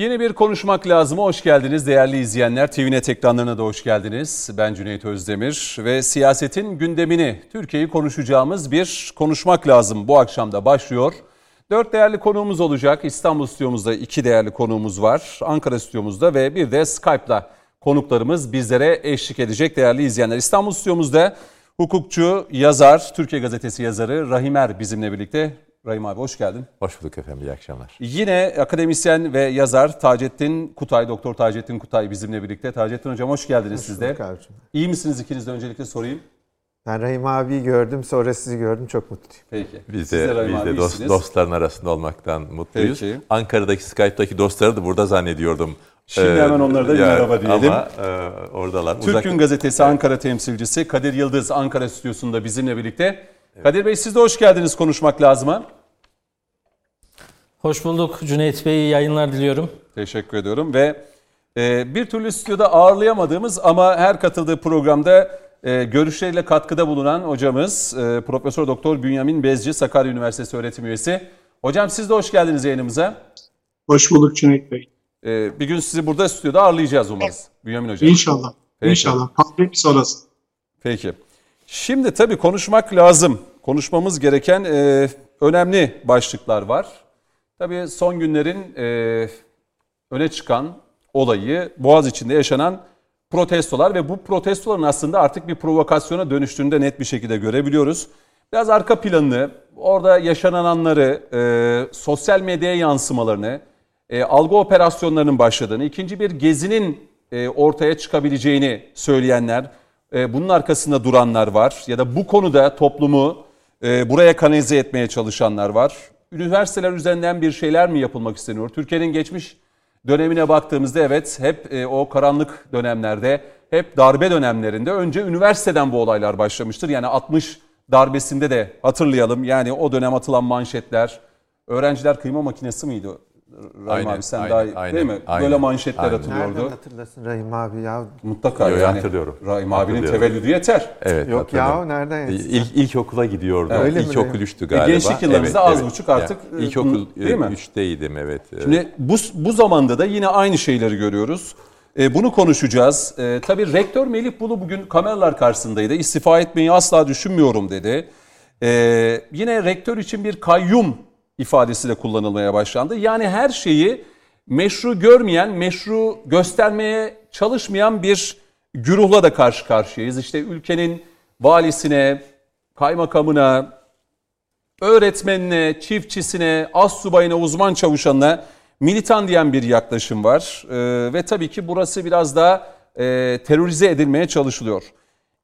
Yeni bir konuşmak lazım. Hoş geldiniz değerli izleyenler. TVNet ekranlarına da hoş geldiniz. Ben Cüneyt Özdemir ve siyasetin gündemini, Türkiye'yi konuşacağımız bir konuşmak lazım. Bu akşam da başlıyor. Dört değerli konuğumuz olacak. İstanbul stüdyomuzda iki değerli konuğumuz var. Ankara stüdyomuzda ve bir de Skype'la konuklarımız bizlere eşlik edecek değerli izleyenler. İstanbul stüdyomuzda hukukçu, yazar, Türkiye Gazetesi yazarı Rahimer bizimle birlikte. Rahim abi hoş geldin. Hoş bulduk efendim, iyi akşamlar. Yine akademisyen ve yazar Taceddin Kutay, Doktor Taceddin Kutay bizimle birlikte. Taceddin Hocam hoş geldiniz hoş siz de. Abicim. İyi misiniz ikiniz de öncelikle sorayım. Ben Rahim abiyi gördüm, sonra sizi gördüm. Çok mutluyum. Peki. Biz de, biz de dost, dostların arasında olmaktan mutluyuz. Peki. Ankara'daki Skype'daki dostları da burada zannediyordum. Şimdi ee, hemen onlara da bir merhaba diyelim. Ama e, oradalar. Türk Gün Gazetesi Ankara temsilcisi Kadir Yıldız Ankara stüdyosunda bizimle birlikte. Evet. Kadir Bey siz de hoş geldiniz konuşmak lazıma. Hoş bulduk Cüneyt Bey, yayınlar diliyorum. Teşekkür ediyorum ve e, bir türlü stüdyoda ağırlayamadığımız ama her katıldığı programda e, görüşleriyle katkıda bulunan hocamız e, Profesör Doktor Bünyamin Bezci Sakarya Üniversitesi öğretim üyesi. Hocam siz de hoş geldiniz yayınımıza. Hoş bulduk Cüneyt Bey. E, bir gün sizi burada stüdyoda ağırlayacağız umarız. Bünyamin Hocam. İnşallah. Peki. İnşallah. Pandemi sonrası. Peki. Şimdi tabii konuşmak lazım. Konuşmamız gereken e, önemli başlıklar var. Tabii son günlerin e, öne çıkan olayı Boğaz içinde yaşanan protestolar ve bu protestoların aslında artık bir provokasyona dönüştüğünü de net bir şekilde görebiliyoruz. Biraz arka planını, orada yaşananları, e, sosyal medyaya yansımalarını, e, algı operasyonlarının başladığını, ikinci bir gezinin e, ortaya çıkabileceğini söyleyenler, e, bunun arkasında duranlar var ya da bu konuda toplumu e, buraya kanalize etmeye çalışanlar var üniversiteler üzerinden bir şeyler mi yapılmak isteniyor? Türkiye'nin geçmiş dönemine baktığımızda evet hep e, o karanlık dönemlerde, hep darbe dönemlerinde önce üniversiteden bu olaylar başlamıştır. Yani 60 darbesinde de hatırlayalım. Yani o dönem atılan manşetler, öğrenciler kıyma makinesi miydi? Rahim aynen, abi sen aynen, daha aynen, değil mi? Aynen, Böyle manşetler aynen. atılıyordu. Nereden hatırlasın Rahim abi ya? Mutlaka Yo, yani. hatırlıyorum. Rahim abinin tevellüdü yeter. Evet Yok ya nereden yeter? İlk, ilkokula gidiyordu. Evet. Öyle İlkokul 3'tü galiba. E, gençlik yıllarınızda evet, az evet. buçuk artık. Yani, ilkokul değil mi? 3'teydim evet. Şimdi bu, bu zamanda da yine aynı şeyleri görüyoruz. E, bunu konuşacağız. E, tabii rektör Melih Bulu bugün kameralar karşısındaydı. İstifa etmeyi asla düşünmüyorum dedi. E, yine rektör için bir kayyum ifadesi de kullanılmaya başlandı. Yani her şeyi meşru görmeyen, meşru göstermeye çalışmayan bir güruhla da karşı karşıyayız. İşte ülkenin valisine, kaymakamına, öğretmenine, çiftçisine, az uzman çavuşanına militan diyen bir yaklaşım var. Ee, ve tabii ki burası biraz daha e, terörize edilmeye çalışılıyor.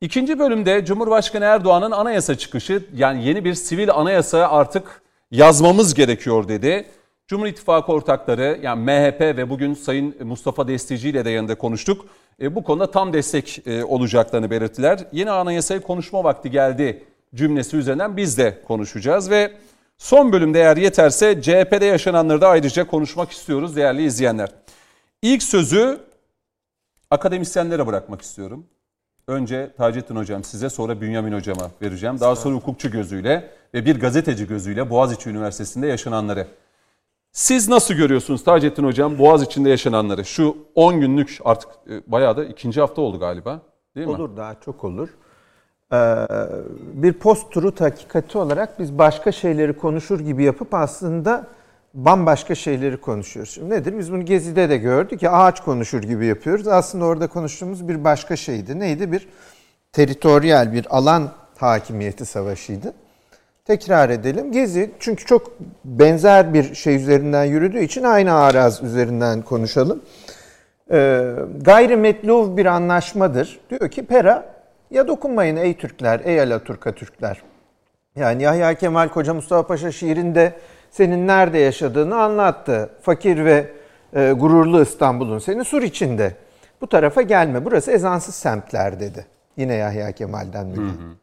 İkinci bölümde Cumhurbaşkanı Erdoğan'ın anayasa çıkışı yani yeni bir sivil anayasa artık yazmamız gerekiyor dedi. Cumhur İttifakı ortakları yani MHP ve bugün Sayın Mustafa Destici ile de yanında konuştuk. E, bu konuda tam destek e, olacaklarını belirttiler. Yeni anayasayı konuşma vakti geldi cümlesi üzerinden biz de konuşacağız ve son bölümde eğer yeterse CHP'de yaşananları da ayrıca konuşmak istiyoruz değerli izleyenler. İlk sözü akademisyenlere bırakmak istiyorum. Önce Taceddin Hocam size sonra Bünyamin Hocam'a vereceğim. Daha sonra hukukçu gözüyle ve bir gazeteci gözüyle Boğaziçi Üniversitesi'nde yaşananları. Siz nasıl görüyorsunuz Taceddin Hocam Boğaziçi'nde yaşananları? Şu 10 günlük artık e, bayağı da ikinci hafta oldu galiba değil mi? Olur daha çok olur. Ee, bir post truth hakikati olarak biz başka şeyleri konuşur gibi yapıp aslında bambaşka şeyleri konuşuyoruz. Şimdi nedir? Biz bunu Gezi'de de gördük ya ağaç konuşur gibi yapıyoruz. Aslında orada konuştuğumuz bir başka şeydi. Neydi? Bir teritoryal bir alan hakimiyeti savaşıydı. Tekrar edelim. Gezi çünkü çok benzer bir şey üzerinden yürüdüğü için aynı araz üzerinden konuşalım. Ee, gayrimetluv bir anlaşmadır. Diyor ki Pera ya dokunmayın ey Türkler, ey Alaturka Türkler. Yani Yahya Kemal Koca Mustafa Paşa şiirinde senin nerede yaşadığını anlattı. Fakir ve e, gururlu İstanbul'un seni sur içinde. Bu tarafa gelme. Burası ezansız semtler dedi. Yine Yahya Kemal'den mühim.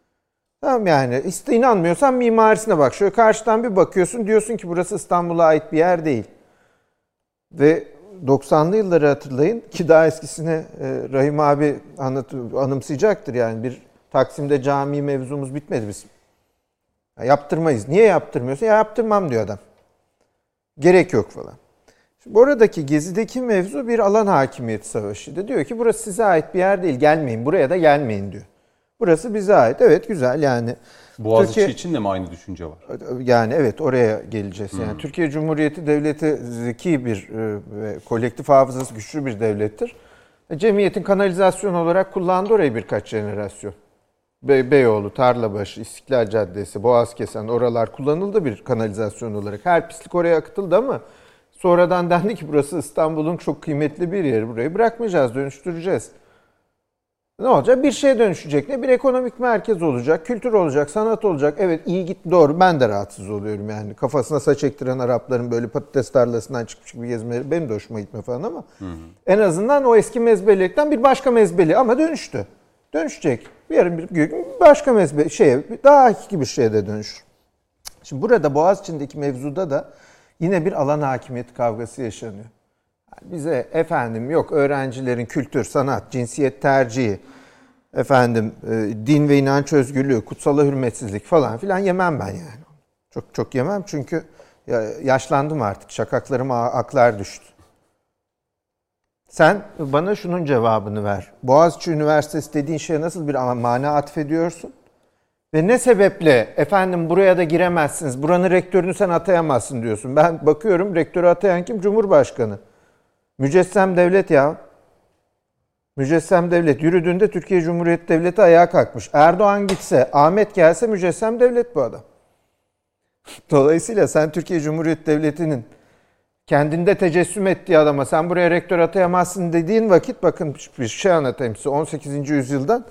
Tamam yani inanmıyorsan mimarisine bak. Şöyle karşıdan bir bakıyorsun diyorsun ki burası İstanbul'a ait bir yer değil. Ve 90'lı yılları hatırlayın ki daha eskisine e, Rahim abi anlat, anımsayacaktır yani bir Taksim'de cami mevzumuz bitmedi bizim. Ya yaptırmayız. Niye yaptırmıyorsun? Ya yaptırmam diyor adam. Gerek yok falan. Şimdi oradaki gezideki mevzu bir alan hakimiyeti savaşıydı. Diyor ki burası size ait bir yer değil gelmeyin buraya da gelmeyin diyor. Burası bize ait. Evet güzel yani. Boğaziçi Türkiye, için de mi aynı düşünce var? Yani evet oraya geleceğiz. Yani hmm. Türkiye Cumhuriyeti Devleti zeki bir e, ve kolektif hafızası güçlü bir devlettir. E, cemiyetin kanalizasyon olarak kullandı orayı birkaç jenerasyon. Be Beyoğlu, Tarlabaşı, İstiklal Caddesi, Boğazkesen oralar kullanıldı bir kanalizasyon olarak. Her pislik oraya akıtıldı ama sonradan dendi ki burası İstanbul'un çok kıymetli bir yeri. Burayı bırakmayacağız, dönüştüreceğiz. Ne olacak? Bir şeye dönüşecek. Ne bir ekonomik merkez olacak, kültür olacak, sanat olacak. Evet iyi git doğru. Ben de rahatsız oluyorum yani. Kafasına saç ektiren Arapların böyle patates tarlasından çıkmış gibi gezmeleri benim de hoşuma gitme falan ama hı hı. en azından o eski mezbelilikten bir başka mezbeli ama dönüştü. Dönüşecek. Yarın bir gün başka mezbe şeye daha hakiki bir şeye de dönüşür. Şimdi burada Boğaziçi'ndeki mevzuda da yine bir alan hakimiyeti kavgası yaşanıyor. Bize efendim yok öğrencilerin kültür, sanat, cinsiyet tercihi, efendim e, din ve inanç özgürlüğü, kutsala hürmetsizlik falan filan yemem ben yani. Çok çok yemem çünkü yaşlandım artık. Şakaklarıma aklar düştü. Sen bana şunun cevabını ver. Boğaziçi Üniversitesi dediğin şeye nasıl bir mana atfediyorsun? Ve ne sebeple efendim buraya da giremezsiniz, buranın rektörünü sen atayamazsın diyorsun. Ben bakıyorum rektörü atayan kim? Cumhurbaşkanı. Mücessem devlet ya. Mücessem devlet. Yürüdüğünde Türkiye Cumhuriyeti Devleti ayağa kalkmış. Erdoğan gitse, Ahmet gelse mücessem devlet bu adam. Dolayısıyla sen Türkiye Cumhuriyeti Devleti'nin kendinde tecessüm ettiği adama sen buraya rektör atayamazsın dediğin vakit bakın bir şey anlatayım size 18. yüzyıldan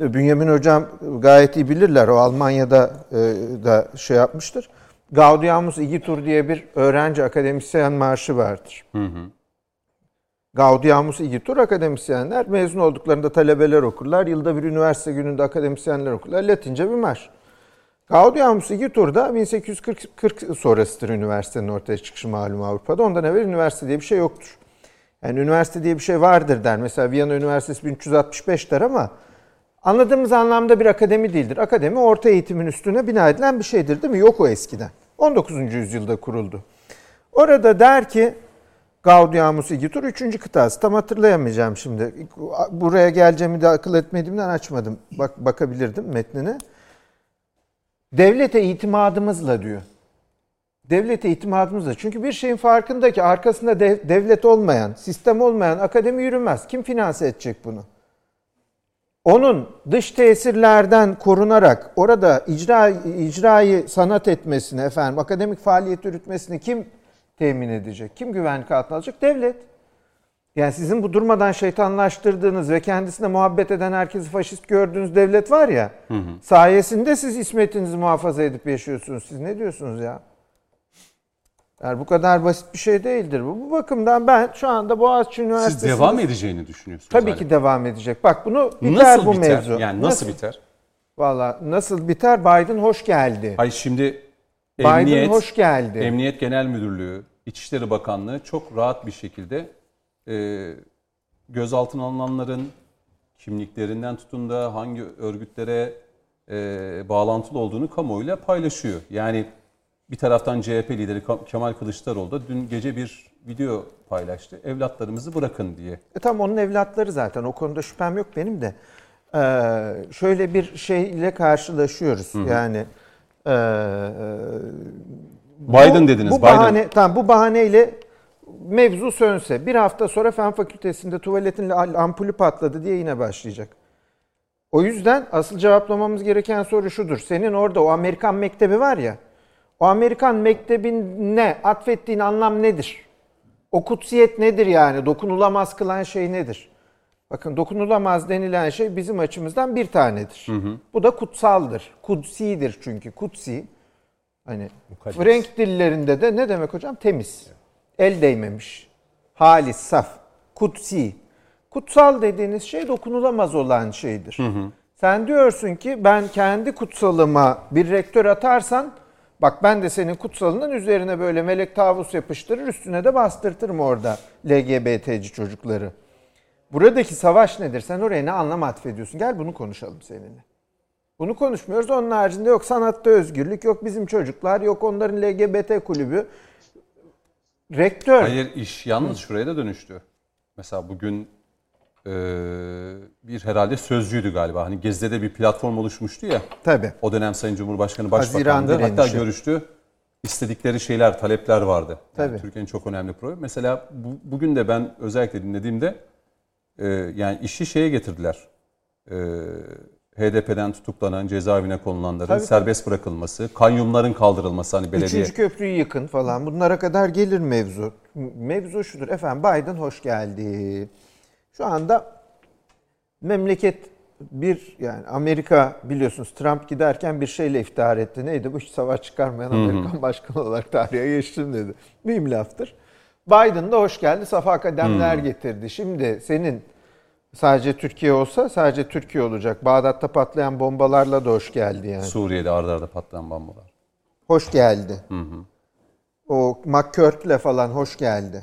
Bünyamin hocam gayet iyi bilirler o Almanya'da e, da şey yapmıştır. Gaudiamus Igitur diye bir öğrenci akademisyen marşı vardır. Hı hı. Gaudiamus Igitur akademisyenler mezun olduklarında talebeler okurlar. Yılda bir üniversite gününde akademisyenler okurlar. Latince bir marş. Gaudiamus Igitur'da 1840 sonrasıdır üniversitenin ortaya çıkışı malum Avrupa'da. Ondan evvel üniversite diye bir şey yoktur. Yani üniversite diye bir şey vardır der. Mesela Viyana Üniversitesi 1365 der ama anladığımız anlamda bir akademi değildir. Akademi orta eğitimin üstüne bina edilen bir şeydir değil mi? Yok o eskiden. 19. yüzyılda kuruldu. Orada der ki Gaudiamus Igitur 3. kıtası. Tam hatırlayamayacağım şimdi. Buraya geleceğimi de akıl etmediğimden açmadım. Bak bakabilirdim metnine. Devlete itimadımızla diyor. Devlete itimadımızla. Çünkü bir şeyin farkında ki arkasında dev, devlet olmayan, sistem olmayan akademi yürümez. Kim finanse edecek bunu? Onun dış tesirlerden korunarak orada icra icrayı sanat etmesini efendim akademik faaliyet yürütmesini kim temin edecek? Kim güvenlik altına alacak? Devlet. Yani sizin bu durmadan şeytanlaştırdığınız ve kendisine muhabbet eden herkesi faşist gördüğünüz devlet var ya. Hı hı. Sayesinde siz ismetinizi muhafaza edip yaşıyorsunuz. Siz ne diyorsunuz ya? Yani bu kadar basit bir şey değildir bu. Bu bakımdan ben şu anda Boğaziçi Üniversitesi... Siz devam edeceğini düşünüyorsunuz. Tabii ki devam edecek. Bak bunu biter nasıl bu biter? mevzu. Yani nasıl, nasıl biter? Valla nasıl biter? Biden hoş geldi. Hayır şimdi Biden Emniyet, hoş geldi. Emniyet Genel Müdürlüğü, İçişleri Bakanlığı çok rahat bir şekilde e, gözaltına alınanların kimliklerinden tutun da hangi örgütlere e, bağlantılı olduğunu kamuoyuyla paylaşıyor. Yani bir taraftan CHP lideri Kemal Kılıçdaroğlu da dün gece bir video paylaştı. Evlatlarımızı bırakın diye. E tam onun evlatları zaten. O konuda şüphem yok benim de. Ee, şöyle bir şeyle karşılaşıyoruz. Hı-hı. Yani e, Biden bu, dediniz. Bu bahane, Biden. Tamam bu bahaneyle mevzu sönse bir hafta sonra fen fakültesinde tuvaletin ampulü patladı diye yine başlayacak. O yüzden asıl cevaplamamız gereken soru şudur. Senin orada o Amerikan mektebi var ya. O Amerikan mektebine atfettiğin anlam nedir? O kutsiyet nedir yani? Dokunulamaz kılan şey nedir? Bakın dokunulamaz denilen şey bizim açımızdan bir tanedir. Hı hı. Bu da kutsaldır. Kutsidir çünkü. Kutsi. Hani Mukaddes. Frank dillerinde de ne demek hocam? Temiz. El değmemiş. Halis, saf. Kutsi. Kutsal dediğiniz şey dokunulamaz olan şeydir. Hı hı. Sen diyorsun ki ben kendi kutsalıma bir rektör atarsan bak ben de senin kutsalının üzerine böyle melek tavus yapıştırır üstüne de bastırtırım orada LGBT'ci çocukları. Buradaki savaş nedir? Sen oraya ne anlam atfediyorsun? Gel bunu konuşalım seninle. Bunu konuşmuyoruz. Onun haricinde yok sanatta özgürlük, yok bizim çocuklar, yok onların LGBT kulübü. Rektör... Hayır iş yalnız şuraya da dönüştü. Mesela bugün e, bir herhalde sözcüydü galiba. Hani Gezi'de de bir platform oluşmuştu ya. Tabii. O dönem Sayın Cumhurbaşkanı Başbakan'dı. Hatta görüştü. İstedikleri şeyler, talepler vardı. Yani Tabii. Türkiye'nin çok önemli problemi. Mesela bu, bugün de ben özellikle dinlediğimde e, yani işi şeye getirdiler. E, HDP'den tutuklanan, cezaevine konulanların Tabii, serbest bırakılması, kayyumların kaldırılması hani belediye. Üçüncü köprüyü yıkın falan. Bunlara kadar gelir mevzu. Mevzu şudur. Efendim Biden hoş geldi. Şu anda memleket bir yani Amerika biliyorsunuz Trump giderken bir şeyle iftihar etti. Neydi bu? Hiç savaş çıkarmayan Amerikan başkanı olarak tarihe geçtim dedi. Mühim laftır. Biden da hoş geldi. Safa kademler getirdi. Şimdi senin sadece Türkiye olsa sadece Türkiye olacak. Bağdat'ta patlayan bombalarla da hoş geldi yani. Suriye'de ardarda arda patlayan bombalar. Hoş geldi. O McCurt'le falan hoş geldi.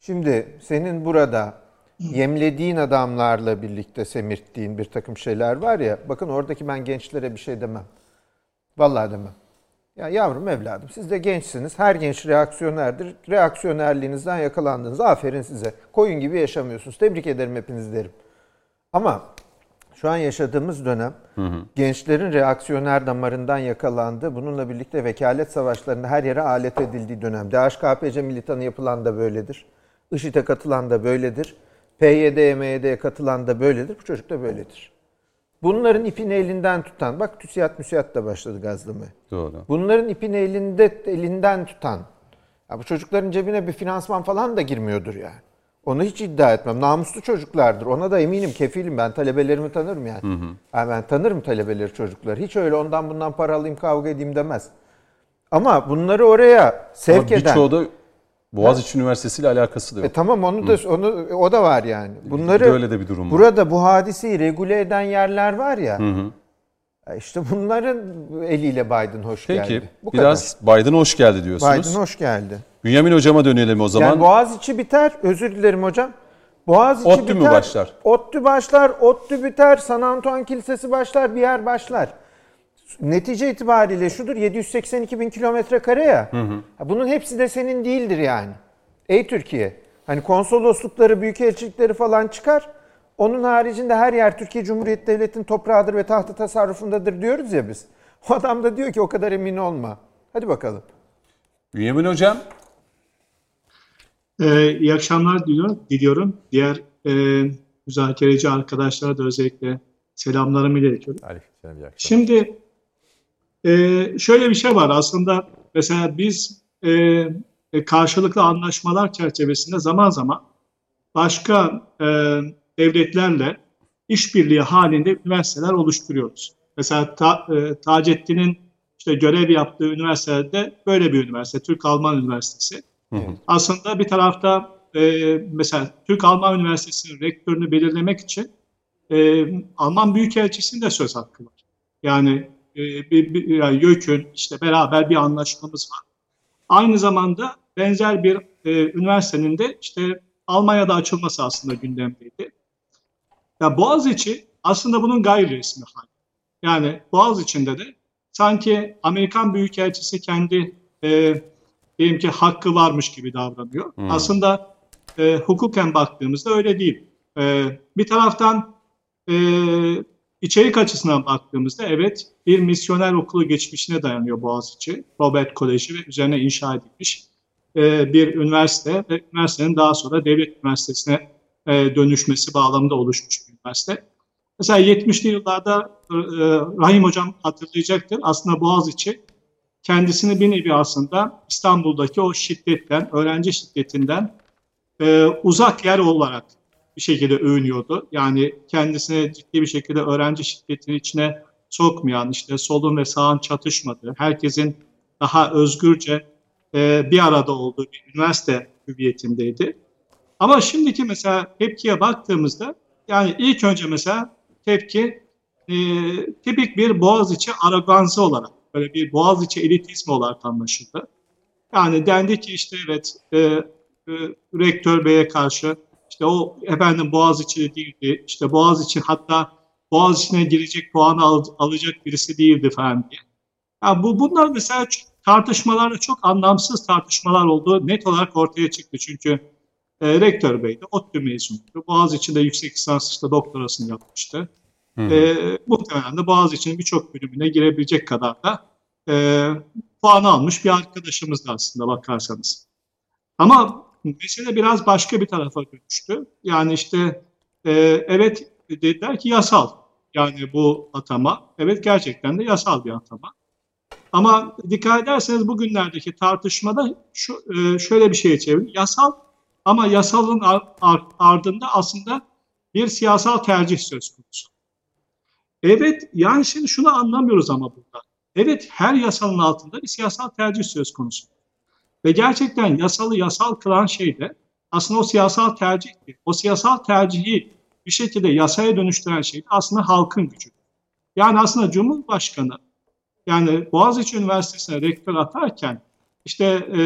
Şimdi senin burada yemlediğin adamlarla birlikte semirttiğin bir takım şeyler var ya. Bakın oradaki ben gençlere bir şey demem. Vallahi demem. Ya yavrum evladım siz de gençsiniz. Her genç reaksiyonerdir. Reaksiyonerliğinizden yakalandınız. Aferin size. Koyun gibi yaşamıyorsunuz. Tebrik ederim hepiniz derim. Ama şu an yaşadığımız dönem gençlerin reaksiyoner damarından yakalandı. Bununla birlikte vekalet savaşlarında her yere alet edildiği dönem. DHKPC militanı yapılan da böyledir. IŞİD'e katılan da böyledir. PYD, MYD'ye katılan da böyledir. Bu çocuk da böyledir. Bunların ipini elinden tutan, bak TÜSİAD MÜSİAD da başladı gazlamaya. Doğru. Bunların ipini elinde elinden tutan, ya bu çocukların cebine bir finansman falan da girmiyordur yani. Onu hiç iddia etmem. Namuslu çocuklardır. Ona da eminim, kefilim. Ben talebelerimi tanırım yani. Yani ben tanırım talebeleri çocukları. Hiç öyle ondan bundan para alayım kavga edeyim demez. Ama bunları oraya sevk Ama eden... birçoğu da Boğaziçi Üniversitesi ile alakası da E yok. tamam onu da onu o da var yani. Bunları Böyle de bir durum var. Burada bu hadiseyi regüle eden yerler var ya. e İşte bunların eliyle Biden hoş Peki geldi. Bu biraz Biden hoş geldi diyorsunuz. kadar. Biden hoş geldi. Bünyamin hocama dönelim o zaman. Yani Boğaziçi biter. Özür dilerim hocam. Boğaziçi ODTÜ biter. mü başlar? ODTÜ başlar. ODTÜ biter. San Antoine Kilisesi başlar. Bir yer başlar. Netice itibariyle şudur 782 bin kilometre kare ya. Ha, Bunun hepsi de senin değildir yani. Ey Türkiye. Hani konsoloslukları, büyükelçilikleri falan çıkar. Onun haricinde her yer Türkiye Cumhuriyeti Devleti'nin toprağıdır ve tahtı tasarrufundadır diyoruz ya biz. O adam da diyor ki o kadar emin olma. Hadi bakalım. Bünyamin hocam Ee, iyi akşamlar diliyorum. diliyorum. Diğer e, müzakereci arkadaşlara da özellikle selamlarımı iletiyorum. Aleykümselam, iyi akşamlar. Şimdi e, şöyle bir şey var aslında mesela biz e, e, karşılıklı anlaşmalar çerçevesinde zaman zaman başka e, devletlerle işbirliği halinde üniversiteler oluşturuyoruz. Mesela Ta, e, Taceddin'in işte görev yaptığı üniversitede böyle bir üniversite, Türk-Alman Üniversitesi. Aslında bir tarafta e, mesela Türk-Alman Üniversitesi'nin rektörünü belirlemek için e, Alman Büyükelçisi'nin de söz hakkı var. Yani yani YÖK'ün işte beraber bir anlaşmamız var. Aynı zamanda benzer bir e, üniversitenin de işte Almanya'da açılması aslında gündemdeydi. Ya Boğaziçi aslında bunun gayri resmi hali. Yani Boğaziçi'nde de sanki Amerikan Büyükelçisi kendi e, diyelim ki hakkı varmış gibi davranıyor. Aslında e, hukuken baktığımızda öyle değil. E, bir taraftan e, içerik açısından baktığımızda evet bir misyoner okulu geçmişine dayanıyor Boğaziçi. Robert Koleji ve üzerine inşa edilmiş e, bir üniversite ve üniversitenin daha sonra devlet üniversitesine e, dönüşmesi bağlamında oluşmuş bir üniversite. Mesela 70'li yıllarda e, Rahim Hocam hatırlayacaktır. Aslında Boğaziçi kendisini bir nevi aslında İstanbul'daki o şiddetten, öğrenci şiddetinden uzak yer olarak bir şekilde övünüyordu. Yani kendisine ciddi bir şekilde öğrenci şiddetinin içine sokmayan, işte solun ve sağın çatışmadığı, herkesin daha özgürce e, bir arada olduğu bir üniversite hüviyetindeydi. Ama şimdiki mesela tepkiye baktığımızda yani ilk önce mesela tepki e, tipik bir Boğaziçi arogansı olarak, böyle bir Boğaziçi elitizmi olarak anlaşıldı. Yani dendi ki işte evet e, e, rektör beye karşı işte o efendim Boğaziçi değildi, işte Boğaziçi hatta Boğaziçi'ne girecek puanı al, alacak birisi değildi falan diye. Yani bu, bunlar mesela tartışmalarda çok anlamsız tartışmalar olduğu net olarak ortaya çıktı. Çünkü e, rektör bey de ODTÜ mezunuydu. Boğaziçi'nde yüksek lisans işte doktorasını yapmıştı. Hı hı. E, muhtemelen de Boğaziçi'nin birçok bölümüne girebilecek kadar da e, puan almış bir arkadaşımızdı aslında bakarsanız. Ama mesele biraz başka bir tarafa dönüştü. Yani işte e, evet dediler ki yasal. Yani bu atama. Evet gerçekten de yasal bir atama. Ama dikkat ederseniz bugünlerdeki tartışmada şu e, şöyle bir şeye çeviriyor. Yasal ama yasalın ardında aslında bir siyasal tercih söz konusu. Evet yani şimdi şunu anlamıyoruz ama burada. Evet her yasanın altında bir siyasal tercih söz konusu. Ve gerçekten yasalı yasal kılan şey de aslında o siyasal tercihti. O siyasal tercihi bir şekilde yasaya dönüştüren şey de aslında halkın gücü. Yani aslında Cumhurbaşkanı yani Boğaziçi Üniversitesi'ne rektör atarken işte e,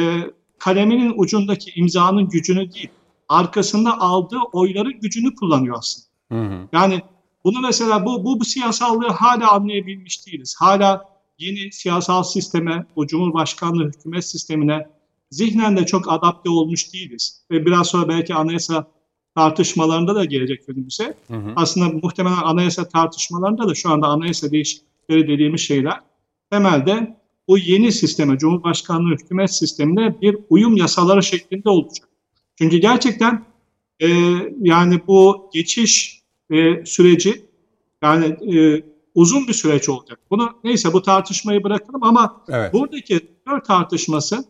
kaleminin ucundaki imzanın gücünü değil, arkasında aldığı oyların gücünü kullanıyor aslında. Hı hı. Yani bunu mesela bu, bu, bu siyasallığı hala anlayabilmiş değiliz. Hala yeni siyasal sisteme, bu Cumhurbaşkanlığı hükümet sistemine zihnen de çok adapte olmuş değiliz. Ve biraz sonra belki anayasa tartışmalarında da gelecek önümüze. Hı hı. Aslında muhtemelen anayasa tartışmalarında da şu anda anayasa değişiklikleri dediğimiz şeyler temelde bu yeni sisteme, Cumhurbaşkanlığı hükümet sistemine bir uyum yasaları şeklinde olacak. Çünkü gerçekten e, yani bu geçiş e, süreci yani e, uzun bir süreç olacak. Bunu neyse bu tartışmayı bırakalım ama evet. buradaki tartışması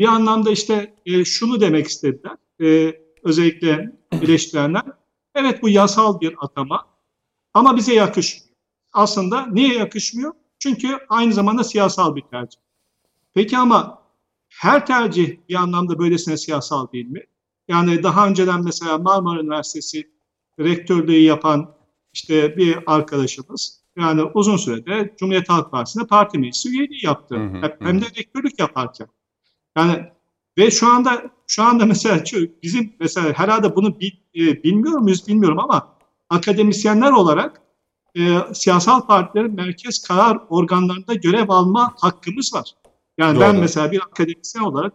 bir anlamda işte e, şunu demek istediler. E, özellikle eleştirenler. Evet bu yasal bir atama ama bize yakışmıyor. Aslında niye yakışmıyor? Çünkü aynı zamanda siyasal bir tercih. Peki ama her tercih bir anlamda böylesine siyasal değil mi? Yani daha önceden mesela Marmara Üniversitesi rektörlüğü yapan işte bir arkadaşımız yani uzun sürede Cumhuriyet Halk Partisi'nde parti meclisi üyeliği yaptı. Hı hı, Hem de rektörlük yaparken. Yani ve şu anda şu anda mesela bizim mesela herhalde bunu bil, e, bilmiyor muyuz bilmiyorum ama akademisyenler olarak e, siyasal partilerin merkez karar organlarında görev alma hakkımız var. Yani Doğru. ben mesela bir akademisyen olarak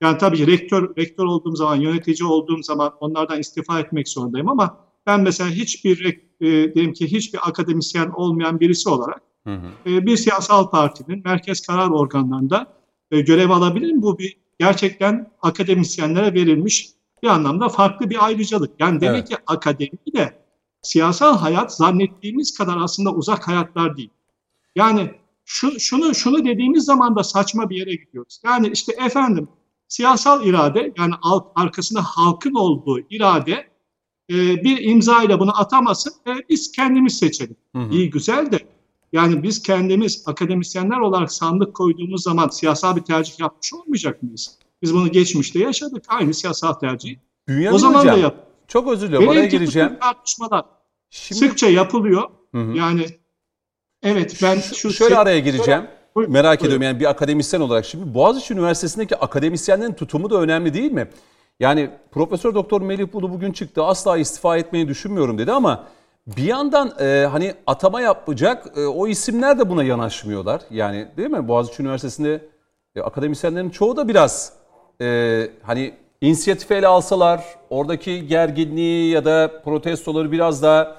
yani tabii rektör rektör olduğum zaman, yönetici olduğum zaman onlardan istifa etmek zorundayım ama ben mesela hiçbir e, diyelim ki hiçbir akademisyen olmayan birisi olarak hı hı. E, bir siyasal partinin merkez karar organlarında e, görev alabilirim. Bu bir gerçekten akademisyenlere verilmiş bir anlamda farklı bir ayrıcalık. Yani demek evet. ki akademi de siyasal hayat zannettiğimiz kadar aslında uzak hayatlar değil. Yani şu, şunu şunu dediğimiz zaman da saçma bir yere gidiyoruz. Yani işte efendim siyasal irade yani alt, arkasında halkın olduğu irade e, bir imza ile bunu atamasın ve biz kendimiz seçelim. Hı hı. İyi güzel de yani biz kendimiz akademisyenler olarak sandık koyduğumuz zaman siyasal bir tercih yapmış olmayacak mıyız? Biz bunu geçmişte yaşadık. Aynı siyasal tercih. Bünyamin o zaman hocam, da yap. Çok özür diliyorum. Oraya gireceğim. tartışmalar Şimdi... sıkça yapılıyor. Hı hı. Yani evet ben şu... Şöyle şey... araya gireceğim. Buyurun, Merak buyurun. ediyorum yani bir akademisyen olarak. Şimdi Boğaziçi Üniversitesi'ndeki akademisyenlerin tutumu da önemli değil mi? Yani Profesör Doktor Melih Bulu bugün çıktı asla istifa etmeyi düşünmüyorum dedi ama bir yandan e, hani atama yapacak e, o isimler de buna yanaşmıyorlar. Yani değil mi? Boğaziçi Üniversitesi'nde e, akademisyenlerin çoğu da biraz e, hani inisiyatif ele alsalar oradaki gerginliği ya da protestoları biraz daha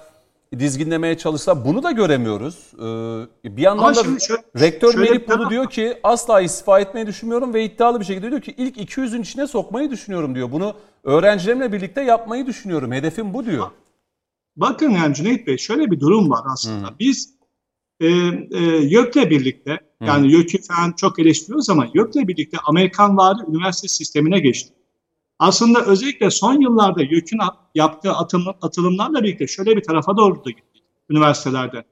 dizginlemeye çalışsa bunu da göremiyoruz. Ee, bir yandan da şöyle, rektör şöyle Melih Bulu diyor ki asla istifa etmeyi düşünmüyorum ve iddialı bir şekilde diyor ki ilk 200'ün içine sokmayı düşünüyorum diyor. Bunu öğrencilerimle birlikte yapmayı düşünüyorum. Hedefim bu diyor. Bakın yani Cüneyt Bey şöyle bir durum var aslında. Hmm. Biz e, e, YÖK'le birlikte yani hmm. YÖK'ü falan çok eleştiriyoruz ama YÖK'le birlikte Amerikan vari üniversite sistemine geçtik. Aslında özellikle son yıllarda YÖK'ün yaptığı atım, atılımlarla birlikte şöyle bir tarafa doğru da gittik üniversitelerde.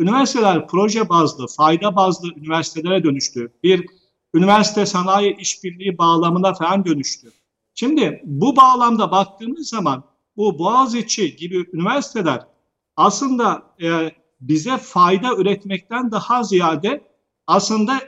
Üniversiteler proje bazlı, fayda bazlı üniversitelere dönüştü. Bir üniversite sanayi işbirliği bağlamına falan dönüştü. Şimdi bu bağlamda baktığımız zaman bu Boğaziçi gibi üniversiteler aslında e, bize fayda üretmekten daha ziyade aslında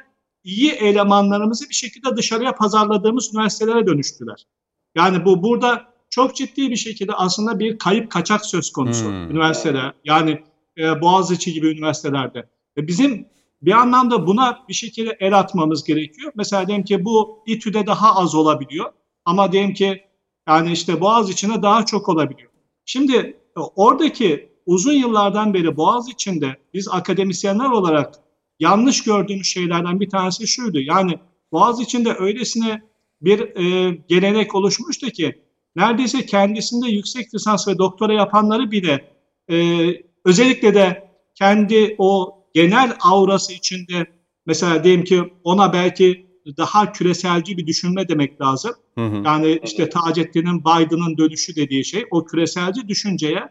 iyi elemanlarımızı bir şekilde dışarıya pazarladığımız üniversitelere dönüştüler. Yani bu burada çok ciddi bir şekilde aslında bir kayıp kaçak söz konusu hmm. üniversiteler. Yani e, Boğaziçi gibi üniversitelerde. E, bizim bir anlamda buna bir şekilde el atmamız gerekiyor. Mesela diyelim ki bu İTÜ'de daha az olabiliyor ama diyelim ki yani işte Boğaz içinde daha çok olabiliyor. Şimdi e, oradaki uzun yıllardan beri Boğaz içinde biz akademisyenler olarak yanlış gördüğümüz şeylerden bir tanesi şuydu. Yani Boğaz içinde öylesine bir e, gelenek oluşmuştu ki neredeyse kendisinde yüksek lisans ve doktora yapanları bile e, özellikle de kendi o genel aurası içinde mesela diyelim ki ona belki daha küreselci bir düşünme demek lazım. Hı hı. Yani işte Taceddin'in Biden'ın dönüşü dediği şey o küreselci düşünceye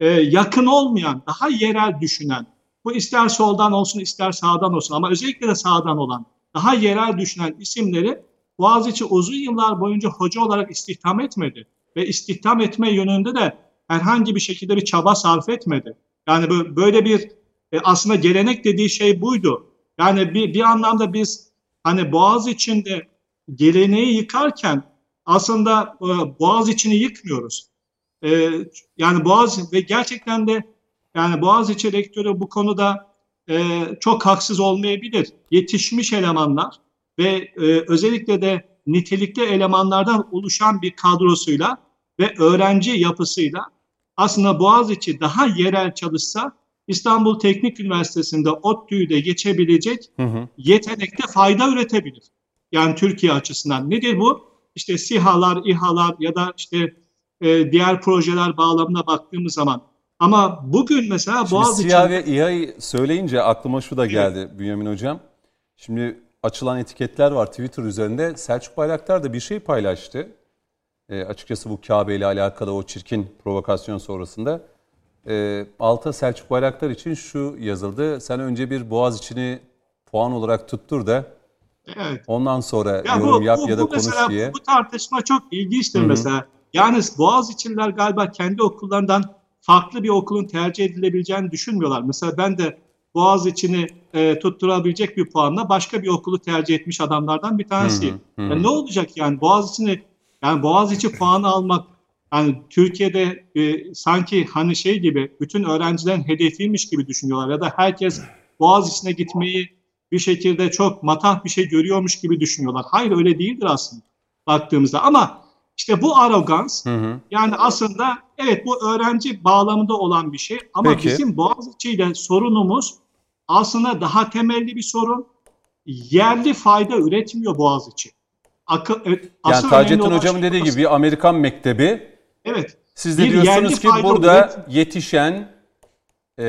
e, yakın olmayan, daha yerel düşünen, bu ister soldan olsun ister sağdan olsun ama özellikle de sağdan olan, daha yerel düşünen isimleri Boğaziçi uzun yıllar boyunca hoca olarak istihdam etmedi. Ve istihdam etme yönünde de herhangi bir şekilde bir çaba sarf etmedi. Yani böyle bir e, aslında gelenek dediği şey buydu. Yani bir, bir anlamda biz hani Boğaz içinde geleneği yıkarken aslında e, Boğaz içini yıkmıyoruz. E, yani Boğaz ve gerçekten de yani Boğaziçi rektörü bu konuda e, çok haksız olmayabilir. Yetişmiş elemanlar ve özellikle de nitelikli elemanlardan oluşan bir kadrosuyla ve öğrenci yapısıyla aslında Boğaziçi daha yerel çalışsa İstanbul Teknik Üniversitesi'nde ODTÜ'yü de geçebilecek hı hı. yetenekte fayda üretebilir. Yani Türkiye açısından. Nedir bu? İşte SİHA'lar, İHA'lar ya da işte e, diğer projeler bağlamına baktığımız zaman. Ama bugün mesela Şimdi Boğaziçi... SİHA ve İHA'yı söyleyince aklıma şu da geldi evet. Bünyamin Hocam. Şimdi açılan etiketler var Twitter üzerinde. Selçuk Bayraktar da bir şey paylaştı. E, açıkçası bu Kabe ile alakalı o çirkin provokasyon sonrasında. E, alta Selçuk Bayraktar için şu yazıldı. Sen önce bir boğaz içini puan olarak tuttur da evet. ondan sonra ya yorum bu, yap bu, ya da bu konuş mesela, diye. Bu tartışma çok ilginçtir Hı-hı. mesela. Yani boğaz içinler galiba kendi okullarından farklı bir okulun tercih edilebileceğini düşünmüyorlar. Mesela ben de Boğaz içini e, tutturabilecek bir puanla başka bir okulu tercih etmiş adamlardan bir tanesiyim. Hı hı, hı. Yani ne olacak yani Boğaz içini yani Boğaz içi puanı almak yani Türkiye'de e, sanki hani şey gibi bütün öğrencilerin hedefiymiş gibi düşünüyorlar ya da herkes Boğaz içine gitmeyi bir şekilde çok matah bir şey görüyormuş gibi düşünüyorlar. Hayır öyle değildir aslında baktığımızda ama işte bu arogans hı hı. yani aslında evet bu öğrenci bağlamında olan bir şey ama Peki. bizim Boğaziçi ile sorunumuz aslında daha temelli bir sorun. Yerli fayda üretmiyor Boğaziçi. Akıl, yani Taceddin Hocam'ın şey dediği gibi Amerikan mektebi. Evet. Siz de diyorsunuz ki burada üret... yetişen e,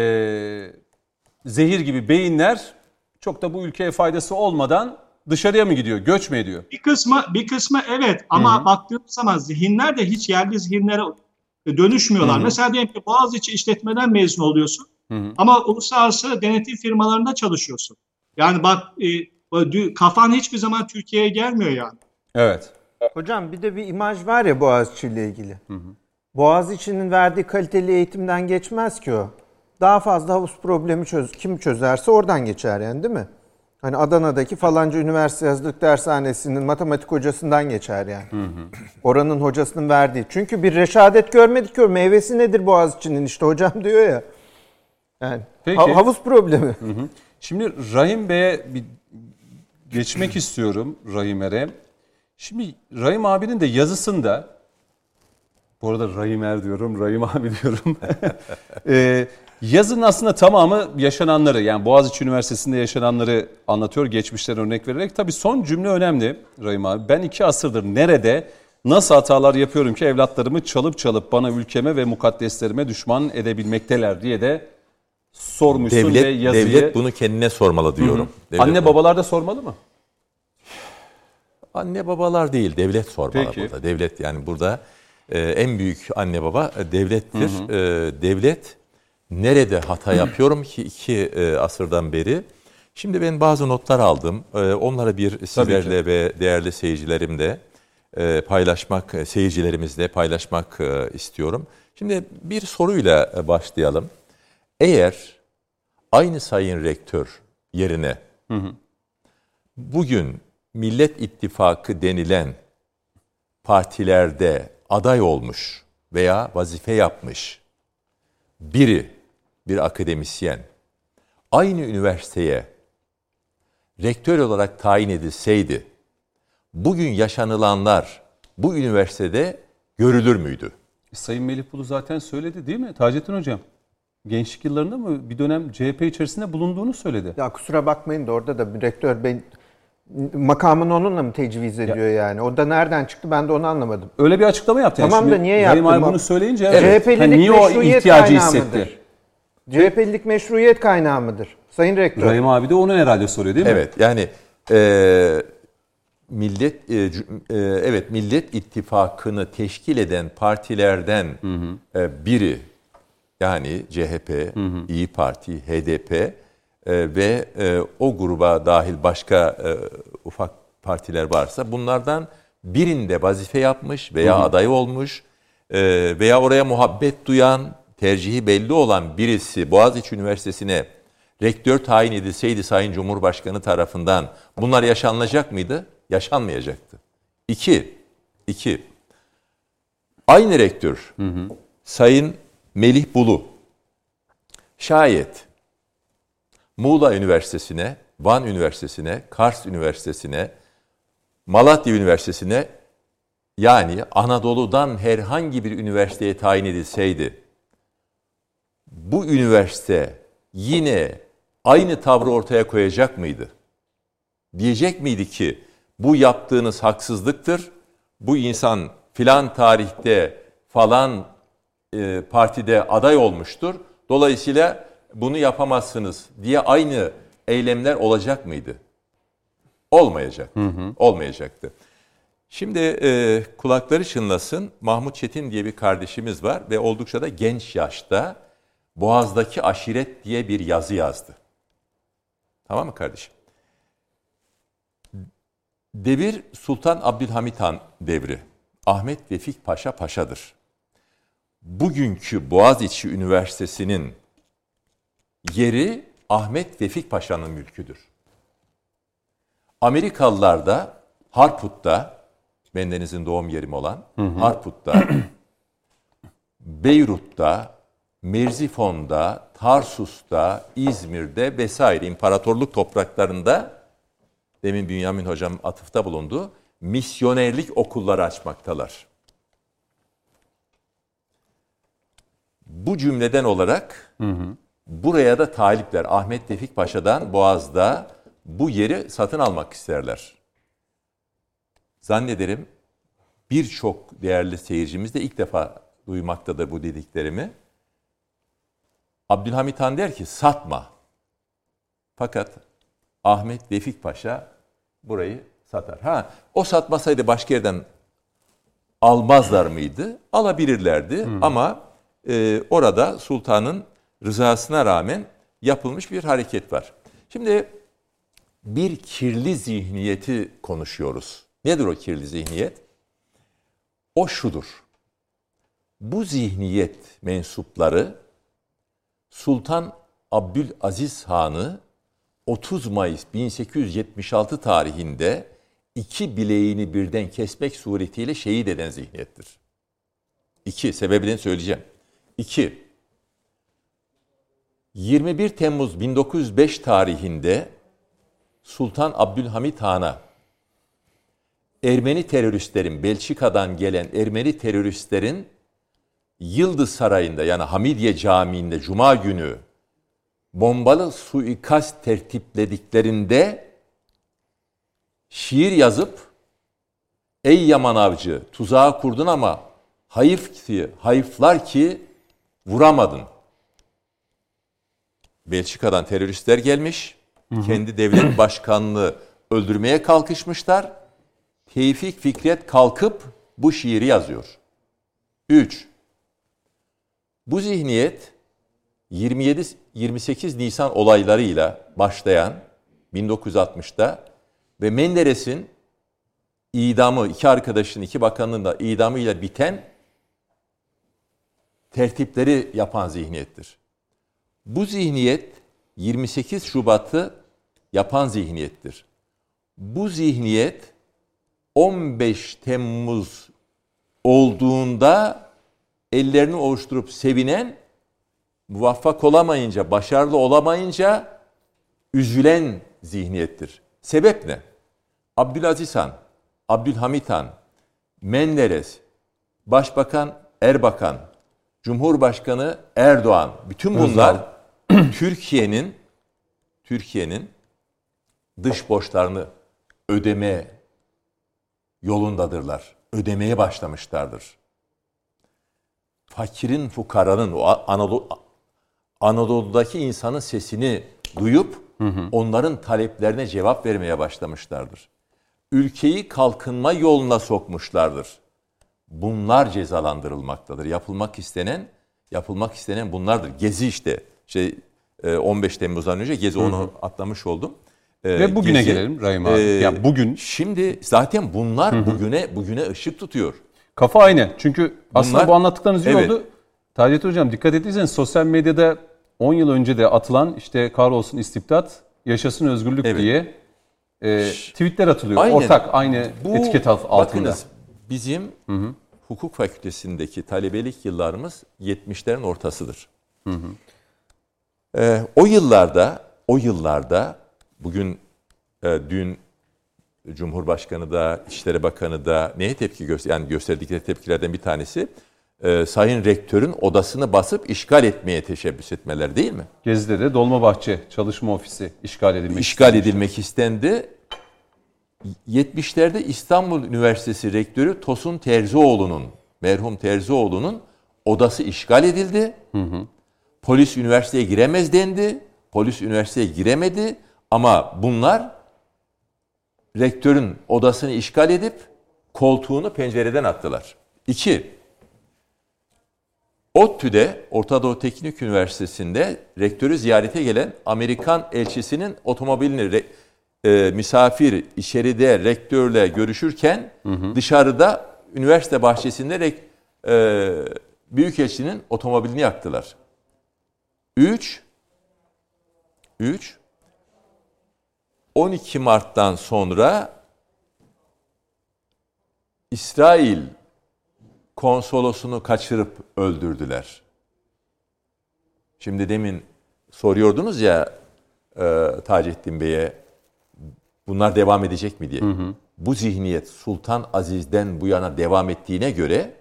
zehir gibi beyinler çok da bu ülkeye faydası olmadan dışarıya mı gidiyor? Göç mü ediyor? Bir kısmı bir kısmı evet ama Hı-hı. baktığımız zaman zihinler de hiç yerli zihinlere dönüşmüyorlar. Hı-hı. Mesela diyelim ki Boğaziçi işletmeden mezun oluyorsun. Hı-hı. Ama uluslararası denetim firmalarında çalışıyorsun. Yani bak e, kafan hiçbir zaman Türkiye'ye gelmiyor yani. Evet. Hocam bir de bir imaj var ya Boğaziçi ile ilgili. Hı hı. Boğaziçi'nin verdiği kaliteli eğitimden geçmez ki o. Daha fazla havuz problemi çöz, kim çözerse oradan geçer yani değil mi? Hani Adana'daki falanca üniversite yazılık dershanesinin matematik hocasından geçer yani. Hı hı. Oranın hocasının verdiği. Çünkü bir reşadet görmedik ki o meyvesi nedir Boğaziçi'nin işte hocam diyor ya. Yani Peki. Ha, havuz problemi. Hı hı. Şimdi Rahim Bey'e bir geçmek istiyorum Rahim Er'e. Şimdi Rahim abinin de yazısında bu arada Rahim Er diyorum, Rahim abi diyorum. ee, yazının aslında tamamı yaşananları yani Boğaziçi Üniversitesi'nde yaşananları anlatıyor geçmişten örnek vererek. Tabii son cümle önemli Rahim abi. Ben iki asırdır nerede nasıl hatalar yapıyorum ki evlatlarımı çalıp çalıp bana ülkeme ve mukaddeslerime düşman edebilmekteler diye de sormuşsun devlet, ve yazıyı... Devlet bunu kendine sormalı diyorum. Anne bunu. babalar da sormalı mı? Anne babalar değil, devlet sormalı Peki. burada. Devlet yani burada e, en büyük anne baba e, devlettir. Hı hı. E, devlet nerede hata yapıyorum ki iki e, asırdan beri? Şimdi ben bazı notlar aldım. E, onları bir sizlerle ve değerli seyircilerimle e, paylaşmak, e, seyircilerimizle paylaşmak e, istiyorum. Şimdi bir soruyla e, başlayalım. Eğer aynı sayın rektör yerine hı hı. bugün Millet İttifakı denilen partilerde aday olmuş veya vazife yapmış biri, bir akademisyen aynı üniversiteye rektör olarak tayin edilseydi bugün yaşanılanlar bu üniversitede görülür müydü? Sayın Melih Bulu zaten söyledi değil mi Taceddin Hocam? Gençlik yıllarında mı bir dönem CHP içerisinde bulunduğunu söyledi. Ya kusura bakmayın da orada da bir rektör ben makamını onunla mı tecviz ediyor yani? O da nereden çıktı ben de onu anlamadım. Öyle bir açıklama yaptı. Yani Tamam da niye Rahim yaptı? abi bunu söyleyince Evet. CHP'lilik Hani niye o meşruiyet ihtiyacı hissetti? CHP'lilik meşruiyet kaynağı mıdır? Sayın Rektör. Rahim abi de onu herhalde soruyor değil mi? Evet yani e, millet e, e, evet Millet İttifakı'nı teşkil eden partilerden e, biri yani CHP, İyi Parti, HDP e, ve e, o gruba dahil başka e, ufak partiler varsa bunlardan birinde vazife yapmış veya aday olmuş e, veya oraya muhabbet duyan, tercihi belli olan birisi Boğaziçi Üniversitesi'ne rektör tayin edilseydi Sayın Cumhurbaşkanı tarafından bunlar yaşanılacak mıydı? Yaşanmayacaktı. İki, iki, aynı rektör Sayın Melih Bulu şayet Muğla Üniversitesi'ne, Van Üniversitesi'ne, Kars Üniversitesi'ne, Malatya Üniversitesi'ne yani Anadolu'dan herhangi bir üniversiteye tayin edilseydi bu üniversite yine aynı tavrı ortaya koyacak mıydı? Diyecek miydi ki bu yaptığınız haksızlıktır, bu insan filan tarihte falan e, partide aday olmuştur, dolayısıyla bunu yapamazsınız diye aynı eylemler olacak mıydı? Olmayacak. Olmayacaktı. Şimdi e, kulakları çınlasın. Mahmut Çetin diye bir kardeşimiz var ve oldukça da genç yaşta Boğaz'daki Aşiret diye bir yazı yazdı. Tamam mı kardeşim? Devir Sultan Abdülhamit Han devri. Ahmet Vefik Paşa paşadır. Bugünkü Boğaziçi Üniversitesi'nin yeri Ahmet Vefik Paşa'nın mülküdür. Amerikalılar da Harput'ta, bendenizin doğum yerim olan Harput'ta, Beyrut'ta, Merzifon'da, Tarsus'ta, İzmir'de vesaire imparatorluk topraklarında demin Bünyamin hocam atıfta bulundu. Misyonerlik okulları açmaktalar. Bu cümleden olarak buraya da talipler Ahmet Tevfik Paşa'dan Boğaz'da bu yeri satın almak isterler. Zannederim birçok değerli seyircimiz de ilk defa duymaktadır bu dediklerimi. Abdülhamit Han der ki satma. Fakat Ahmet Vefik Paşa burayı satar. Ha, o satmasaydı başka yerden almazlar mıydı? Alabilirlerdi ama e, orada sultanın rızasına rağmen yapılmış bir hareket var. Şimdi bir kirli zihniyeti konuşuyoruz. Nedir o kirli zihniyet? O şudur. Bu zihniyet mensupları Sultan Abdülaziz Han'ı 30 Mayıs 1876 tarihinde iki bileğini birden kesmek suretiyle şehit eden zihniyettir. İki, sebebini söyleyeceğim. İki, 21 Temmuz 1905 tarihinde Sultan Abdülhamit Han'a Ermeni teröristlerin, Belçika'dan gelen Ermeni teröristlerin Yıldız Sarayı'nda yani Hamidiye Camii'nde Cuma günü bombalı suikast tertiplediklerinde şiir yazıp Ey Yaman Avcı tuzağı kurdun ama hayıf ki, hayıflar ki vuramadın. Belçika'dan teröristler gelmiş. Kendi devlet başkanını öldürmeye kalkışmışlar. Tevfik Fikret kalkıp bu şiiri yazıyor. 3. Bu zihniyet 27 28 Nisan olaylarıyla başlayan 1960'da ve Menderes'in idamı, iki arkadaşın, iki bakanın da idamıyla biten tertipleri yapan zihniyettir. Bu zihniyet 28 Şubat'ı yapan zihniyettir. Bu zihniyet 15 Temmuz olduğunda ellerini ovuşturup sevinen, muvaffak olamayınca, başarılı olamayınca üzülen zihniyettir. Sebep ne? Abdülaziz Han, Abdülhamit Han, Menderes, Başbakan Erbakan, Cumhurbaşkanı Erdoğan, bütün bunlar Türkiye'nin Türkiye'nin dış borçlarını ödeme yolundadırlar. Ödemeye başlamışlardır. Fakirin, fukaranın, o Anadolu, Anadolu'daki insanın sesini duyup onların taleplerine cevap vermeye başlamışlardır. Ülkeyi kalkınma yoluna sokmuşlardır. Bunlar cezalandırılmaktadır. Yapılmak istenen, yapılmak istenen bunlardır. Gezi işte. Şey 15 Temmuz'dan önce Gezi onu atlamış oldum. Ee, Ve bugüne Gezi, gelelim Rahim abi. E, ya bugün şimdi zaten bunlar hı hı. bugüne bugüne ışık tutuyor. Kafa aynı. Çünkü bunlar, aslında bu anlattıklarınız evet. oldu. Taceddin Hocam dikkat ettiyseniz sosyal medyada 10 yıl önce de atılan işte kahrolsun istibdat, yaşasın özgürlük evet. diye e, tweetler atılıyor. Aynen. Ortak aynı bu, etiket altında. Bakınız bizim hı hı. hukuk fakültesindeki talebelik yıllarımız 70'lerin ortasıdır. Hı hı. Ee, o yıllarda o yıllarda bugün e, dün Cumhurbaşkanı da İçişleri Bakanı da neye tepki göster yani gösterdikleri tepkilerden bir tanesi e, Sayın Rektör'ün odasını basıp işgal etmeye teşebbüs etmeler değil mi? Gezi'de de Dolmabahçe çalışma ofisi işgal edilmek işgal edilmek istendi. 70'lerde İstanbul Üniversitesi Rektörü Tosun Terzioğlu'nun merhum Terzioğlu'nun odası işgal edildi. Hı hı. Polis üniversiteye giremez dendi. Polis üniversiteye giremedi ama bunlar rektörün odasını işgal edip koltuğunu pencereden attılar. İki, ODTÜ'de Orta Doğu Teknik Üniversitesi'nde rektörü ziyarete gelen Amerikan elçisinin otomobilini re, e, misafir içeride rektörle görüşürken hı hı. dışarıda üniversite bahçesinde rek, e, büyükelçinin otomobilini yaktılar. 3 3 12 Mart'tan sonra İsrail konsolosunu kaçırıp öldürdüler. Şimdi demin soruyordunuz ya e, Taceddin Bey'e bunlar devam edecek mi diye. Hı hı. Bu zihniyet Sultan Aziz'den bu yana devam ettiğine göre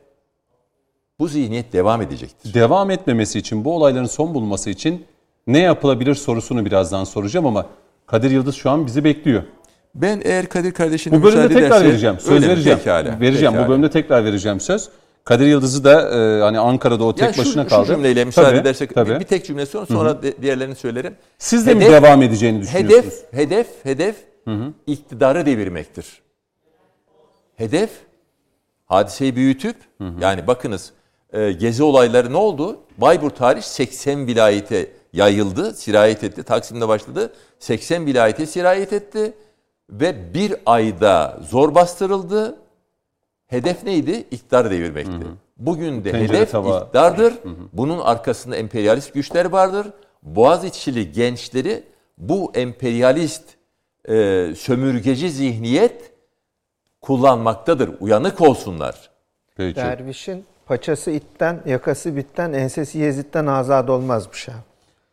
bu zihniyet devam edecektir. Devam etmemesi için, bu olayların son bulması için ne yapılabilir sorusunu birazdan soracağım ama Kadir Yıldız şu an bizi bekliyor. Ben eğer Kadir kardeşine Bu bölümde tekrar ederse, vereceğim. Söz vereceğim. Pekala, vereceğim. Pekala. Bu bölümde tekrar vereceğim söz. Kadir Yıldız'ı da e, hani Ankara'da o tek ya şu, başına kaldı. Şu cümleyle müsaade tabii, edersek tabii. Bir, bir tek cümle sonra sonra Hı-hı. diğerlerini söylerim. Siz de hedef, mi devam edeceğini düşünüyorsunuz? Hedef hedef hedef Hı-hı. iktidarı devirmektir. Hedef hadiseyi büyütüp Hı-hı. yani bakınız e, gezi olayları ne oldu? Bayburt tarih 80 vilayete yayıldı, sirayet etti. Taksim'de başladı. 80 vilayete sirayet etti ve bir ayda zor bastırıldı. Hedef neydi? İktidar devirmekti. Hı hı. Bugün de Tencere hedef tava. iktidardır. Hı hı. Bunun arkasında emperyalist güçler vardır. Boğaziçi'li gençleri bu emperyalist e, sömürgeci zihniyet kullanmaktadır. Uyanık olsunlar. Peki. Dervişin paçası itten, yakası bitten, ensesi Yezid'den azad olmazmış abi.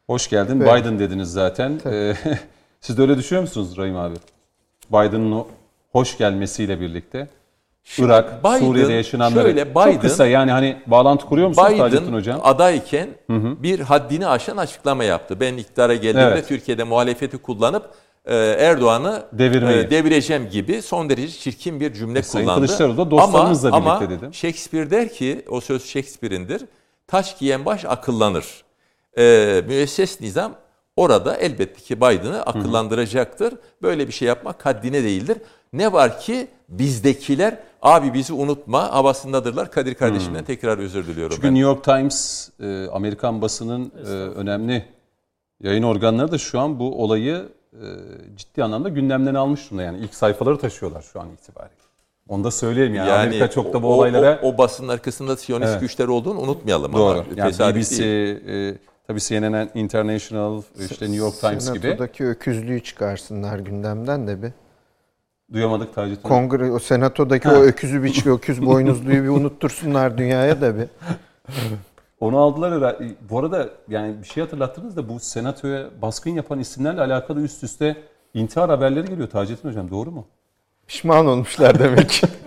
Hoş geldin. Evet. Biden dediniz zaten. Ee, siz de öyle düşünüyor musunuz Rahim abi? Biden'ın hoş gelmesiyle birlikte. Şimdi Irak, Biden, Suriye'de yaşananları şöyle, Biden, çok kısa yani hani bağlantı kuruyor musunuz Biden Hocam? adayken hı hı. bir haddini aşan açıklama yaptı. Ben iktidara geldiğimde evet. Türkiye'de muhalefeti kullanıp Erdoğan'ı e, devireceğim gibi son derece çirkin bir cümle e, kullandı. Sayın Kılıçdaroğlu da dostlarımızla ama, birlikte ama Shakespeare der ki, o söz Shakespeare'indir, taş giyen baş akıllanır e, müesses nizam orada elbette ki Biden'ı akıllandıracaktır. Böyle bir şey yapmak haddine değildir. Ne var ki bizdekiler abi bizi unutma havasındadırlar. Kadir kardeşimden hmm. tekrar özür diliyorum. Çünkü ben. New York Times e, Amerikan basının e, önemli yayın organları da şu an bu olayı e, ciddi anlamda gündemden almış durumda. Yani ilk sayfaları taşıyorlar şu an itibariyle. Onu da söyleyelim yani, yani Amerika çok da bu o, olaylara... O, o basının arkasında Siyonist evet. güçler olduğunu unutmayalım. Doğru. Ama. Yani BBC, e, Tabii CNN International, işte New York Times Senato'daki gibi. Senato'daki öküzlüğü çıkarsınlar gündemden de bir. Duyamadık Taceddin. Kongre, o senatodaki ha. o öküzü biçli, öküz boynuzluyu bir unuttursunlar dünyaya da bir. Onu aldılar herhalde. Bu arada yani bir şey hatırlattınız da bu senatoya baskın yapan isimlerle alakalı üst üste intihar haberleri geliyor Taceddin Hocam doğru mu? Pişman olmuşlar demek ki.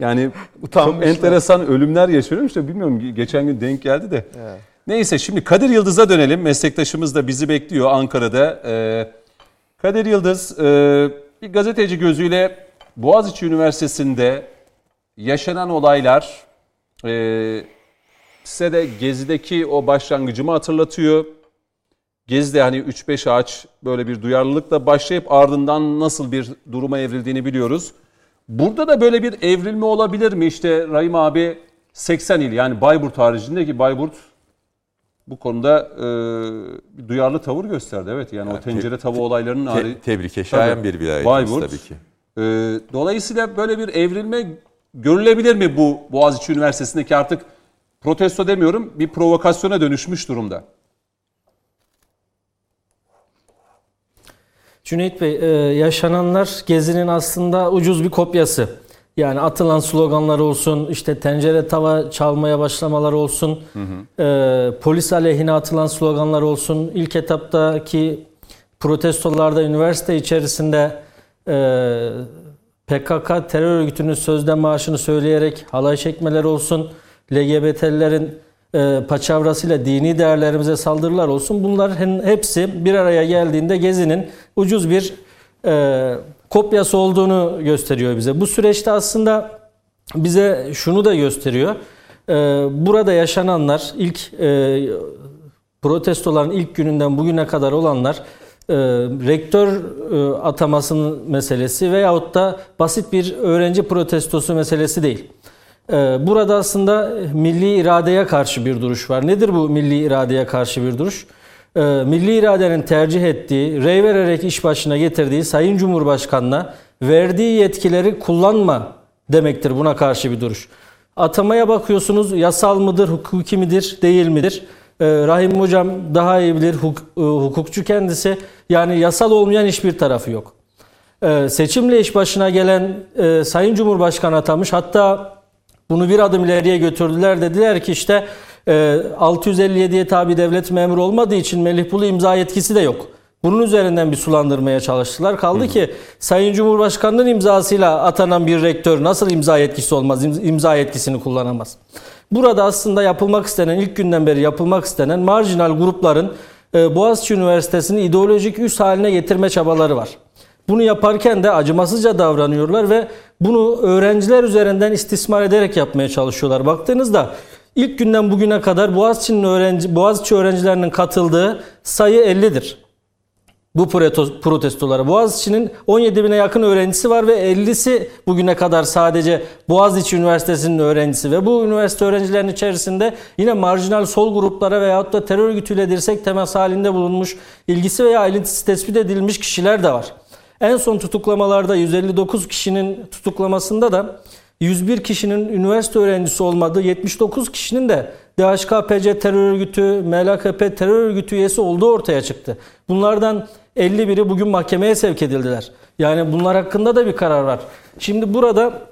Yani Utanmışlar. çok enteresan ölümler yaşanıyormuş da bilmiyorum geçen gün denk geldi de. Neyse şimdi Kadir Yıldız'a dönelim. Meslektaşımız da bizi bekliyor Ankara'da. Ee, Kadir Yıldız e, bir gazeteci gözüyle Boğaziçi Üniversitesi'nde yaşanan olaylar e, size de Gezi'deki o başlangıcımı hatırlatıyor. Gezi'de hani 3-5 ağaç böyle bir duyarlılıkla başlayıp ardından nasıl bir duruma evrildiğini biliyoruz. Burada da böyle bir evrilme olabilir mi? İşte Rahim abi 80 il yani Bayburt haricinde ki Bayburt bu konuda e, bir duyarlı tavır gösterdi. Evet yani o tencere tava olaylarının Te- harici. tebrike şayan Tabii. bir vilayetimiz Bayburt. tabii ki. Ee, dolayısıyla böyle bir evrilme görülebilir mi bu Boğaziçi Üniversitesi'ndeki artık protesto demiyorum bir provokasyona dönüşmüş durumda. Cüneyt Bey, e, yaşananlar Gezi'nin aslında ucuz bir kopyası. Yani atılan sloganlar olsun, işte tencere tava çalmaya başlamalar olsun, e, polis aleyhine atılan sloganlar olsun, ilk etaptaki protestolarda üniversite içerisinde e, PKK terör örgütünün sözde maaşını söyleyerek halay çekmeler olsun, LGBT'lilerin e, paçavrasıyla dini değerlerimize saldırılar olsun. Bunlar hen- hepsi bir araya geldiğinde Gezi'nin ucuz bir e, kopyası olduğunu gösteriyor bize. Bu süreçte aslında bize şunu da gösteriyor. E, burada yaşananlar ilk e, protestoların ilk gününden bugüne kadar olanlar e, rektör e, atamasının meselesi veyahut da basit bir öğrenci protestosu meselesi değil. E, burada aslında milli iradeye karşı bir duruş var. Nedir bu milli iradeye karşı bir duruş? E, milli iradenin tercih ettiği, rey vererek iş başına getirdiği Sayın Cumhurbaşkanı'na verdiği yetkileri kullanma demektir buna karşı bir duruş. Atamaya bakıyorsunuz yasal mıdır, hukuki midir, değil midir? Ee, Rahim Hocam daha iyi bilir, e, hukukçu kendisi. Yani yasal olmayan hiçbir tarafı yok. Ee, seçimle iş başına gelen e, Sayın Cumhurbaşkanı atamış. Hatta bunu bir adım ileriye götürdüler. Dediler ki işte e, 657'ye tabi devlet memuru olmadığı için Melih Bulu imza yetkisi de yok. Bunun üzerinden bir sulandırmaya çalıştılar. Kaldı ki Sayın Cumhurbaşkanı'nın imzasıyla atanan bir rektör nasıl imza yetkisi olmaz, im- imza yetkisini kullanamaz. Burada aslında yapılmak istenen, ilk günden beri yapılmak istenen marjinal grupların e, Boğaziçi Üniversitesi'ni ideolojik üs haline getirme çabaları var. Bunu yaparken de acımasızca davranıyorlar ve bunu öğrenciler üzerinden istismar ederek yapmaya çalışıyorlar. Baktığınızda ilk günden bugüne kadar Boğaziçi'nin öğrenci, Boğaziçi öğrencilerinin katıldığı sayı 50'dir bu protesto- protestolara. Boğaziçi'nin 17 bine yakın öğrencisi var ve 50'si bugüne kadar sadece Boğaziçi Üniversitesi'nin öğrencisi ve bu üniversite öğrencilerinin içerisinde yine marjinal sol gruplara veyahut da terör örgütüyle dirsek temas halinde bulunmuş, ilgisi veya ailintisi tespit edilmiş kişiler de var. En son tutuklamalarda 159 kişinin tutuklamasında da 101 kişinin üniversite öğrencisi olmadığı, 79 kişinin de DHKPC terör örgütü, MLKP terör örgütü üyesi olduğu ortaya çıktı. Bunlardan 51'i bugün mahkemeye sevk edildiler. Yani bunlar hakkında da bir karar var. Şimdi burada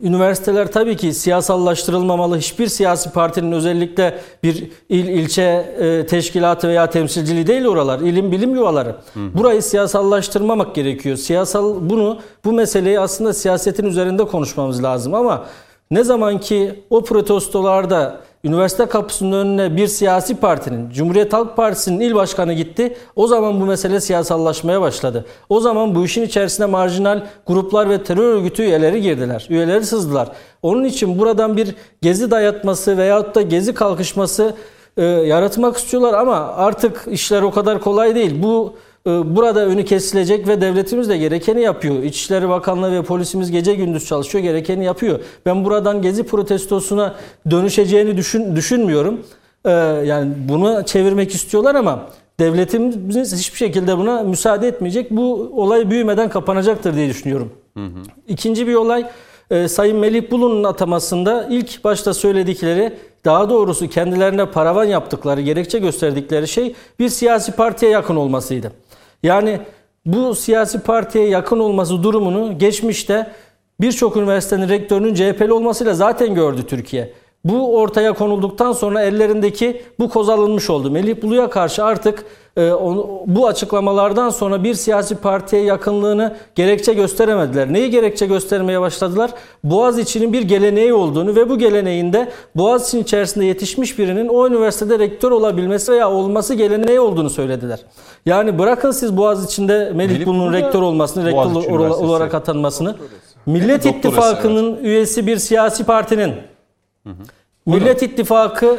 Üniversiteler tabii ki siyasallaştırılmamalı. Hiçbir siyasi partinin özellikle bir il, ilçe e, teşkilatı veya temsilciliği değil oralar. İlim bilim yuvaları. Burayı siyasallaştırmamak gerekiyor. Siyasal bunu bu meseleyi aslında siyasetin üzerinde konuşmamız lazım ama ne zaman ki o protestolarda üniversite kapısının önüne bir siyasi partinin, Cumhuriyet Halk Partisi'nin il başkanı gitti. O zaman bu mesele siyasallaşmaya başladı. O zaman bu işin içerisine marjinal gruplar ve terör örgütü üyeleri girdiler. Üyeleri sızdılar. Onun için buradan bir gezi dayatması veyahut da gezi kalkışması e, yaratmak istiyorlar ama artık işler o kadar kolay değil. Bu burada önü kesilecek ve devletimiz de gerekeni yapıyor. İçişleri Bakanlığı ve polisimiz gece gündüz çalışıyor, gerekeni yapıyor. Ben buradan gezi protestosuna dönüşeceğini düşün, düşünmüyorum. E, yani bunu çevirmek istiyorlar ama devletimiz hiçbir şekilde buna müsaade etmeyecek. Bu olay büyümeden kapanacaktır diye düşünüyorum. İkinci bir olay e, Sayın Melih Bulu'nun atamasında ilk başta söyledikleri daha doğrusu kendilerine paravan yaptıkları, gerekçe gösterdikleri şey bir siyasi partiye yakın olmasıydı. Yani bu siyasi partiye yakın olması durumunu geçmişte birçok üniversitenin rektörünün CHP'li olmasıyla zaten gördü Türkiye. Bu ortaya konulduktan sonra ellerindeki bu koz alınmış oldu. Melih Bulu'ya karşı artık e, onu, bu açıklamalardan sonra bir siyasi partiye yakınlığını gerekçe gösteremediler. Neyi gerekçe göstermeye başladılar? Boğaziçi'nin bir geleneği olduğunu ve bu geleneğinde Boğaziçi'nin içerisinde yetişmiş birinin o üniversitede rektör olabilmesi veya olması geleneği olduğunu söylediler. Yani bırakın siz Boğaziçi'nde Melih, Melih Bulu'nun rektör olmasını, rektör olarak atanmasını. Millet Doktorası, İttifakı'nın üyesi bir siyasi partinin Millet İttifakı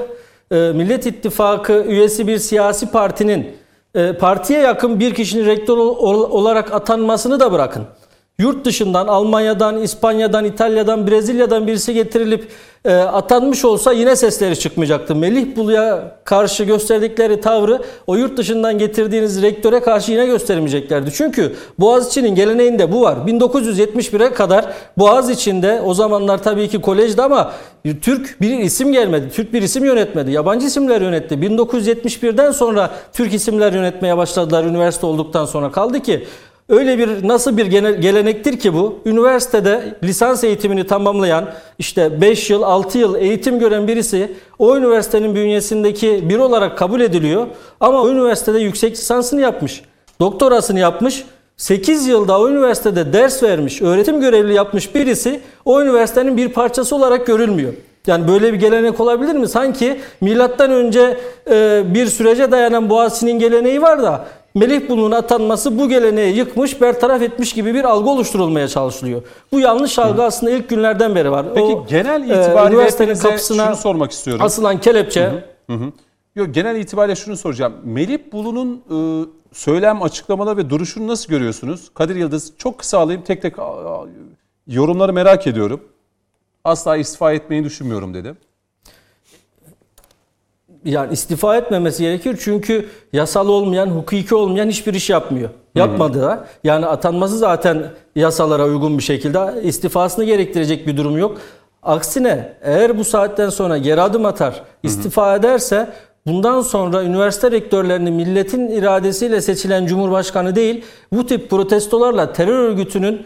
e, Millet İttifakı üyesi bir siyasi partinin e, partiye yakın bir kişinin rektör ol- ol- olarak atanmasını da bırakın. Yurt dışından Almanya'dan, İspanya'dan, İtalya'dan, Brezilya'dan birisi getirilip e, atanmış olsa yine sesleri çıkmayacaktı. Melih Bulu'ya karşı gösterdikleri tavrı o yurt dışından getirdiğiniz rektöre karşı yine göstermeyeceklerdi. Çünkü Boğaziçi'nin geleneğinde bu var. 1971'e kadar Boğaziçi'nde o zamanlar tabii ki kolejdi ama Türk bir isim gelmedi. Türk bir isim yönetmedi. Yabancı isimler yönetti. 1971'den sonra Türk isimler yönetmeye başladılar üniversite olduktan sonra. Kaldı ki Öyle bir nasıl bir gelenektir ki bu? Üniversitede lisans eğitimini tamamlayan işte 5 yıl 6 yıl eğitim gören birisi o üniversitenin bünyesindeki bir olarak kabul ediliyor. Ama o üniversitede yüksek lisansını yapmış. Doktorasını yapmış. 8 yılda o üniversitede ders vermiş, öğretim görevli yapmış birisi o üniversitenin bir parçası olarak görülmüyor. Yani böyle bir gelenek olabilir mi? Sanki milattan önce e, bir sürece dayanan Boğaziçi'nin geleneği var da Melih Bulu'nun atanması bu geleneği yıkmış, bertaraf etmiş gibi bir algı oluşturulmaya çalışılıyor. Bu yanlış algı aslında ilk günlerden beri var. Peki O, genel e, itibariyle üniversitenin kapısına şunu sormak istiyorum. asılan kelepçe Yok genel itibariyle şunu soracağım. Melih Bulu'nun e, söylem, açıklamaları ve duruşunu nasıl görüyorsunuz? Kadir Yıldız çok kısa alayım tek tek a, a, yorumları merak ediyorum. Asla istifa etmeyi düşünmüyorum dedi. Yani istifa etmemesi gerekir çünkü yasal olmayan, hukuki olmayan hiçbir iş yapmıyor. Yapmadı da. Yani atanması zaten yasalara uygun bir şekilde istifasını gerektirecek bir durum yok. Aksine eğer bu saatten sonra geri adım atar, istifa ederse bundan sonra üniversite rektörlerini milletin iradesiyle seçilen cumhurbaşkanı değil, bu tip protestolarla terör örgütünün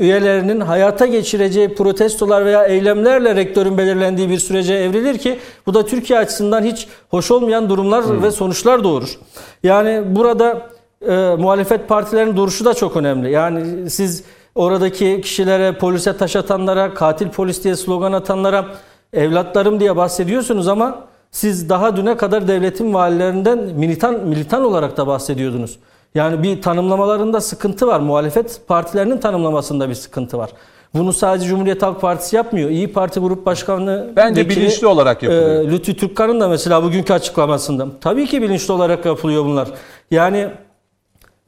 üyelerinin hayata geçireceği protestolar veya eylemlerle rektörün belirlendiği bir sürece evrilir ki bu da Türkiye açısından hiç hoş olmayan durumlar ve sonuçlar doğurur. Yani burada e, muhalefet partilerinin duruşu da çok önemli. Yani siz oradaki kişilere, polise taş atanlara, katil polis diye slogan atanlara evlatlarım diye bahsediyorsunuz ama siz daha düne kadar devletin valilerinden militan militan olarak da bahsediyordunuz. Yani bir tanımlamalarında sıkıntı var. Muhalefet partilerinin tanımlamasında bir sıkıntı var. Bunu sadece Cumhuriyet Halk Partisi yapmıyor. İyi Parti Grup Başkanı Bence vekili, bilinçli olarak yapılıyor. e, Lütfü Türkkan'ın da mesela bugünkü açıklamasında. Tabii ki bilinçli olarak yapılıyor bunlar. Yani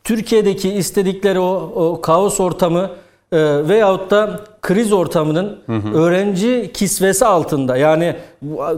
Türkiye'deki istedikleri o, o kaos ortamı e, veyahut da kriz ortamının öğrenci kisvesi altında. Yani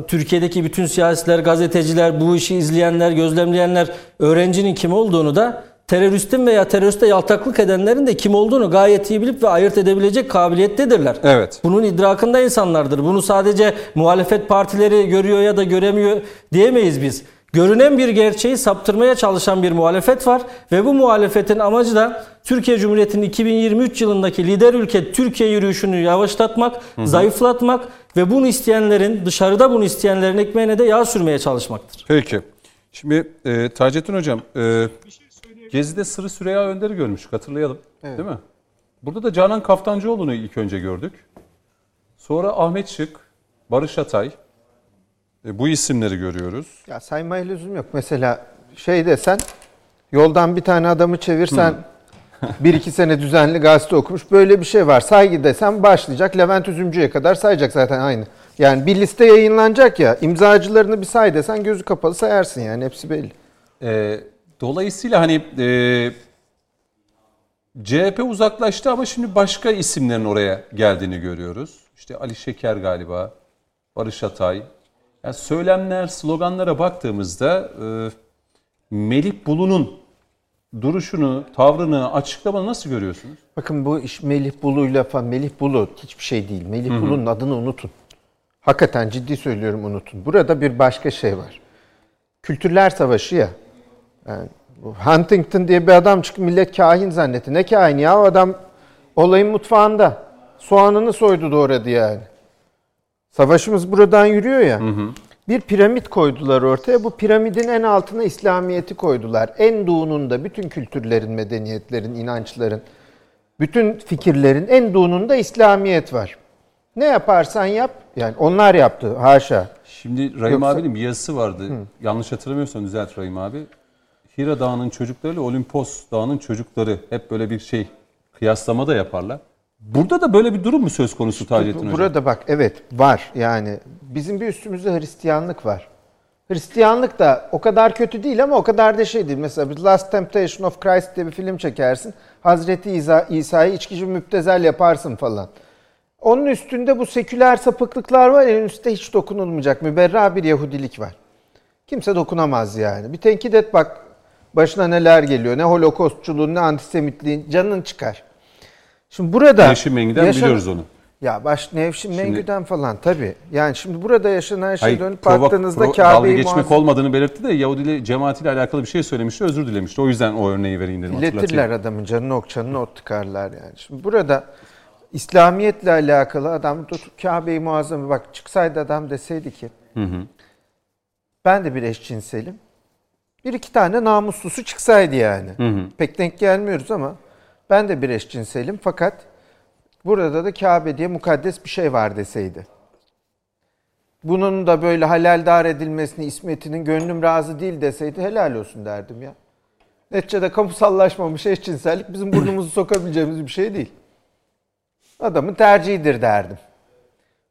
Türkiye'deki bütün siyasiler, gazeteciler, bu işi izleyenler, gözlemleyenler öğrencinin kim olduğunu da teröristin veya teröriste yaltaklık edenlerin de kim olduğunu gayet iyi bilip ve ayırt edebilecek kabiliyettedirler. Evet. Bunun idrakında insanlardır. Bunu sadece muhalefet partileri görüyor ya da göremiyor diyemeyiz biz. Görünen bir gerçeği saptırmaya çalışan bir muhalefet var ve bu muhalefetin amacı da Türkiye Cumhuriyeti'nin 2023 yılındaki lider ülke Türkiye yürüyüşünü yavaşlatmak, zayıflatmak ve bunu isteyenlerin, dışarıda bunu isteyenlerin ekmeğine de yağ sürmeye çalışmaktır. Peki. Şimdi e, Taceddin Hocam, e, Gezi'de Sırrı Süreyya Önder'i görmüştük hatırlayalım. Değil mi? Burada da Canan Kaftancıoğlu'nu ilk önce gördük. Sonra Ahmet Şık, Barış Atay. E, bu isimleri görüyoruz. Ya saymaya lüzum yok. Mesela şey desen yoldan bir tane adamı çevirsen bir iki sene düzenli gazete okumuş. Böyle bir şey var. Saygı desem başlayacak. Levent Üzümcü'ye kadar sayacak zaten aynı. Yani bir liste yayınlanacak ya. imzacılarını bir say desen gözü kapalı sayarsın yani. Hepsi belli. E, dolayısıyla hani e, CHP uzaklaştı ama şimdi başka isimlerin oraya geldiğini görüyoruz. İşte Ali Şeker galiba, Barış Atay. Yani söylemler, sloganlara baktığımızda e, Melih Bulu'nun duruşunu, tavrını, açıklamanı nasıl görüyorsunuz? Bakın bu iş Melih Bulu'yla falan. Melih Bulu hiçbir şey değil. Melih Bulu'nun adını unutun. Hakikaten ciddi söylüyorum unutun. Burada bir başka şey var. Kültürler savaşı ya. Yani bu Huntington diye bir adam çıktı millet kahin zannetti. Ne kahin ya o adam olayın mutfağında. Soğanını soydu doğradı yani. Savaşımız buradan yürüyor ya. Bir piramit koydular ortaya. Bu piramidin en altına İslamiyet'i koydular. En doğununda bütün kültürlerin, medeniyetlerin, inançların, bütün fikirlerin en doğununda İslamiyet var. Ne yaparsan yap, yani onlar yaptı haşa. Şimdi Rahim Yoksa- abinin bir yazısı vardı. Yanlış hatırlamıyorsam düzelt Rahim abi. Hira Dağı'nın çocuklarıyla Olimpos Dağı'nın çocukları hep böyle bir şey kıyaslama da yaparlar. Burada da böyle bir durum mu söz konusu Taceddin Hocam? Burada bak evet var yani bizim bir üstümüzde Hristiyanlık var. Hristiyanlık da o kadar kötü değil ama o kadar da şey değil. Mesela bir Last Temptation of Christ diye bir film çekersin. Hazreti İsa, İsa'yı içkici müptezel yaparsın falan. Onun üstünde bu seküler sapıklıklar var. En üstte hiç dokunulmayacak. Müberra bir Yahudilik var. Kimse dokunamaz yani. Bir tenkit et bak başına neler geliyor. Ne holokostçuluğun ne antisemitliğin canın çıkar. Şimdi burada Nevşin Mengi'den yaşanan- biliyoruz onu. ya baş Nevşin Mengü'den falan tabii. Yani şimdi burada yaşanan şey Hayır, dönüp provo- baktığınızda pro- dalga Kabe'yi geçmek muazzam olmadığını belirtti de Yahudi cemaatiyle alakalı bir şey söylemişti, özür dilemişti. O yüzden o örneği vereyim dedim iletirler adamın canını ok canını ot tıkarlar yani. Şimdi burada İslamiyetle alakalı adam tutup Kabe'yi muazzam bak çıksaydı adam deseydi ki ben de bir eşcinselim. Bir iki tane namuslusu çıksaydı yani. Pek denk gelmiyoruz ama ben de bir eşcinselim fakat burada da Kabe diye mukaddes bir şey var deseydi. Bunun da böyle halaldar edilmesini, ismetinin gönlüm razı değil deseydi helal olsun derdim ya. Neticede kamusallaşmamış eşcinsellik bizim burnumuzu sokabileceğimiz bir şey değil. Adamın tercihidir derdim.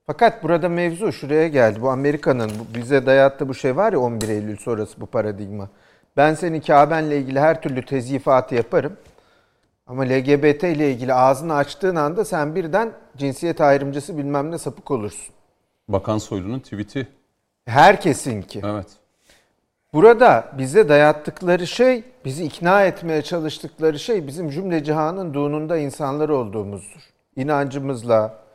Fakat burada mevzu şuraya geldi. Bu Amerika'nın bize dayattığı bu şey var ya 11 Eylül sonrası bu paradigma. Ben senin Kabe'nle ilgili her türlü tezyifatı yaparım. Ama LGBT ile ilgili ağzını açtığın anda sen birden cinsiyet ayrımcısı bilmem ne sapık olursun. Bakan Soylu'nun tweet'i. Herkesinki. Evet. Burada bize dayattıkları şey, bizi ikna etmeye çalıştıkları şey bizim cümle cihanınduğununda insanlar olduğumuzdur. İnancımızla,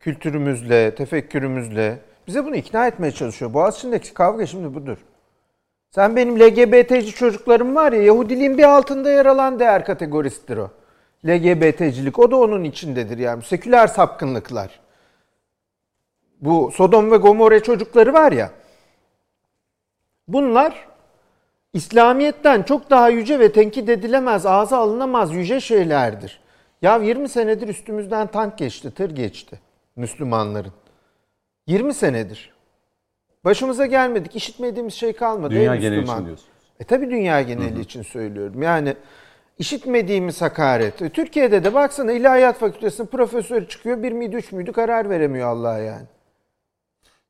kültürümüzle, tefekkürümüzle bize bunu ikna etmeye çalışıyor. Boğaziçi'ndeki kavga şimdi budur. Sen benim LGBT'ci çocuklarım var ya Yahudiliğin bir altında yer alan değer kategorisidir o. LGBT'cilik o da onun içindedir yani. Seküler sapkınlıklar. Bu Sodom ve Gomorre çocukları var ya. Bunlar İslamiyet'ten çok daha yüce ve tenkit edilemez, ağza alınamaz yüce şeylerdir. Ya 20 senedir üstümüzden tank geçti, tır geçti Müslümanların. 20 senedir. Başımıza gelmedik, işitmediğimiz şey kalmadı. Dünya geneli Müslüman. için diyorsun. E tabi dünya geneli için söylüyorum. Yani işitmediğimiz hakaret. E, Türkiye'de de baksana İlahiyat Fakültesi'nin profesörü çıkıyor. Bir miydi üç müydü karar veremiyor Allah'a yani.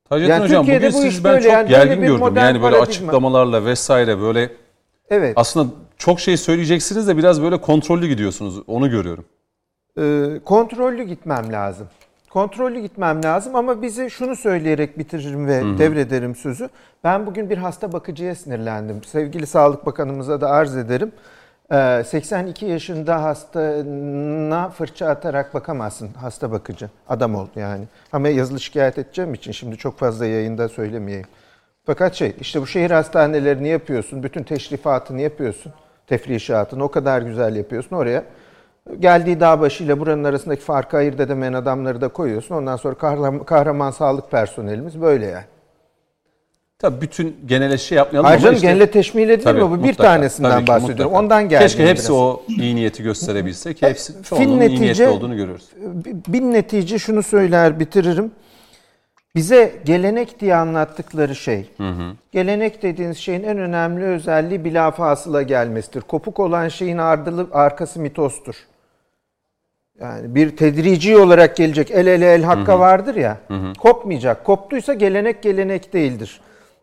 Taceddin Yani Hocam Türkiye'de bugün bu siz ben böyle çok yani gergin gördüm. Yani böyle paradigma. açıklamalarla vesaire böyle Evet. aslında çok şey söyleyeceksiniz de biraz böyle kontrollü gidiyorsunuz. Onu görüyorum. Ee, kontrollü gitmem lazım. Kontrollü gitmem lazım ama bizi şunu söyleyerek bitiririm ve devrederim sözü. Ben bugün bir hasta bakıcıya sinirlendim. Sevgili Sağlık Bakanımıza da arz ederim. Ee, 82 yaşında hastana fırça atarak bakamazsın hasta bakıcı. Adam ol yani. Ama yazılı şikayet edeceğim için şimdi çok fazla yayında söylemeyeyim. Fakat şey işte bu şehir hastanelerini yapıyorsun. Bütün teşrifatını yapıyorsun. Tefrişatını o kadar güzel yapıyorsun oraya. Geldiği dağ başıyla buranın arasındaki farkı ayırt edemeyen adamları da koyuyorsun. Ondan sonra kahraman, kahraman sağlık personelimiz böyle yani. Tabii bütün genele şey yapmayalım Ayrıca ama işte... genele teşmil edilir mi? Bu bir mutlaka. tanesinden Tabii ki, bahsediyorum. mutlaka. Ondan geldi. Keşke hepsi biraz. o iyi niyeti gösterebilse ki hepsi çoğunun Fin iyi netice- niyetli olduğunu görüyoruz. bir netice şunu söyler bitiririm. Bize gelenek diye anlattıkları şey, gelenek dediğiniz şeyin en önemli özelliği bilafasıla gelmesidir. Kopuk olan şeyin ardılı, arkası mitostur. Yani bir tedrici olarak gelecek el ele el hakka vardır ya, kopmayacak. Koptuysa gelenek gelenek değildir.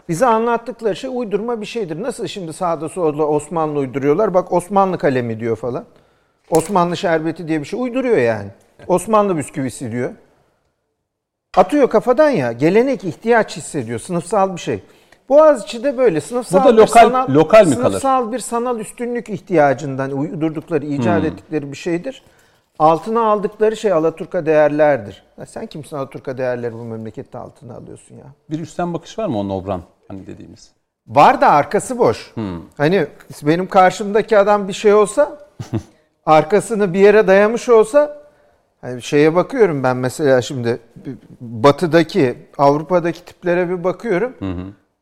Bize anlattıkları şey uydurma bir şeydir. Nasıl şimdi sağda solda Osmanlı uyduruyorlar, bak Osmanlı kalemi diyor falan. Osmanlı şerbeti diye bir şey uyduruyor yani. Osmanlı bisküvisi diyor. Atıyor kafadan ya. Gelenek ihtiyaç hissediyor. Sınıfsal bir şey. Boğaziçi de böyle sınıfsal Burada bir lokal- sanal, lokal mi kalır? Sınıfsal bir sanal üstünlük ihtiyacından uydurdukları, icat ettikleri bir şeydir. Altına aldıkları şey Alaturka değerlerdir. Ya sen kimsin Alaturka değerleri bu memlekette altına alıyorsun ya? Bir üstten bakış var mı o Nobran hani dediğimiz? Var da arkası boş. Hani benim karşımdaki adam bir şey olsa, arkasını bir yere dayamış olsa Hani şeye bakıyorum ben mesela şimdi batıdaki, Avrupa'daki tiplere bir bakıyorum.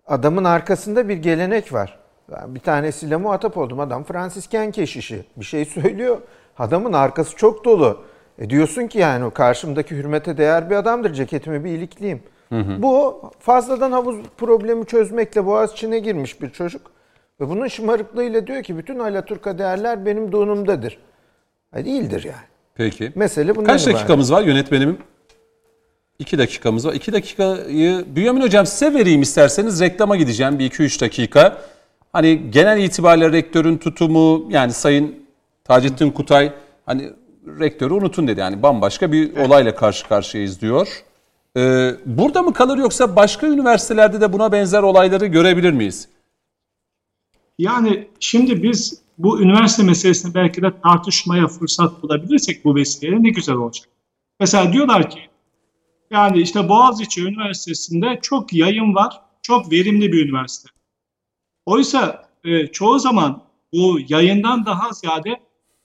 Adamın arkasında bir gelenek var. Ben bir tanesiyle muhatap oldum. Adam Fransisken keşişi. Bir şey söylüyor. Adamın arkası çok dolu. E diyorsun ki yani karşımdaki hürmete değer bir adamdır. Ceketimi bir ilikleyeyim. Bu fazladan havuz problemi çözmekle boğaz içine girmiş bir çocuk. Ve bunun şımarıklığıyla diyor ki bütün Alaturka değerler benim donumdadır. Ha, değildir yani. Peki. Mesele bundan Kaç ibaret. dakikamız var yönetmenim? İki dakikamız var. İki dakikayı Bünyamin Hocam size vereyim isterseniz. Reklama gideceğim bir iki üç dakika. Hani genel itibariyle rektörün tutumu yani Sayın Taceddin Kutay hani rektörü unutun dedi. Yani bambaşka bir olayla karşı karşıyayız diyor. Ee, burada mı kalır yoksa başka üniversitelerde de buna benzer olayları görebilir miyiz? Yani şimdi biz bu üniversite meselesini belki de tartışmaya fırsat bulabilirsek bu vesileyle ne güzel olacak. Mesela diyorlar ki yani işte Boğaziçi Üniversitesi'nde çok yayın var, çok verimli bir üniversite. Oysa e, çoğu zaman bu yayından daha ziyade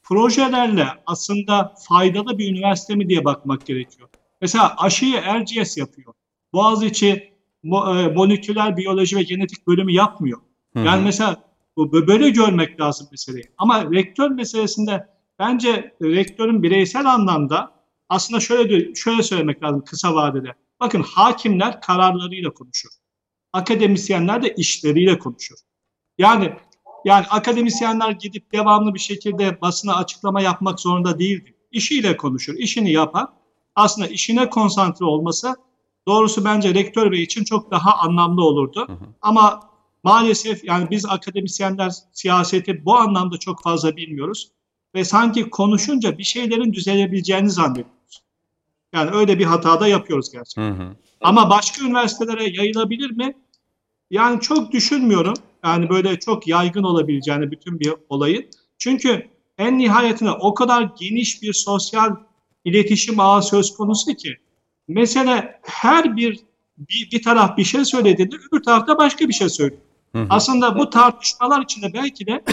projelerle aslında faydalı bir üniversite mi diye bakmak gerekiyor. Mesela aşıyı Erciyes yapıyor. Boğaziçi e, moleküler biyoloji ve genetik bölümü yapmıyor. Yani mesela bu böyle görmek lazım meseleyi. Ama rektör meselesinde bence rektörün bireysel anlamda aslında şöyle şöyle söylemek lazım kısa vadede. Bakın hakimler kararlarıyla konuşur. Akademisyenler de işleriyle konuşur. Yani yani akademisyenler gidip devamlı bir şekilde basına açıklama yapmak zorunda değildir. İşiyle konuşur, işini yapar. Aslında işine konsantre olması doğrusu bence rektör bey için çok daha anlamlı olurdu. Ama maalesef yani biz akademisyenler siyaseti bu anlamda çok fazla bilmiyoruz ve sanki konuşunca bir şeylerin düzelebileceğini zannediyoruz. Yani öyle bir hata da yapıyoruz gerçekten. Ama başka üniversitelere yayılabilir mi? Yani çok düşünmüyorum. Yani böyle çok yaygın olabileceğini bütün bir olayın. Çünkü en nihayetinde o kadar geniş bir sosyal iletişim ağı söz konusu ki mesele her bir bir, bir taraf bir şey söylediğinde öbür tarafta başka bir şey söylüyor. Aslında bu tartışmalar içinde belki de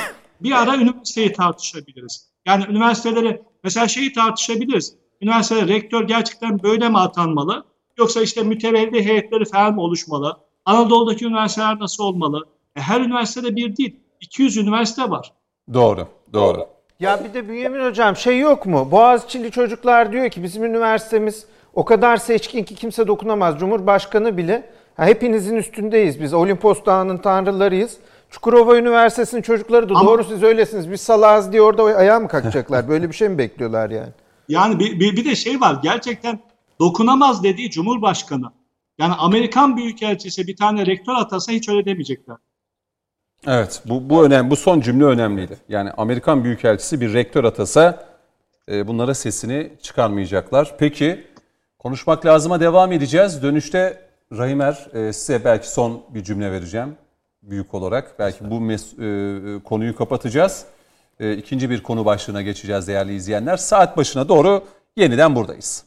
bir ara üniversiteyi tartışabiliriz. Yani üniversiteleri mesela şeyi tartışabiliriz. Üniversitede rektör gerçekten böyle mi atanmalı? Yoksa işte mütevelli heyetleri falan mı oluşmalı? Anadolu'daki üniversiteler nasıl olmalı? E, her üniversitede bir değil. 200 üniversite var. Doğru, doğru. Ya bir de Bünyamin Hocam şey yok mu? Boğaziçi'li çocuklar diyor ki bizim üniversitemiz o kadar seçkin ki kimse dokunamaz. Cumhurbaşkanı bile ha, hepinizin üstündeyiz biz. Olimpos Dağı'nın tanrılarıyız. Çukurova Üniversitesi'nin çocukları da Ama- doğru siz öylesiniz. Biz salağız diye orada ayağa mı kalkacaklar? Böyle bir şey mi bekliyorlar yani? Yani bir, bir, bir de şey var gerçekten dokunamaz dediği Cumhurbaşkanı. Yani Amerikan Büyükelçisi bir tane rektör atasa hiç öyle demeyecekler. Evet, bu, bu önemli, bu son cümle önemliydi. Yani Amerikan Büyükelçisi bir rektör atasa e, bunlara sesini çıkarmayacaklar. Peki, konuşmak lazıma devam edeceğiz. Dönüşte Rahimer e, size belki son bir cümle vereceğim büyük olarak. Belki bu mes- e, konuyu kapatacağız. E, ikinci bir konu başlığına geçeceğiz değerli izleyenler. Saat başına doğru yeniden buradayız.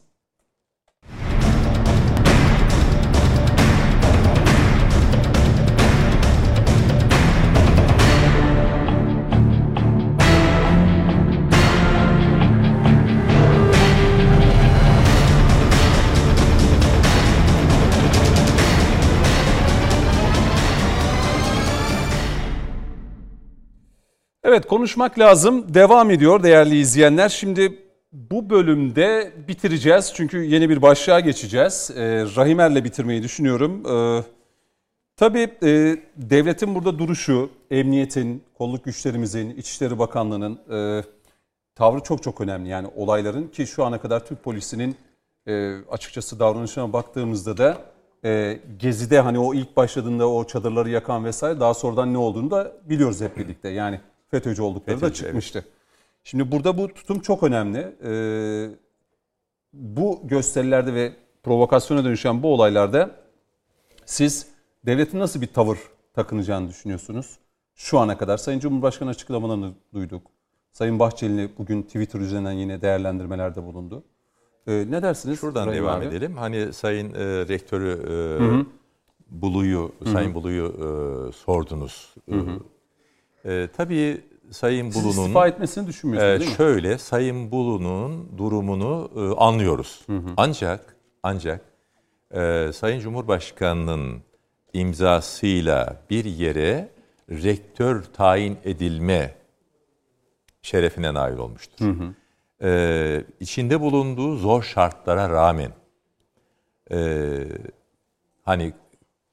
Evet konuşmak lazım. Devam ediyor değerli izleyenler. Şimdi bu bölümde bitireceğiz. Çünkü yeni bir başlığa geçeceğiz. Ee, Rahimer'le bitirmeyi düşünüyorum. Ee, tabii e, devletin burada duruşu, emniyetin, kolluk güçlerimizin, İçişleri Bakanlığı'nın e, tavrı çok çok önemli. Yani olayların ki şu ana kadar Türk polisinin e, açıkçası davranışına baktığımızda da e, Gezi'de hani o ilk başladığında o çadırları yakan vesaire daha sonradan ne olduğunu da biliyoruz hep birlikte. Yani FETÖ'cü oldukları da FETÖ'cü, çıkmıştı. Şimdi burada bu tutum çok önemli. E, bu gösterilerde ve provokasyona dönüşen bu olaylarda siz devletin nasıl bir tavır takınacağını düşünüyorsunuz? Şu ana kadar Sayın Cumhurbaşkanı açıklamalarını duyduk. Sayın Bahçeli bugün Twitter üzerinden yine değerlendirmelerde bulundu. Ee, ne dersiniz? Şuradan Rahim devam abi? edelim. Hani Sayın e, Rektörü e, Bulu'yu, Sayın Bulu'yu e, sordunuz. E, tabii Sayın Siz Bulu'nun istifa etmesini düşünmüyorsunuz e, değil mi? şöyle Sayın Bulu'nun durumunu e, anlıyoruz. Ancak ancak e, Sayın Cumhurbaşkanı'nın imzasıyla bir yere rektör tayin edilme şerefine nail olmuştur. E, içinde bulunduğu zor şartlara rağmen e, hani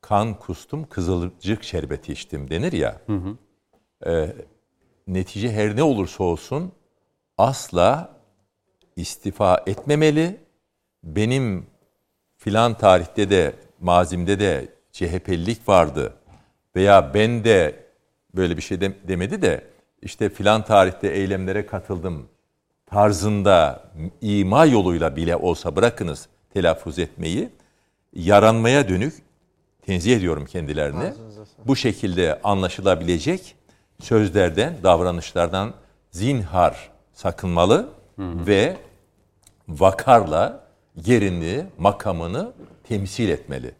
kan kustum kızılcık şerbeti içtim denir ya. E, netice her ne olursa olsun asla istifa etmemeli. Benim filan tarihte de mazimde de CHP'lilik vardı veya ben de böyle bir şey de- demedi de işte filan tarihte eylemlere katıldım tarzında ima yoluyla bile olsa bırakınız telaffuz etmeyi yaranmaya dönük tenzih ediyorum kendilerini. Bu şekilde anlaşılabilecek sözlerden, davranışlardan zinhar sakınmalı ve vakarla yerini, makamını temsil etmeli.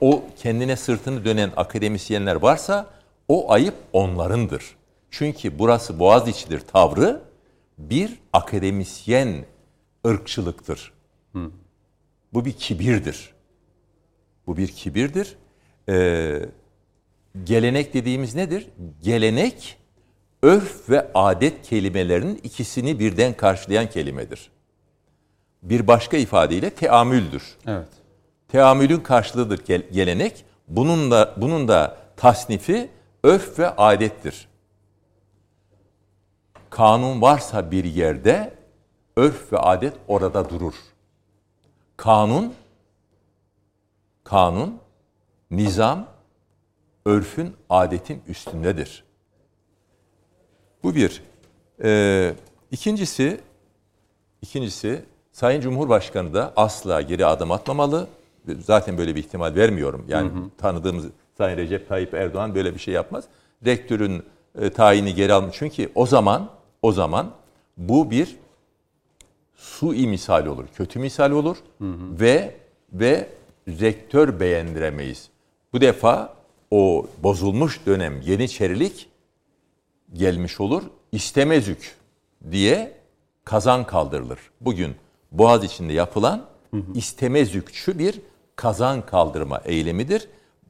O kendine sırtını dönen akademisyenler varsa o ayıp onlarındır. Çünkü burası Boğaziçi'dir tavrı bir akademisyen ırkçılıktır. Bu bir kibirdir. Bu bir kibirdir. Ee, gelenek dediğimiz nedir? Gelenek örf ve adet kelimelerinin ikisini birden karşılayan kelimedir. Bir başka ifadeyle teamüldür. Evet. Teamülün karşılığıdır gel- gelenek. Bunun da bunun da tasnifi örf ve adettir. Kanun varsa bir yerde örf ve adet orada durur. Kanun kanun, nizam, örfün, adetin üstündedir. Bu bir. Ee, ikincisi, ikincisi Sayın Cumhurbaşkanı da asla geri adım atmamalı. Zaten böyle bir ihtimal vermiyorum. Yani tanıdığımız Sayın Recep Tayyip Erdoğan böyle bir şey yapmaz. Rektörün e, tayini geri almış. Çünkü o zaman o zaman bu bir sui misal olur, kötü misal olur ve ve rektör beğendiremeyiz. Bu defa o bozulmuş dönem Yeniçerilik gelmiş olur. İstemezük diye kazan kaldırılır. Bugün Boğaz içinde yapılan istemezükçü bir kazan kaldırma eylemidir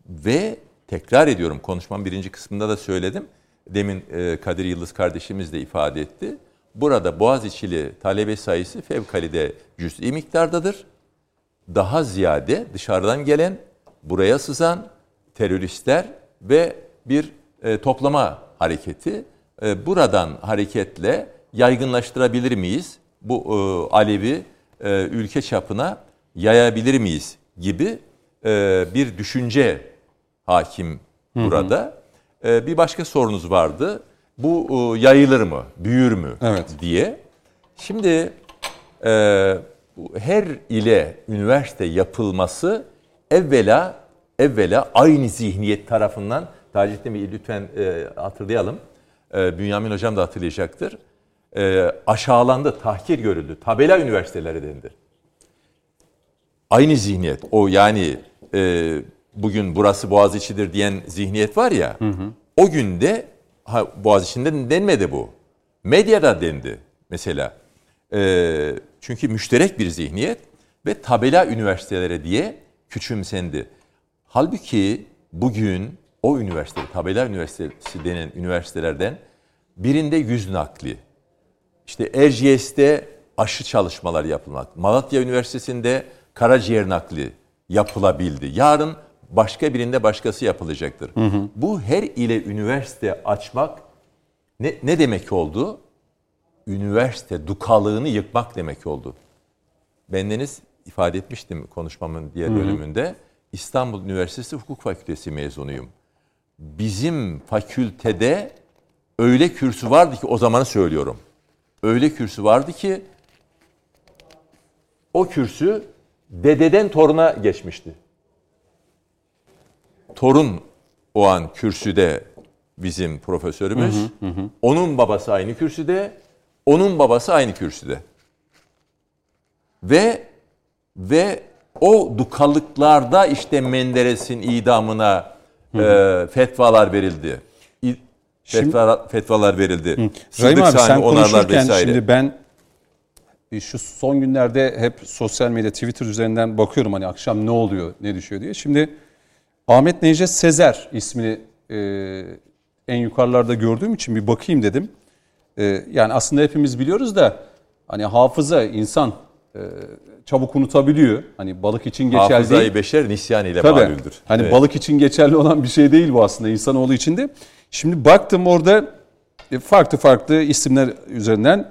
ve tekrar ediyorum konuşmam birinci kısmında da söyledim. Demin e, Kadir Yıldız kardeşimiz de ifade etti. Burada Boğaziçi'li talebe sayısı fevkalade cüz'i miktardadır. Daha ziyade dışarıdan gelen, buraya sızan teröristler ve bir e, toplama hareketi. E, buradan hareketle yaygınlaştırabilir miyiz? Bu e, Alevi e, ülke çapına yayabilir miyiz gibi e, bir düşünce hakim burada. E, bir başka sorunuz vardı. Bu e, yayılır mı, büyür mü Evet. diye. Şimdi e, her ile üniversite yapılması evvela evvela aynı zihniyet tarafından Taceddin Bey lütfen e, hatırlayalım. E, Bünyamin Hocam da hatırlayacaktır. E, aşağılandı, tahkir görüldü. Tabela üniversiteleri dendi. Aynı zihniyet. O yani e, bugün burası Boğaziçi'dir diyen zihniyet var ya. O günde ha, Boğaziçi'nde denmedi bu. Medyada dendi mesela. E, çünkü müşterek bir zihniyet ve tabela üniversiteleri diye küçümsendi. Halbuki bugün o üniversite, tabela üniversitesi denen üniversitelerden birinde yüz nakli, işte Erciyes'te aşı çalışmalar yapılmak, Malatya Üniversitesi'nde karaciğer nakli yapılabildi. Yarın başka birinde başkası yapılacaktır. Bu her ile üniversite açmak ne, ne demek oldu? Üniversite dukalığını yıkmak demek oldu. Bendeniz ifade etmiştim konuşmamın diğer bölümünde. İstanbul Üniversitesi Hukuk Fakültesi mezunuyum. Bizim fakültede öyle kürsü vardı ki o zamanı söylüyorum. Öyle kürsü vardı ki o kürsü dededen toruna geçmişti. Torun o an kürsüde bizim profesörümüz. Onun babası aynı kürsüde, onun babası aynı kürsüde. Ve ve o dukalıklarda işte Menderes'in idamına e, fetvalar verildi. İ- fetva, fetvalar verildi. Rahim Sırdık abi sen konuşurken vesaire. şimdi ben e, şu son günlerde hep sosyal medya Twitter üzerinden bakıyorum hani akşam ne oluyor ne düşüyor diye. Şimdi Ahmet Necdet Sezer ismini e, en yukarılarda gördüğüm için bir bakayım dedim. E, yani aslında hepimiz biliyoruz da hani hafıza insan e, çabuk unutabiliyor. Hani balık için geçerli değil. Hafızayı beşer nisyan ile Tabii. malüldür. Hani Evet. balık için geçerli olan bir şey değil bu aslında insanoğlu için de. Şimdi baktım orada e, farklı farklı isimler üzerinden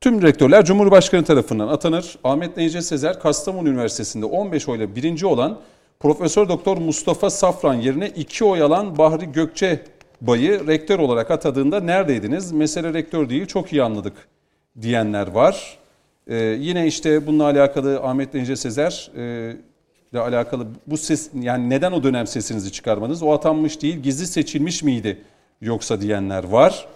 tüm rektörler Cumhurbaşkanı tarafından atanır. Ahmet Necdet Sezer Kastamonu Üniversitesi'nde 15 oyla birinci olan Profesör Doktor Mustafa Safran yerine 2 oy alan Bahri Gökçe Bay'ı rektör olarak atadığında neredeydiniz? Mesele rektör değil çok iyi anladık diyenler var. Ee, yine işte bununla alakalı Ahmet Necdet Sezer e, ile alakalı bu ses yani neden o dönem sesinizi çıkarmanız? O atanmış değil, gizli seçilmiş miydi yoksa diyenler var.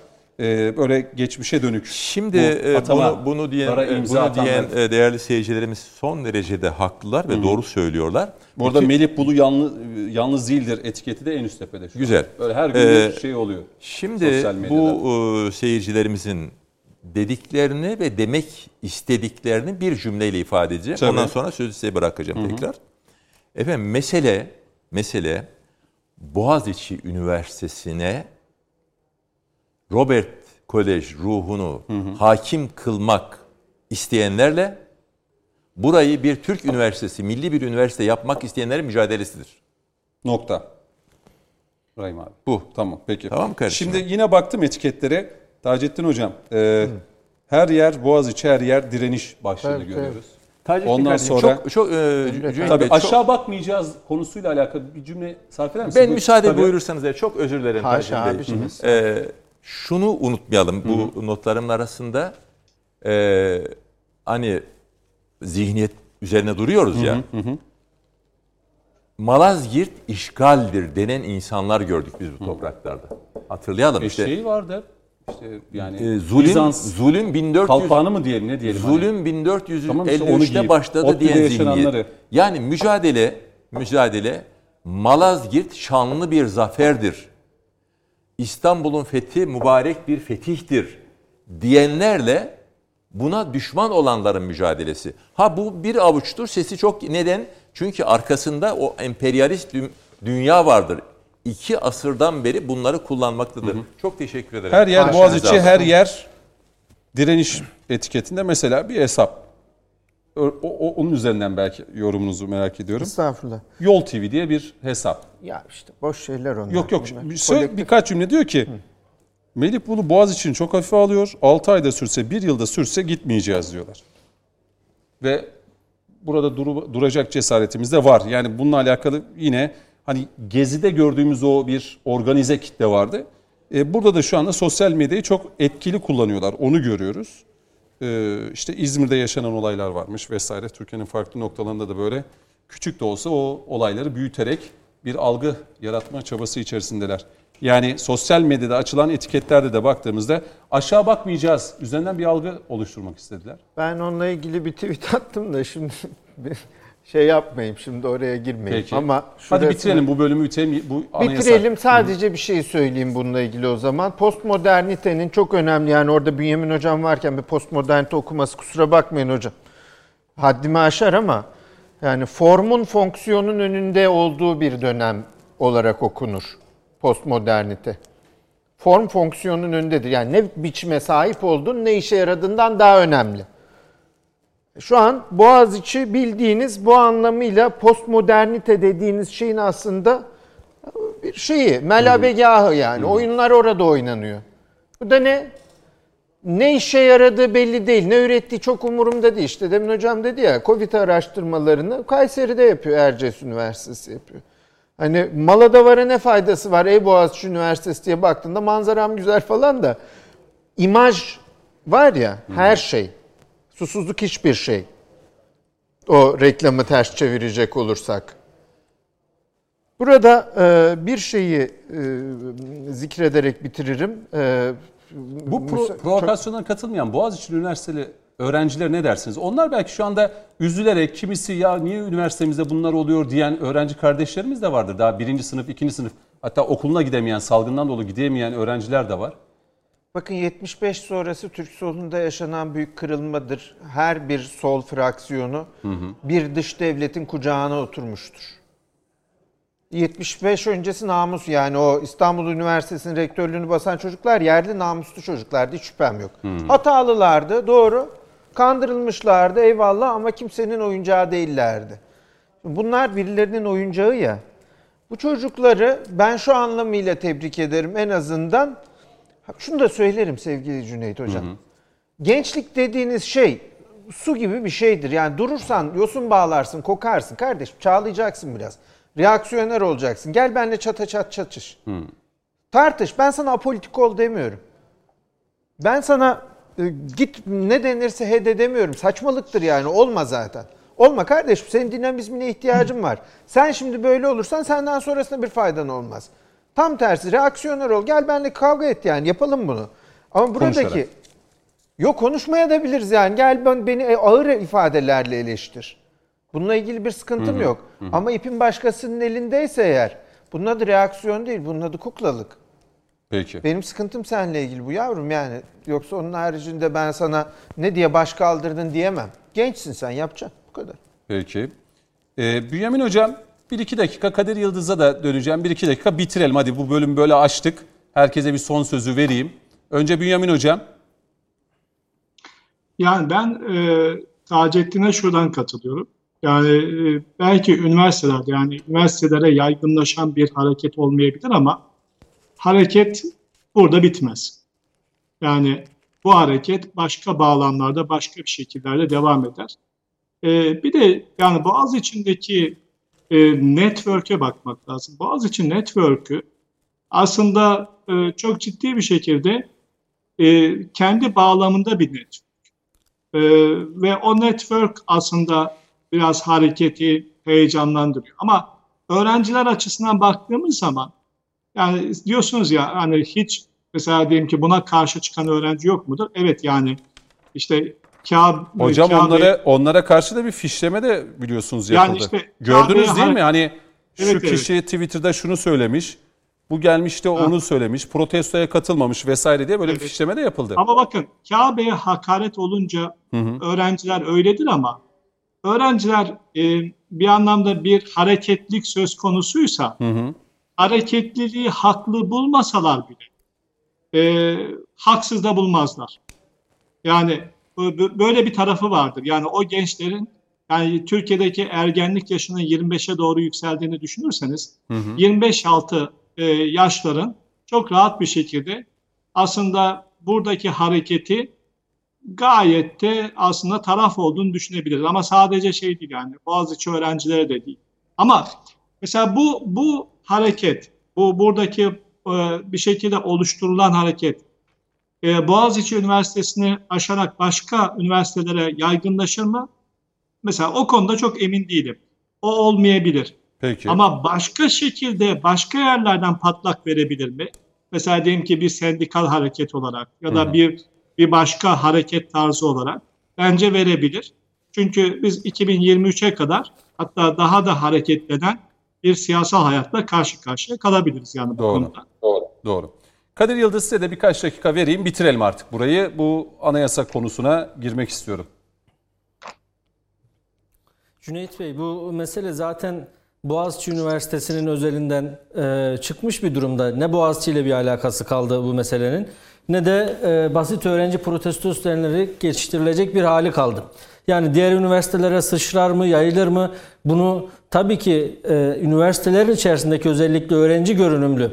Ee, böyle geçmişe dönük. Şimdi bu e, bunu, bunu diyen, e, bunu diyen atanlar. e, değerli seyircilerimiz son derecede haklılar ve doğru söylüyorlar. Bu arada Bütün- Melih Bulu yalnız, yalnız değildir etiketi de en üst tepede. Güzel. Böyle her gün Ee, bir şey oluyor. Şimdi bu e, seyircilerimizin dediklerini ve demek istediklerini bir cümleyle ifade edeceğim. Tabii. Ondan sonra sözü size bırakacağım tekrar. Efendim mesele mesele Boğaziçi Üniversitesi'ne Robert Kolej ruhunu hakim kılmak isteyenlerle burayı bir Türk üniversitesi, milli bir üniversite yapmak isteyenlerin mücadelesidir. Nokta. Rahim abi. Bu. Tamam peki. Tamam kardeşim? Şimdi yine baktım etiketlere. Taceddin Hocam. e, her yer Boğaziçi, her yer direniş başlığını Evet, görüyoruz. Taceddin Ondan kardeşim, sonra- çok çok e, Cüneyt Tabii Bey, çok- aşağı bakmayacağız konusuyla alakalı bir cümle sarf eder misiniz? Ben müsaade Tabii. buyurursanız eğer çok özür dilerim. Haşa Taceddin Bey. abiciğim. Ee, şunu unutmayalım bu notlarımın arasında ee, hani zihniyet üzerine duruyoruz ya. Malazgirt işgaldir denen insanlar gördük biz bu topraklarda. Hatırlayalım işte. şey vardı. İşte yani Ee, zulüm Bizans zulüm 1400 kalpağını mı diyelim ne diyelim? hani? Zulüm 1453'te Tamam işte onu giyip, başladı diyen yaşananları. zihniyet. Yani mücadele, mücadele Malazgirt şanlı bir zaferdir. İstanbul'un fethi mübarek bir fetihtir diyenlerle buna düşman olanların mücadelesi. Ha bu bir avuçtur sesi çok neden? Çünkü arkasında o emperyalist dü- dünya vardır. İki asırdan beri bunları kullanmaktadır. Çok teşekkür ederim. Her yer. Boğaziçi, her yer direniş etiketinde mesela bir hesap. O, o- onun üzerinden belki yorumunuzu merak ediyorum. Estağfurullah. Yol TV diye bir hesap. Ya işte boş şeyler onlar. Yok yok. Bunlar Bir söyle- birkaç cümle diyor ki Melih Bulu Boğaz için çok hafife alıyor. 6 ayda sürse, 1 yılda sürse gitmeyeceğiz diyorlar. Ve burada duru- duracak cesaretimiz de var. Yani bununla alakalı yine hani Gezi'de gördüğümüz o bir organize kitle vardı. E, burada da şu anda sosyal medyayı çok etkili kullanıyorlar. Onu görüyoruz. E, işte İzmir'de yaşanan olaylar varmış vesaire. Türkiye'nin farklı noktalarında da böyle küçük de olsa o olayları büyüterek bir algı yaratma çabası içerisindeler. Yani sosyal medyada açılan etiketlerde de baktığımızda aşağı bakmayacağız. Üzerinden bir algı oluşturmak istediler. Ben onunla ilgili bir tweet attım da şimdi şey yapmayayım şimdi oraya girmeyeyim. Peki. Ama Hadi şurasını- bitirelim bu bölümü bitirelim. Bu anayasa. Bitirelim sadece bir şey söyleyeyim bununla ilgili o zaman. Postmodernitenin çok önemli yani orada Bünyamin hocam varken bir postmodernite okuması kusura bakmayın hocam. Haddimi aşar ama yani formun fonksiyonun önünde olduğu bir dönem olarak okunur postmodernite. Form fonksiyonun önündedir. Yani ne biçime sahip oldun ne işe yaradığından daha önemli. Şu an Boğaziçi bildiğiniz bu anlamıyla postmodernite dediğiniz şeyin aslında bir şeyi, melabegahı yani. Oyunlar orada oynanıyor. Bu da ne? Ne işe yaradığı belli değil. Ne ürettiği çok umurumda değil. İşte demin hocam dedi ya Covid araştırmalarını Kayseri'de yapıyor. Erciyes Üniversitesi yapıyor. Hani Maladavara ne faydası var? Ey Boğaziçi Üniversitesi diye baktığında manzaram güzel falan da imaj var ya her şey. Susuzluk hiçbir şey. O reklamı ters çevirecek olursak. Burada e, bir şeyi e, zikrederek bitiririm. E, Bu pro- provokasyona katılmayan Boğaziçi Üniversiteli öğrenciler ne dersiniz? Onlar belki şu anda üzülerek kimisi ya niye üniversitemizde bunlar oluyor diyen öğrenci kardeşlerimiz de vardır. Daha birinci sınıf, ikinci sınıf. Hatta okuluna gidemeyen, salgından dolayı gidemeyen öğrenciler de var. Bakın 75 sonrası Türk solunda yaşanan büyük kırılmadır. Her bir sol fraksiyonu bir dış devletin kucağına oturmuştur. 75 öncesi namus yani o İstanbul Üniversitesi'nin rektörlüğünü basan çocuklar yerli namuslu çocuklardı hiç şüphem yok. Hatalılardı doğru. Kandırılmışlardı eyvallah ama kimsenin oyuncağı değillerdi. Bunlar birilerinin oyuncağı ya. Bu çocukları ben şu anlamıyla tebrik ederim en azından. Şunu da söylerim sevgili Cüneyt Hocam. Gençlik dediğiniz şey su gibi bir şeydir. Yani durursan yosun bağlarsın, kokarsın. Kardeşim çağlayacaksın biraz. Reaksiyoner olacaksın. Gel benimle çata çat çatış. Tartış. Ben sana apolitik ol demiyorum. Ben sana e, git ne denirse he de demiyorum. Saçmalıktır yani. Olma zaten. Olma kardeşim. Senin dinamizmine ihtiyacın var. Sen şimdi böyle olursan senden sonrasında bir faydan olmaz. Tam tersi reaksiyoner ol. Gel benimle kavga et yani. Yapalım bunu. Ama buradaki Konuşarak. Yok konuşmaya da biliriz yani. Gel ben, beni ağır ifadelerle eleştir. Bununla ilgili bir sıkıntım yok. Ama ipin başkasının elindeyse eğer bunun adı reaksiyon değil, bunun adı kuklalık. Peki. Benim sıkıntım seninle ilgili bu yavrum yani. Yoksa onun haricinde ben sana ne diye baş kaldırdın diyemem. Gençsin sen yapacaksın. Bu kadar. Peki. Ee, Bünyamin Hocam bir iki dakika Kadir Yıldız'a da döneceğim. Bir iki dakika bitirelim. Hadi bu bölüm böyle açtık. Herkese bir son sözü vereyim. Önce Bünyamin Hocam. Yani ben e, Taceddin'e şuradan katılıyorum. Yani e, belki üniversitelerde yani üniversitelere yaygınlaşan bir hareket olmayabilir ama hareket burada bitmez. Yani bu hareket başka bağlamlarda, başka bir şekillerde devam eder. E, bir de yani Boğaz içindeki e, network'e bakmak lazım. Boğaz için network'ü aslında e, çok ciddi bir şekilde e, kendi bağlamında bir network. Ee, ve o network aslında biraz hareketi heyecanlandırıyor. Ama öğrenciler açısından baktığımız zaman yani diyorsunuz ya hani hiç mesela diyelim ki buna karşı çıkan öğrenci yok mudur? Evet yani işte Kâb, Hocam Kabe- onlara onlara karşı da bir fişleme de biliyorsunuz Yani yapıldı. işte Gördünüz Kabe'ye değil mi? Hani şu Evet, evet. kişi Twitter'da şunu söylemiş. Bu gelmiş de onu söylemiş. Protestoya katılmamış vesaire diye böyle bir Evet. fişleme de yapıldı. Ama bakın Kabe'ye hakaret olunca öğrenciler öyledir ama öğrenciler e, bir anlamda bir hareketlik söz konusuysa Hı hı. hareketliliği haklı bulmasalar bile e, haksız da bulmazlar. Yani böyle bir tarafı vardır. Yani o gençlerin yani Türkiye'deki ergenlik yaşının 25'e doğru yükseldiğini düşünürseniz 25-6 e, yaşların çok rahat bir şekilde aslında buradaki hareketi gayet de aslında taraf olduğunu düşünebiliriz. Ama sadece şey değil yani Boğaziçi öğrencilere de değil. Ama mesela bu bu hareket, bu buradaki e, bir şekilde oluşturulan hareket e, Boğaziçi Üniversitesi'ni aşarak başka üniversitelere yaygınlaşır mı? Mesela o konuda çok emin değilim. O olmayabilir. Peki. Ama başka şekilde başka yerlerden patlak verebilir mi? Mesela diyelim ki bir sendikal hareket olarak ya da bir bir başka hareket tarzı olarak bence verebilir. Çünkü biz 2023'e kadar hatta daha da hareketlenen bir siyasal hayatla karşı karşıya kalabiliriz yani bu Doğru. konuda. Doğru. Kadir Yıldız size de birkaç dakika vereyim. Bitirelim artık burayı. Bu anayasa konusuna girmek istiyorum. Cüneyt Bey bu mesele zaten Boğaziçi Üniversitesi'nin özelinden e, çıkmış bir durumda. Ne Boğaziçi ile bir alakası kaldı bu meselenin ne de e, basit öğrenci protestosu denilerek geçiştirilecek bir hali kaldı. Yani diğer üniversitelere sıçrar mı, yayılır mı? Bunu tabii ki e, üniversitelerin içerisindeki özellikle öğrenci görünümlü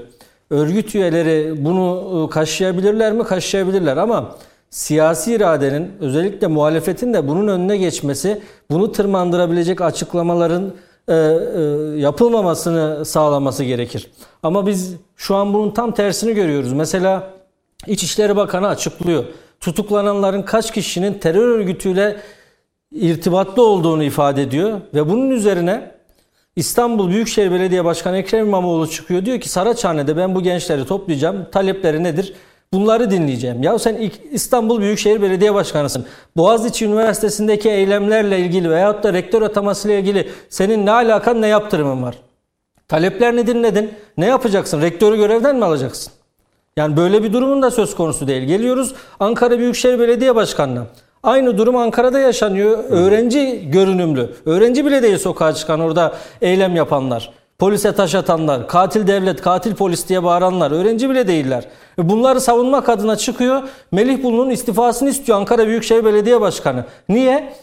örgüt üyeleri bunu e, kaşıyabilirler mi? Kaşıyabilirler ama siyasi iradenin özellikle muhalefetin de bunun önüne geçmesi, bunu tırmandırabilecek açıklamaların e, e, yapılmamasını sağlaması gerekir. Ama biz şu an bunun tam tersini görüyoruz. Mesela İçişleri Bakanı açıklıyor. Tutuklananların kaç kişinin terör örgütüyle irtibatlı olduğunu ifade ediyor ve bunun üzerine İstanbul Büyükşehir Belediye Başkanı Ekrem İmamoğlu çıkıyor. Diyor ki Saraçhane'de ben bu gençleri toplayacağım. Talepleri nedir? Bunları dinleyeceğim. Ya sen İstanbul Büyükşehir Belediye Başkanısın. Boğaziçi Üniversitesi'ndeki eylemlerle ilgili veyahut da rektör atamasıyla ilgili senin ne alakan ne yaptırımın var? Taleplerini dinledin. Ne yapacaksın? Rektörü görevden mi alacaksın? Yani böyle bir durumun da söz konusu değil. Geliyoruz Ankara Büyükşehir Belediye Başkanı'na. Aynı durum Ankara'da yaşanıyor. Öğrenci görünümlü. Öğrenci bile değil sokağa çıkan orada eylem yapanlar. Polise taş atanlar, katil devlet, katil polis diye bağıranlar öğrenci bile değiller. Bunları savunmak adına çıkıyor. Melih Bulu'nun istifasını istiyor Ankara Büyükşehir Belediye Başkanı. Niye?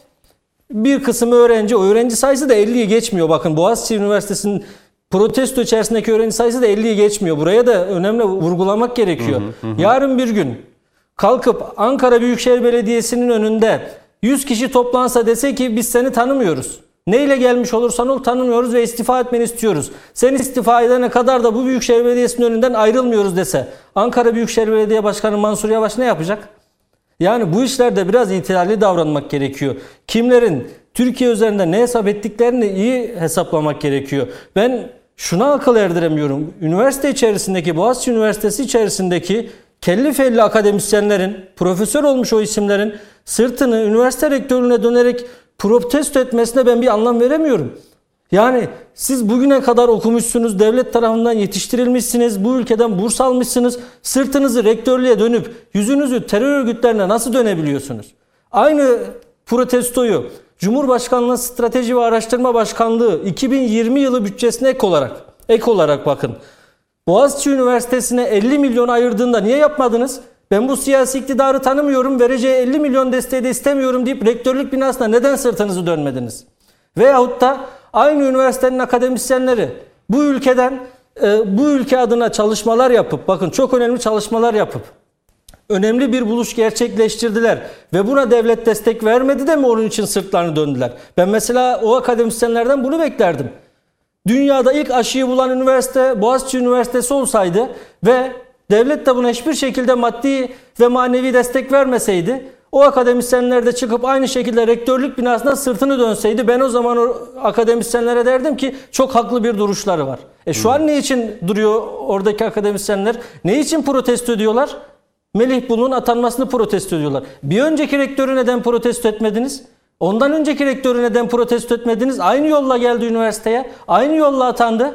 Bir kısım öğrenci, o öğrenci sayısı da 50'yi geçmiyor. Bakın Boğaziçi Üniversitesi'nin protesto içerisindeki öğrenci sayısı da 50'yi geçmiyor. Buraya da önemli vurgulamak gerekiyor. Yarın bir gün kalkıp Ankara Büyükşehir Belediyesi'nin önünde 100 kişi toplansa dese ki biz seni tanımıyoruz. Neyle gelmiş olursan ol tanımıyoruz ve istifa etmeni istiyoruz. Sen istifa edene kadar da bu Büyükşehir Belediyesi'nin önünden ayrılmıyoruz dese Ankara Büyükşehir Belediye Başkanı Mansur Yavaş ne yapacak? Yani bu işlerde biraz ihtiyarlı davranmak gerekiyor. Kimlerin Türkiye üzerinde ne hesap ettiklerini iyi hesaplamak gerekiyor. Ben şuna akıl erdiremiyorum. Üniversite içerisindeki, Boğaziçi Üniversitesi içerisindeki kelli felli akademisyenlerin, profesör olmuş o isimlerin sırtını üniversite rektörlüğüne dönerek protesto etmesine ben bir anlam veremiyorum. Yani siz bugüne kadar okumuşsunuz, devlet tarafından yetiştirilmişsiniz, bu ülkeden burs almışsınız, sırtınızı rektörlüğe dönüp yüzünüzü terör örgütlerine nasıl dönebiliyorsunuz? Aynı protestoyu Cumhurbaşkanlığı Strateji ve Araştırma Başkanlığı 2020 yılı bütçesine ek olarak, ek olarak bakın. Boğaziçi Üniversitesi'ne 50 milyon ayırdığında niye yapmadınız? Ben bu siyasi iktidarı tanımıyorum, vereceği 50 milyon desteği de istemiyorum deyip rektörlük binasına neden sırtınızı dönmediniz? Veyahut da aynı üniversitenin akademisyenleri bu ülkeden e, bu ülke adına çalışmalar yapıp bakın çok önemli çalışmalar yapıp önemli bir buluş gerçekleştirdiler ve buna devlet destek vermedi de mi onun için sırtlarını döndüler? Ben mesela o akademisyenlerden bunu beklerdim. Dünyada ilk aşıyı bulan üniversite Boğaziçi Üniversitesi olsaydı ve devlet de buna hiçbir şekilde maddi ve manevi destek vermeseydi o akademisyenler de çıkıp aynı şekilde rektörlük binasına sırtını dönseydi ben o zaman o akademisyenlere derdim ki çok haklı bir duruşları var. E şu an ne için duruyor oradaki akademisyenler? Ne için protesto ediyorlar? Melih Bulun atanmasını protesto ediyorlar. Bir önceki rektörü neden protesto etmediniz? Ondan önceki rektörü neden protesto etmediniz? Aynı yolla geldi üniversiteye. Aynı yolla atandı.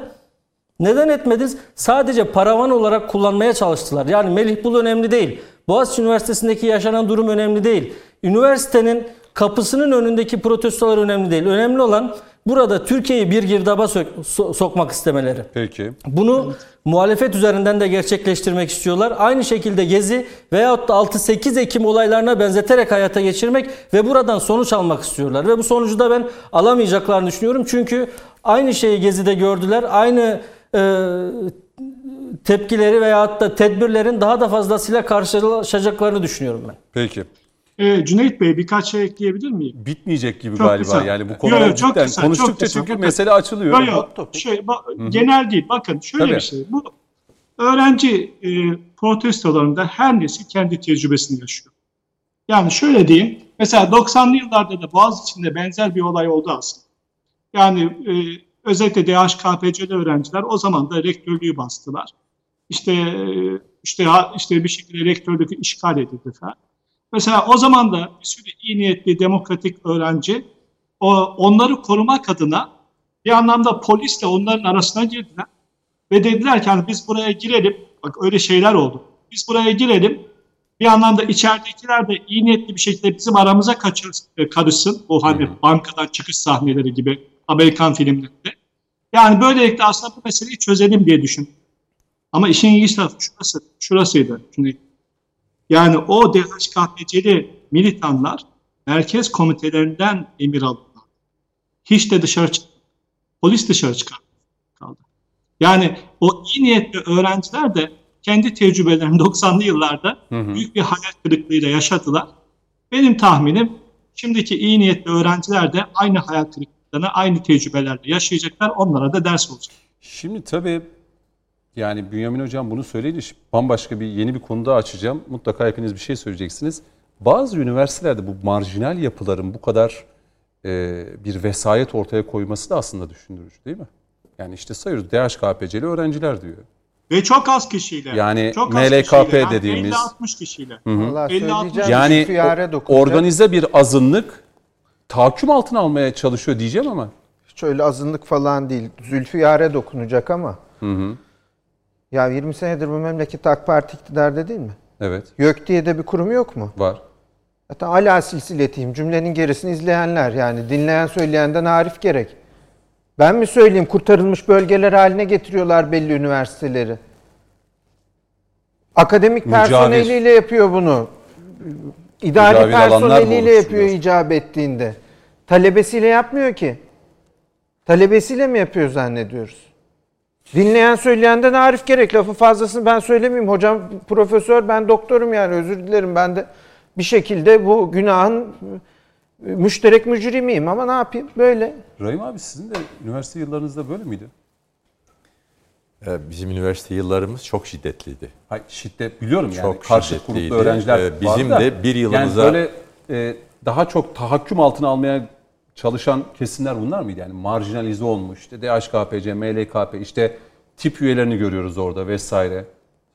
Neden etmediniz? Sadece paravan olarak kullanmaya çalıştılar. Yani Melih Bul önemli değil. Boğaziçi Üniversitesi'ndeki yaşanan durum önemli değil. Üniversitenin kapısının önündeki protestolar önemli değil. Önemli olan burada Türkiye'yi bir girdaba so- sokmak istemeleri. Peki. Bunu muhalefet üzerinden de gerçekleştirmek istiyorlar. Aynı şekilde Gezi veyahut da 6-8 Ekim olaylarına benzeterek hayata geçirmek ve buradan sonuç almak istiyorlar. Ve bu sonucu da ben alamayacaklarını düşünüyorum. Çünkü aynı şeyi Gezi'de gördüler. Aynı e, tepkileri veyahut da tedbirlerin daha da fazlasıyla karşılaşacaklarını düşünüyorum ben. Peki. Ee, Cüneyt Bey birkaç şey ekleyebilir miyim? Bitmeyecek gibi Çok galiba. kısa. Yani bu Yo, konular yo, cidden kısa, çok konuştukça kısa. çünkü Bakın. mesele açılıyor. Yok yok. Şey, ba- genel değil. Bakın şöyle Tabii. bir şey. Bu öğrenci e, protestolarında her nesil kendi tecrübesini yaşıyor. Yani şöyle diyeyim. Mesela 90'lı yıllarda da Boğaziçi'nde benzer bir olay oldu aslında. Yani e, özellikle DHKPC'li öğrenciler o zaman da rektörlüğü bastılar. İşte e, işte işte bir şekilde rektörlük işgal edildi falan. Mesela o zaman da bir sürü iyi niyetli demokratik öğrenci o, onları korumak adına bir anlamda polisle onların arasına girdiler. Ve dediler ki hani biz buraya girelim. Bak öyle şeyler oldu. Biz buraya girelim. Bir anlamda içeridekiler de iyi niyetli bir şekilde bizim aramıza kaçır, e, karışsın. O hani bankadan çıkış sahneleri gibi Amerikan filmlerinde. Yani böylelikle aslında bu meseleyi çözelim diye düşün. Ama işin ilginç tarafı şurası, şurasıydı. Çünkü yani o DHKPC'li militanlar merkez komitelerinden emir aldılar. Hiç de dışarı çık Polis dışarı çıkar kaldı. Yani o iyi niyetli öğrenciler de kendi tecrübelerini 90'lı yıllarda büyük bir hayal kırıklığıyla yaşadılar. Benim tahminim şimdiki iyi niyetli öğrenciler de aynı hayal kırıklıklarını aynı tecrübelerle yaşayacaklar. Onlara da ders olacak. Şimdi tabii yani Bünyamin Hocam bunu söyleyince bambaşka bir yeni bir konu daha açacağım. Mutlaka hepiniz bir şey söyleyeceksiniz. Bazı üniversitelerde bu marjinal yapıların bu kadar e, bir vesayet ortaya koyması da aslında düşündürücü değil mi? Yani işte sayıyoruz DHKPC'li öğrenciler diyor. Ve çok az kişiyle. Yani çok az MLKP kişiyle, yani dediğimiz- 50-60 kişiyle. Vallahi 50-60 söyleyeceğim Yani bir füyare o- dokunacak. organize bir azınlık tahakküm altına almaya çalışıyor diyeceğim ama Şöyle azınlık falan değil. Zülfiyare dokunacak ama. Ya 20 senedir bu memleket AK Parti iktidarda değil mi? Evet. YÖK diye de bir kurum yok mu? Var. Hatta ala silsiletiyim. Cümlenin gerisini izleyenler yani dinleyen söyleyenden arif gerek. Ben mi söyleyeyim kurtarılmış bölgeler haline getiriyorlar belli üniversiteleri. Akademik Mücavir. personeliyle yapıyor bunu. İdari Mücavir personeliyle yapıyor icap ettiğinde. Talebesiyle yapmıyor ki. Talebesiyle mi yapıyor zannediyoruz? Dinleyen söyleyenden arif gerek. Lafı fazlasını ben söylemeyeyim. Hocam profesör ben doktorum yani özür dilerim. Ben de bir şekilde bu günahın müşterek mücrimiyim ama ne yapayım böyle. Rahim abi sizin de üniversite yıllarınızda böyle miydi? Ee, Bizim üniversite yıllarımız çok şiddetliydi. Hayır, şiddet biliyorum yani. Çok Karşı şiddetliydi. grupta öğrenciler Ee, bizim vardı da, de bir yılımıza- Yani böyle e, daha çok tahakküm altına almaya çalışan kesimler bunlar mıydı? Yani marjinalize olmuş. İşte DHKPC, MLKP, işte tip üyelerini görüyoruz orada vesaire.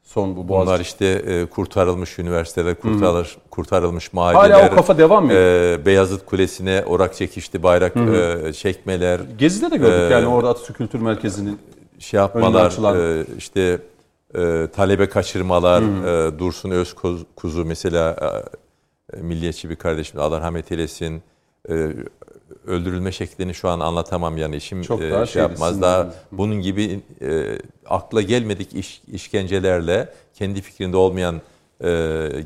Son bu Boğaziçi. Bunlar işte e, kurtarılmış üniversiteler, kurtarılmış, kurtarılmış mahalleler. Hala o kafa devam mı e, Beyazıt Kulesi'ne orak çekişti, bayrak e, çekmeler, Gezi'de de gördük Ee, yani orada Atatürk Kültür Merkezi'nin. şey yapmalar, açılan- e, işte e, talebe kaçırmalar, e, Dursun Özkuzu mesela e, milliyetçi bir kardeşim Allah rahmet eylesin. E, öldürülme şeklini şu an anlatamam yani işim Çok e, daha şey yapmaz. Daha dediğiniz. bunun gibi e, akla gelmedik iş, işkencelerle kendi fikrinde olmayan e,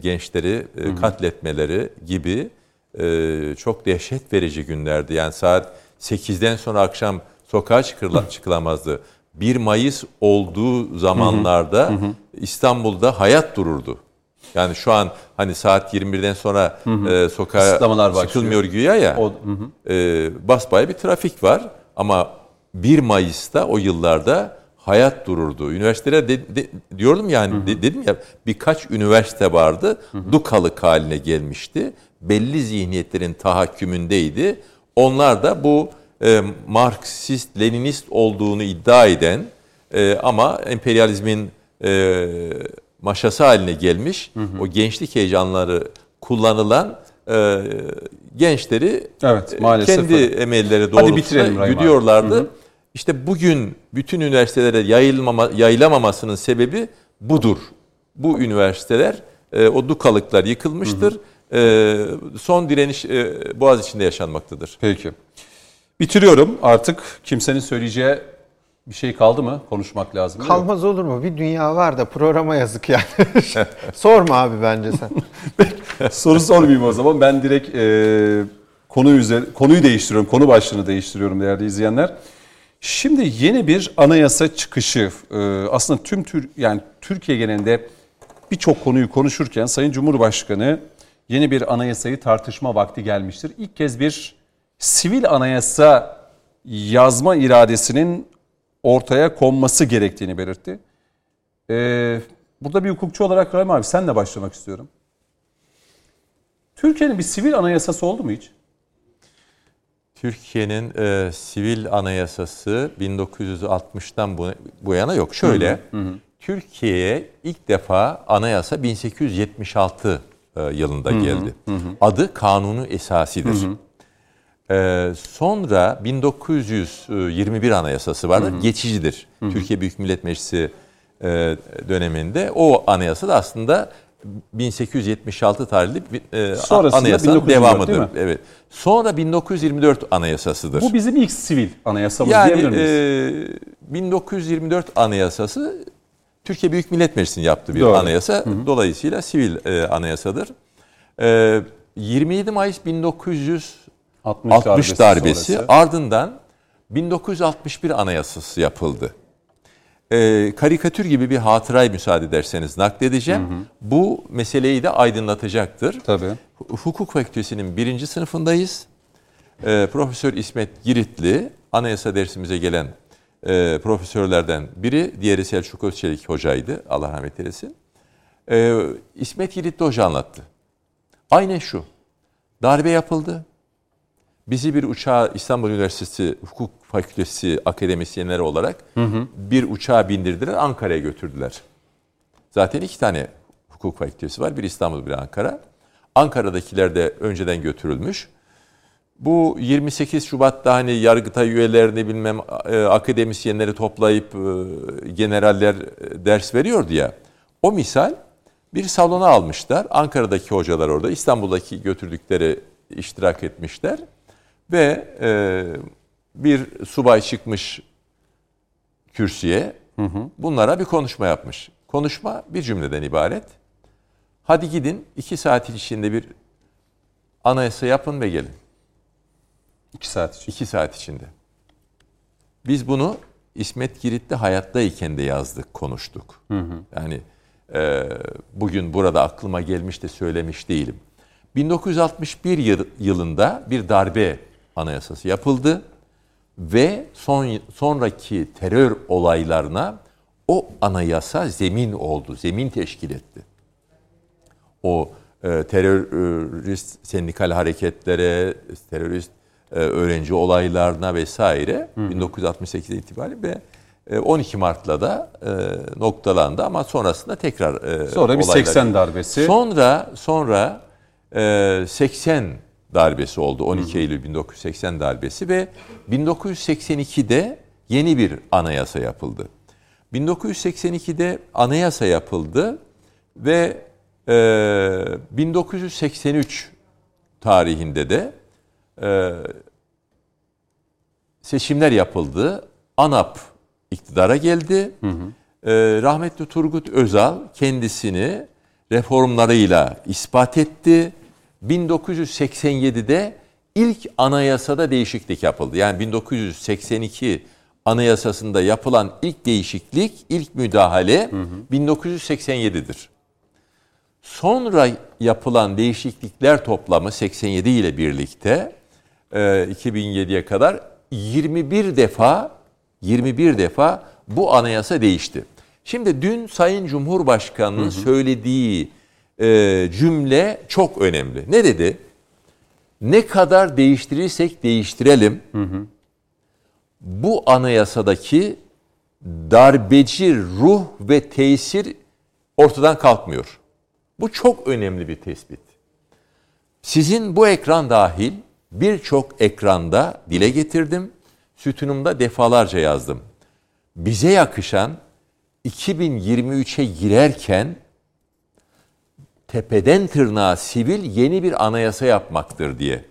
gençleri e, katletmeleri gibi e, çok dehşet verici günlerdi. Yani saat 8'den sonra akşam sokağa çıkırla, çıkılamazdı. 1 Mayıs olduğu zamanlarda İstanbul'da hayat dururdu. Yani şu an hani saat 21'den sonra e, sokağa Kısıtlamalar çıkılmıyor güya ya. O, hı hı. e, basbaya bir trafik var ama 1 Mayıs'ta o yıllarda hayat dururdu. Üniversitelere de, de- diyordum yani de- dedim ya birkaç üniversite vardı. Dukalık haline gelmişti. Belli zihniyetlerin tahakkümündeydi. Onlar da bu e, Marksist, Leninist olduğunu iddia eden e, ama emperyalizmin e, maşası haline gelmiş o gençlik heyecanları kullanılan e, gençleri Evet, e, maalesef kendi öyle. emelleri doğrultusunda abi. gidiyorlardı. İşte bugün bütün üniversitelere yayılmama, yayılamamasının sebebi budur. Bu üniversiteler e, o dukalıklar yıkılmıştır. E, son direniş e, Boğaz içinde yaşanmaktadır. Peki. Bitiriyorum artık. Kimsenin söyleyeceği bir şey kaldı mı? Konuşmak lazım. Kalmaz olur mu? Bir dünya var da programa yazık yani. Sorma abi bence sen. Soru sormayayım o zaman. Ben direkt e, konu üzeri, konuyu değiştiriyorum. Konu başlığını değiştiriyorum değerli izleyenler. Şimdi yeni bir anayasa çıkışı. e, aslında tüm tür yani Türkiye genelinde birçok konuyu konuşurken Sayın Cumhurbaşkanı yeni bir anayasayı tartışma vakti gelmiştir. İlk kez bir sivil anayasa yazma iradesinin ortaya konması gerektiğini belirtti. E, burada bir hukukçu olarak Rahim abi senle başlamak istiyorum. Türkiye'nin bir sivil anayasası oldu mu hiç? Türkiye'nin e, sivil anayasası 1960'tan bu, bu yana yok. Şöyle, Türkiye'ye ilk defa anayasa 1876 e, yılında geldi. Adı Kanunu Esasidir. E, sonra 1921 anayasası vardır, geçicidir. Türkiye Büyük Millet Meclisi e, döneminde o anayasa da aslında 1876 tarihli e, anayasanın 1924 devamıdır. Evet. Sonra 1924 anayasasıdır. Bu bizim ilk sivil anayasamız yani diyebilir miyiz? e, 1924 anayasası Türkiye Büyük Millet Meclisi'nin yaptığı bir Doğru. anayasa. Dolayısıyla sivil e, anayasadır. E, 27 Mayıs 1960 60 darbesi, sonrası. ardından 1961 anayasası yapıldı. E, karikatür gibi bir hatırayı müsaade ederseniz nakledeceğim. Bu meseleyi de aydınlatacaktır. Tabii. Hukuk Fakültesi'nin birinci sınıfındayız. Ee, Profesör İsmet Giritli, anayasa dersimize gelen e, profesörlerden biri. Diğeri Selçuk Özçelik hocaydı, Allah rahmet eylesin. Ee, İsmet Giritli hoca anlattı. Aynen şu, darbe yapıldı. Bizi bir uçağa İstanbul Üniversitesi Hukuk Fakültesi akademisyenleri olarak bir uçağa bindirdiler, Ankara'ya götürdüler. Zaten iki tane hukuk fakültesi var. Bir İstanbul, bir Ankara. Ankara'dakiler de önceden götürülmüş. Bu 28 Şubat'ta hani Yargıtay üyelerini bilmem e, akademisyenleri toplayıp e, generaller e, ders veriyordu ya. O misal bir salona almışlar. Ankara'daki hocalar orada, İstanbul'daki götürdükleri iştirak etmişler. Ve e, bir subay çıkmış kürsüye. Bunlara bir konuşma yapmış. Konuşma bir cümleden ibaret. Hadi gidin iki saat içinde bir anayasa yapın ve gelin. İki saat için. İki saat içinde. Biz bunu İsmet Girit'te hayattayken de yazdık, konuştuk. Yani e, bugün burada aklıma gelmiş de söylemiş değilim. 1961 yıl- yılında bir darbe anayasası yapıldı ve son sonraki terör olaylarına o anayasa zemin oldu, zemin teşkil etti. O e, terörist sendikal hareketlere, terörist e, öğrenci olaylarına vesaire 1968 itibariyle ve e, 12 Mart'la da e, noktalandı ama sonrasında tekrar e, Sonra bir olaylar- 80 darbesi. Sonra sonra e, 80 darbesi oldu. 12 Eylül 1980 darbesi ve 1982'de yeni bir anayasa yapıldı. 1982'de anayasa yapıldı ve e, 1983 tarihinde de e, seçimler yapıldı. ANAP iktidara geldi. E, rahmetli Turgut Özal kendisini reformlarıyla ispat etti. 1987'de ilk anayasada değişiklik yapıldı. Yani 1982 anayasasında yapılan ilk değişiklik, ilk müdahale 1987'dir. Sonra yapılan değişiklikler toplamı 87 ile birlikte e, 2007'ye kadar 21 defa 21 defa bu anayasa değişti. Şimdi dün Sayın Cumhurbaşkanı'nın söylediği e, cümle çok önemli. Ne dedi? Ne kadar değiştirirsek değiştirelim. Bu anayasadaki darbeci ruh ve tesir ortadan kalkmıyor. Bu çok önemli bir tespit. Sizin bu ekran dahil birçok ekranda dile getirdim. Sütunumda defalarca yazdım. Bize yakışan 2023'e girerken tepeden tırnağa sivil yeni bir anayasa yapmaktır diye.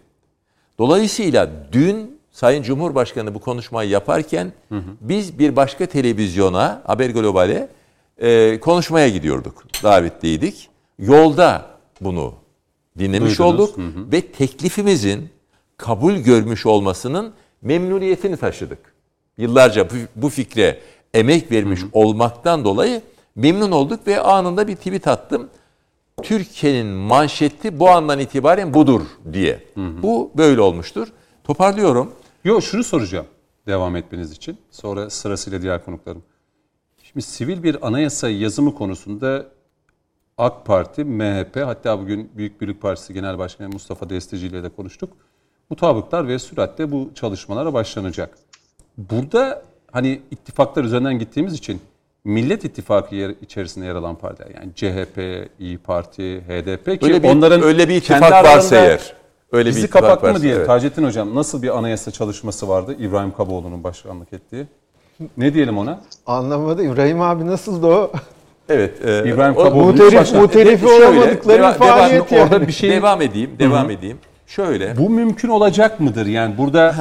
Dolayısıyla dün Sayın Cumhurbaşkanı bu konuşmayı yaparken biz bir başka televizyona, Haber Global'e e, konuşmaya gidiyorduk. Davetliydik. Yolda bunu dinlemiş Duydunuz. olduk ve teklifimizin kabul görmüş olmasının memnuniyetini taşıdık. Yıllarca bu, bu fikre emek vermiş olmaktan dolayı memnun olduk ve anında bir tweet attım. Türkiye'nin manşeti bu andan itibaren budur diye. Bu böyle olmuştur. Toparlıyorum. Yo şunu soracağım devam etmeniz için. Sonra sırasıyla diğer konuklarım. Şimdi sivil bir anayasa yazımı konusunda AK Parti, MHP hatta bugün Büyük Birlik Partisi Genel Başkanı Mustafa Desteci ile de konuştuk. Mutabıklar ve süratle bu çalışmalara başlanacak. Burada hani ittifaklar üzerinden gittiğimiz için Millet İttifakı yer, içerisinde yer alan partiler yani CHP, İyi Parti, HDP ki Öyle bir, onların öyle bir kendi ittifak varsa aralarında eğer. Öyle bir Bizi ittifak kapattı mı varsa, diye evet. Taceddin Hocam nasıl bir anayasa çalışması vardı İbrahim Kaboğlu'nun başkanlık ettiği? Ne diyelim ona? Anlamadı. İbrahim abi nasıldı o? Evet. e, İbrahim Kaboğlu muhtelifi Şöyle, olamadıkları deva- faaliyet devam- yani. Orada bir şey Devam edeyim, devam edeyim. Şöyle. bu mümkün olacak mıdır? Yani burada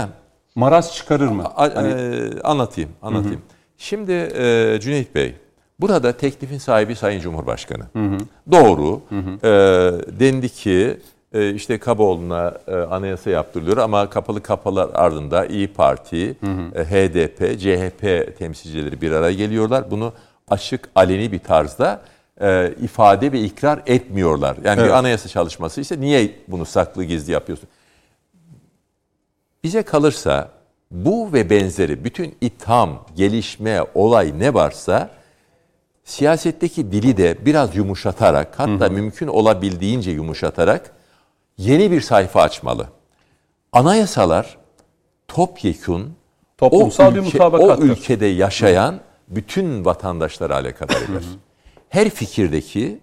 maraz çıkarır mı? A- Hani e, anlatayım, anlatayım. Şimdi e, Cüneyt Bey, burada teklifin sahibi Sayın Cumhurbaşkanı. Doğru. E, dendi ki e, işte Kaboğlu'na e, anayasa yaptırılıyor ama kapalı kapılar ardında İyi Parti, e, HDP, CHP temsilcileri bir araya geliyorlar. Bunu açık, aleni bir tarzda e, ifade ve ikrar etmiyorlar. Yani Evet. bir anayasa çalışması ise niye bunu saklı gizli yapıyorsun? Bize kalırsa bu ve benzeri bütün itham, gelişme, olay ne varsa siyasetteki dili de biraz yumuşatarak hatta mümkün olabildiğince yumuşatarak yeni bir sayfa açmalı. Anayasalar topyekun Toplumsal bir o mutabakattır. ülkede yaşayan bütün vatandaşlara alakadar eder. Her fikirdeki,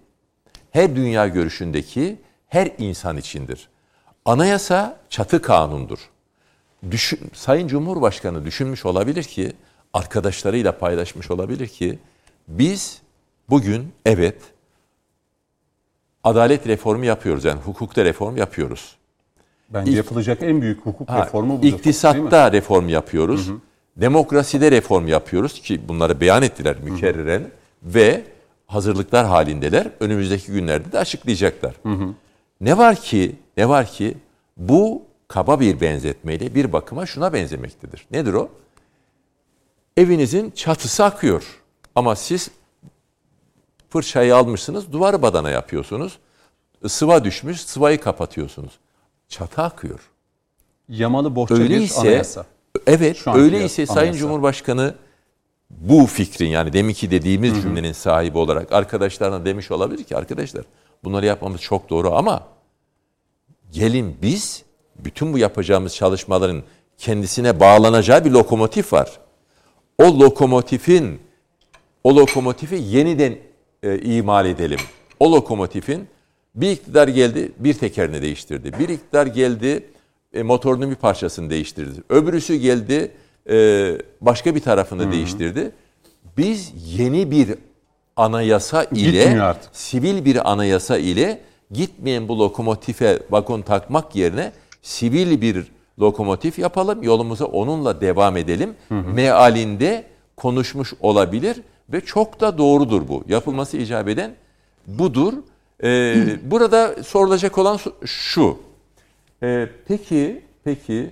her dünya görüşündeki her insan içindir. Anayasa çatı kanundur. Düşün, Sayın Cumhurbaşkanı düşünmüş olabilir ki, arkadaşlarıyla paylaşmış olabilir ki, biz bugün evet adalet reformu yapıyoruz. Yani hukukta reform yapıyoruz. Bence İk- yapılacak en büyük hukuk Ha, reformu budur. İktisatta reform yapıyoruz. Demokraside reform yapıyoruz ki bunları beyan ettiler mükerreren ve hazırlıklar halindeler. Önümüzdeki günlerde de açıklayacaklar. Ne var ki ne var ki bu kaba bir benzetmeyle bir bakıma şuna benzemektedir. Nedir o? Evinizin çatısı akıyor ama siz fırçayı almışsınız, duvarı badana yapıyorsunuz. Sıva düşmüş, sıvayı kapatıyorsunuz. Çatı akıyor. Yamalı bohça bir Öyleyse anayasa. evet Şu öyleyse Sayın anayasa. Cumhurbaşkanı bu fikrin yani deminki dediğimiz cümlenin sahibi olarak arkadaşlarına demiş olabilir ki arkadaşlar bunları yapmamız çok doğru ama gelin biz bütün bu yapacağımız çalışmaların kendisine bağlanacağı bir lokomotif var. O lokomotifin o lokomotifi yeniden e, imal edelim. O lokomotifin bir iktidar geldi bir tekerini değiştirdi. Bir iktidar geldi e, motorunun bir parçasını değiştirdi. Öbürüsü geldi e, başka bir tarafını değiştirdi. Biz yeni bir anayasa ile sivil bir anayasa ile gitmeyen bu lokomotife vagon takmak yerine sivil bir lokomotif yapalım. Yolumuza onunla devam edelim. Mealinde konuşmuş olabilir ve çok da doğrudur bu. Yapılması icap eden budur. Ee, burada sorulacak olan şu. Ee, peki, peki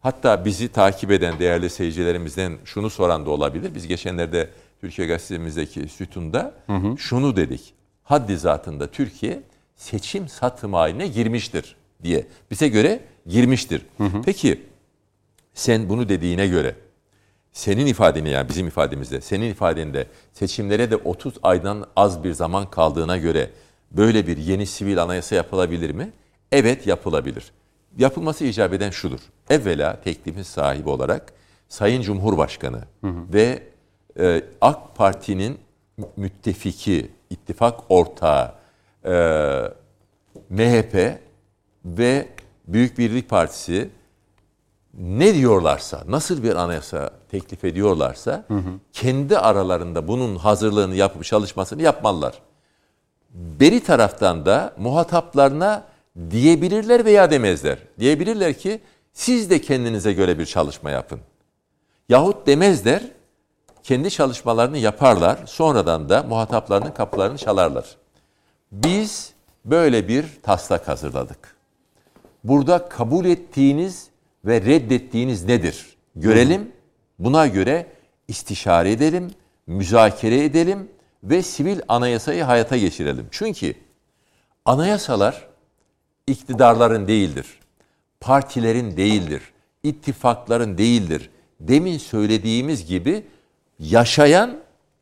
hatta bizi takip eden değerli seyircilerimizden şunu soran da olabilir. Biz geçenlerde Türkiye Gazetemizdeki sütunda şunu dedik. Haddi zatında Türkiye seçim satım haline girmiştir diye. Bize göre girmiştir. Peki sen bunu dediğine göre senin ifadeni yani bizim ifademizde, senin ifadende seçimlere de 30 aydan az bir zaman kaldığına göre böyle bir yeni sivil anayasa yapılabilir mi? Evet yapılabilir. Yapılması icap eden şudur. Evvela teklifin sahibi olarak Sayın Cumhurbaşkanı ve e, AK Parti'nin müttefiki, ittifak ortağı e, MHP ve Büyük Birlik Partisi ne diyorlarsa, nasıl bir anayasa teklif ediyorlarsa kendi aralarında bunun hazırlığını yapıp çalışmasını yapmalılar. Beri taraftan da muhataplarına diyebilirler veya demezler. Diyebilirler ki siz de kendinize göre bir çalışma yapın. Yahut demezler, kendi çalışmalarını yaparlar, sonradan da muhataplarının kapılarını çalarlar. Biz böyle bir taslak hazırladık. Burada kabul ettiğiniz ve reddettiğiniz nedir? Görelim. Buna göre istişare edelim, müzakere edelim ve sivil anayasayı hayata geçirelim. Çünkü anayasalar iktidarların değildir. Partilerin değildir. ittifakların değildir. Demin söylediğimiz gibi yaşayan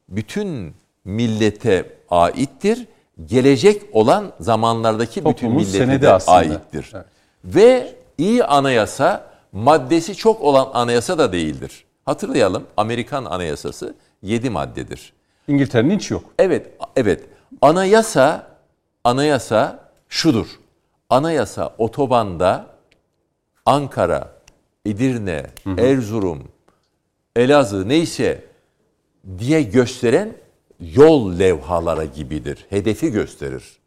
bütün millete aittir. Gelecek olan zamanlardaki bütün Toplumun millete de aslında. aittir. Evet. Ve iyi anayasa maddesi çok olan anayasa da değildir. Hatırlayalım Amerikan anayasası 7 maddedir. İngiltere'nin hiç yok. Evet, evet. Anayasa anayasa şudur. Anayasa otobanda Ankara, Edirne, Erzurum, Elazığ neyse diye gösteren yol levhaları gibidir. Hedefi gösterir.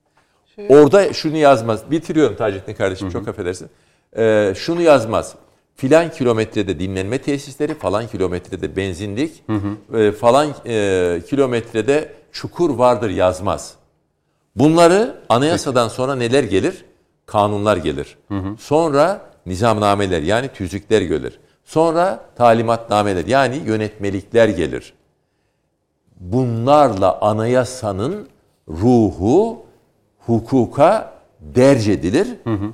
Orada şunu yazmaz. Bitiriyorum Taceddin kardeşim çok affedersin. Ee, şunu yazmaz. Filan kilometrede dinlenme tesisleri, falan kilometrede benzinlik, e, falan e, kilometrede çukur vardır yazmaz. Bunları anayasadan sonra neler gelir? Kanunlar gelir. Sonra nizamnameler yani tüzükler gelir. Sonra talimatnameler yani yönetmelikler gelir. Bunlarla anayasanın ruhu hukuka derc edilir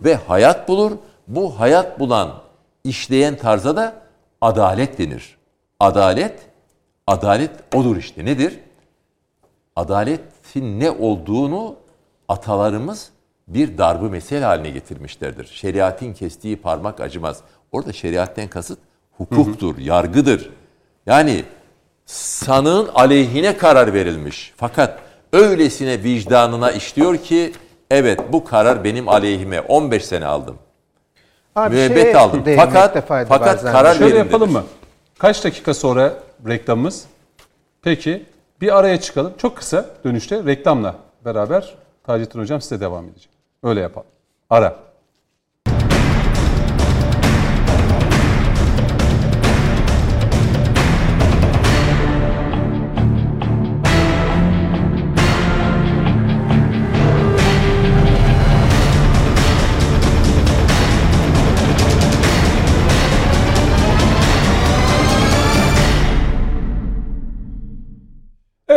ve hayat bulur. Bu hayat bulan işleyen tarza da adalet denir. Adalet, adalet odur işte. Nedir? Adaletin ne olduğunu atalarımız bir darbı mesele haline getirmişlerdir. Şeriatin kestiği parmak acımaz. Orada şeriatten kasıt hukuktur, yargıdır. Yani sanığın aleyhine karar verilmiş. Fakat öylesine vicdanına işliyor ki evet bu karar benim aleyhime 15 sene aldım. Abi müebbet aldım. Fakat fakat zannediyorum. karar Şöyle verilmedi. yapalım mı? Kaç dakika sonra reklamımız? Peki bir araya çıkalım. Çok kısa dönüşte reklamla beraber Taceddin Hocam size devam edecek. Öyle yapalım. Ara.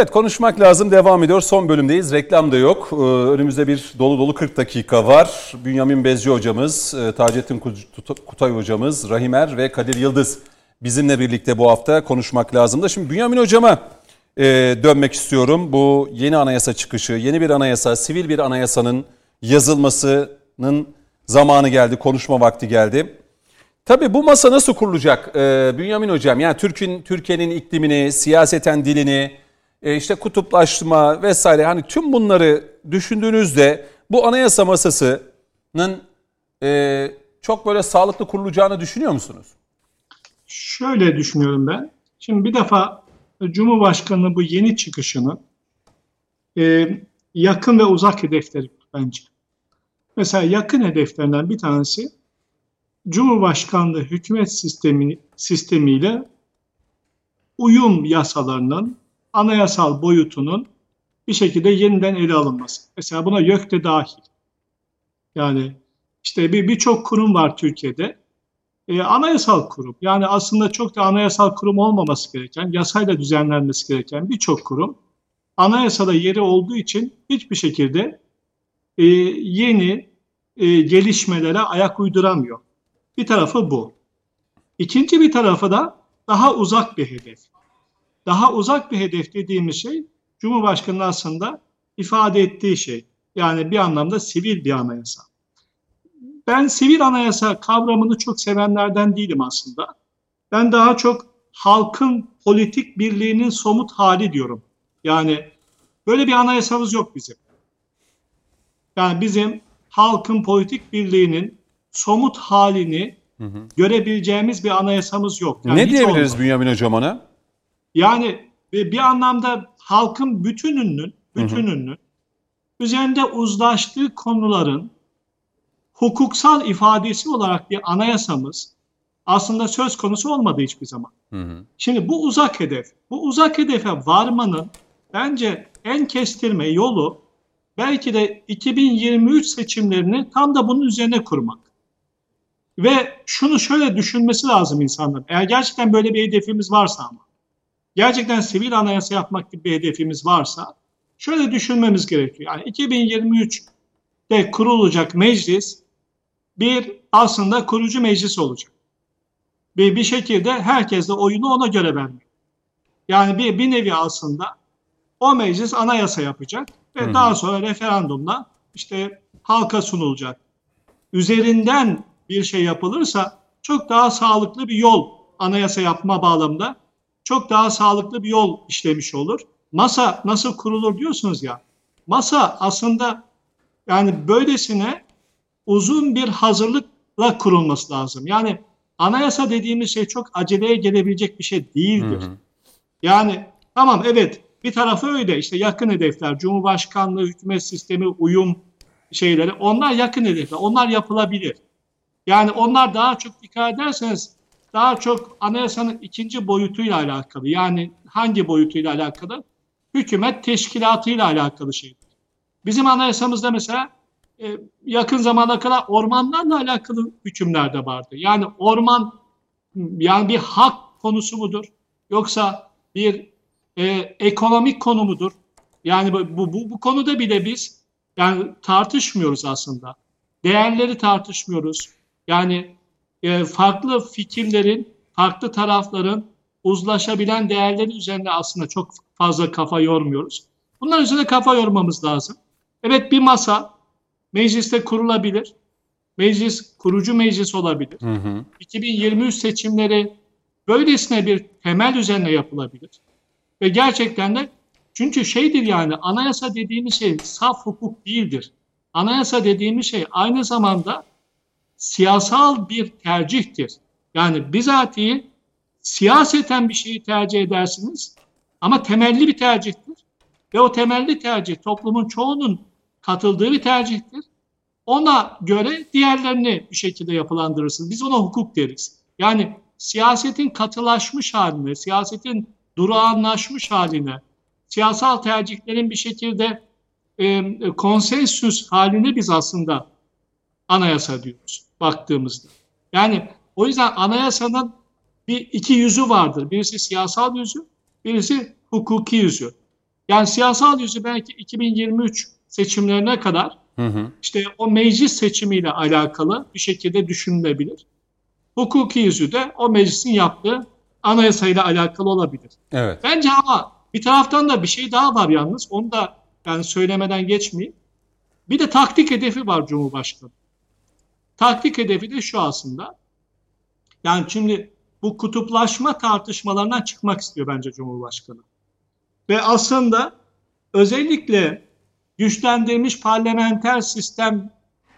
Evet konuşmak lazım devam ediyor. Son bölümdeyiz. Reklam da yok. Ee, önümüzde bir dolu dolu 40 dakika var. Bünyamin Bezci hocamız, e, Taceddin Kut- Kutay hocamız, Rahimer ve Kadir Yıldız bizimle birlikte bu hafta konuşmak lazım da. Şimdi Bünyamin hocama e, dönmek istiyorum. Bu yeni anayasa çıkışı, yeni bir anayasa, sivil bir anayasanın yazılmasının zamanı geldi, konuşma vakti geldi. Tabii bu masa nasıl kurulacak ee, Bünyamin Hocam? Yani Türk'ün Türkiye'nin iklimini, siyaseten dilini, e, işte kutuplaşma vesaire hani tüm bunları düşündüğünüzde bu anayasa masasının e, çok böyle sağlıklı kurulacağını düşünüyor musunuz? Şöyle düşünüyorum ben. Şimdi bir defa Cumhurbaşkanı bu yeni çıkışını e, yakın ve uzak hedefleri bence. Mesela yakın hedeflerinden bir tanesi Cumhurbaşkanlığı hükümet sistemi, sistemiyle uyum yasalarının anayasal boyutunun bir şekilde yeniden ele alınması. Mesela buna YÖK de dahil. Yani işte bir birçok kurum var Türkiye'de. E, anayasal kurum. Yani aslında çok da anayasal kurum olmaması gereken, yasayla düzenlenmesi gereken birçok kurum anayasada yeri olduğu için hiçbir şekilde e, yeni e, gelişmelere ayak uyduramıyor. Bir tarafı bu. İkinci bir tarafı da daha uzak bir hedef. Daha uzak bir hedef dediğimiz şey Cumhurbaşkanı aslında ifade ettiği şey. Yani bir anlamda sivil bir anayasa. Ben sivil anayasa kavramını çok sevenlerden değilim aslında. Ben daha çok halkın politik birliğinin somut hali diyorum. Yani böyle bir anayasamız yok bizim. Yani bizim halkın politik birliğinin somut halini görebileceğimiz bir anayasamız yok. Yani ne diyebiliriz olmadı. Bünyamin Hocam ona? Yani bir bir anlamda halkın bütününün, bütününün üzerinde uzlaştığı konuların hukuksal ifadesi olarak bir anayasamız aslında söz konusu olmadı hiçbir zaman. Şimdi bu uzak hedef, bu uzak hedefe varmanın bence en kestirme yolu belki de 2023 seçimlerini tam da bunun üzerine kurmak. Ve şunu şöyle düşünmesi lazım insanların. Eğer gerçekten böyle bir hedefimiz varsa ama, gerçekten sivil anayasa yapmak gibi bir hedefimiz varsa, şöyle düşünmemiz gerekiyor. Yani 2023'te kurulacak meclis bir aslında kurucu meclis olacak. Bir, bir şekilde herkes de oyunu ona göre vermek. Yani bir, bir nevi aslında o meclis anayasa yapacak ve daha sonra referandumla işte halka sunulacak. Üzerinden bir şey yapılırsa çok daha sağlıklı bir yol anayasa yapma bağlamında çok daha sağlıklı bir yol işlemiş olur. Masa nasıl kurulur diyorsunuz ya. Masa aslında yani böylesine uzun bir hazırlıkla kurulması lazım. Yani anayasa dediğimiz şey çok aceleye gelebilecek bir şey değildir. Yani tamam evet bir tarafı öyle işte yakın hedefler, Cumhurbaşkanlığı, hükümet sistemi, uyum şeyleri onlar yakın hedefler. Onlar yapılabilir. Yani onlar daha çok dikkat ederseniz daha çok anayasanın ikinci boyutuyla alakalı. Yani hangi boyutuyla alakalı? Hükümet teşkilatıyla alakalı şeyler. Bizim anayasamızda mesela e, yakın zamana kadar ormanlarla alakalı hükümler de vardı. Yani orman yani bir hak konusu mudur? Yoksa bir e, ekonomik konu mudur? Yani bu, bu, bu konuda bile biz yani tartışmıyoruz aslında. Değerleri tartışmıyoruz. Yani e, farklı fikirlerin, farklı tarafların uzlaşabilen değerleri üzerinde aslında çok fazla kafa yormuyoruz. Bunlar üzerine kafa yormamız lazım. Evet bir masa mecliste kurulabilir. Meclis kurucu meclis olabilir. 2023 seçimleri böylesine bir temel üzerine yapılabilir. Ve gerçekten de çünkü şeydir yani anayasa dediğimiz şey saf hukuk değildir. Anayasa dediğimiz şey aynı zamanda siyasal bir tercihtir. Yani bizatihi siyaseten bir şeyi tercih edersiniz ama temelli bir tercihtir. Ve o temelli tercih toplumun çoğunun katıldığı bir tercihtir. Ona göre diğerlerini bir şekilde yapılandırırsınız. Biz ona hukuk deriz. Yani siyasetin katılaşmış haline, siyasetin durağanlaşmış haline, siyasal tercihlerin bir şekilde e, konsensüs haline biz aslında anayasa diyoruz baktığımızda. Yani o yüzden anayasanın bir iki yüzü vardır. Birisi siyasal yüzü, birisi hukuki yüzü. Yani siyasal yüzü belki 2023 seçimlerine kadar hı hı. işte o meclis seçimiyle alakalı bir şekilde düşünülebilir. Hukuki yüzü de o meclisin yaptığı anayasayla alakalı olabilir. Evet. Bence ama bir taraftan da bir şey daha var yalnız. Onu da yani söylemeden geçmeyeyim. Bir de taktik hedefi var Cumhurbaşkanı. Taktik hedefi de şu aslında. Yani şimdi bu kutuplaşma tartışmalarından çıkmak istiyor bence Cumhurbaşkanı. Ve aslında özellikle güçlendirilmiş parlamenter sistem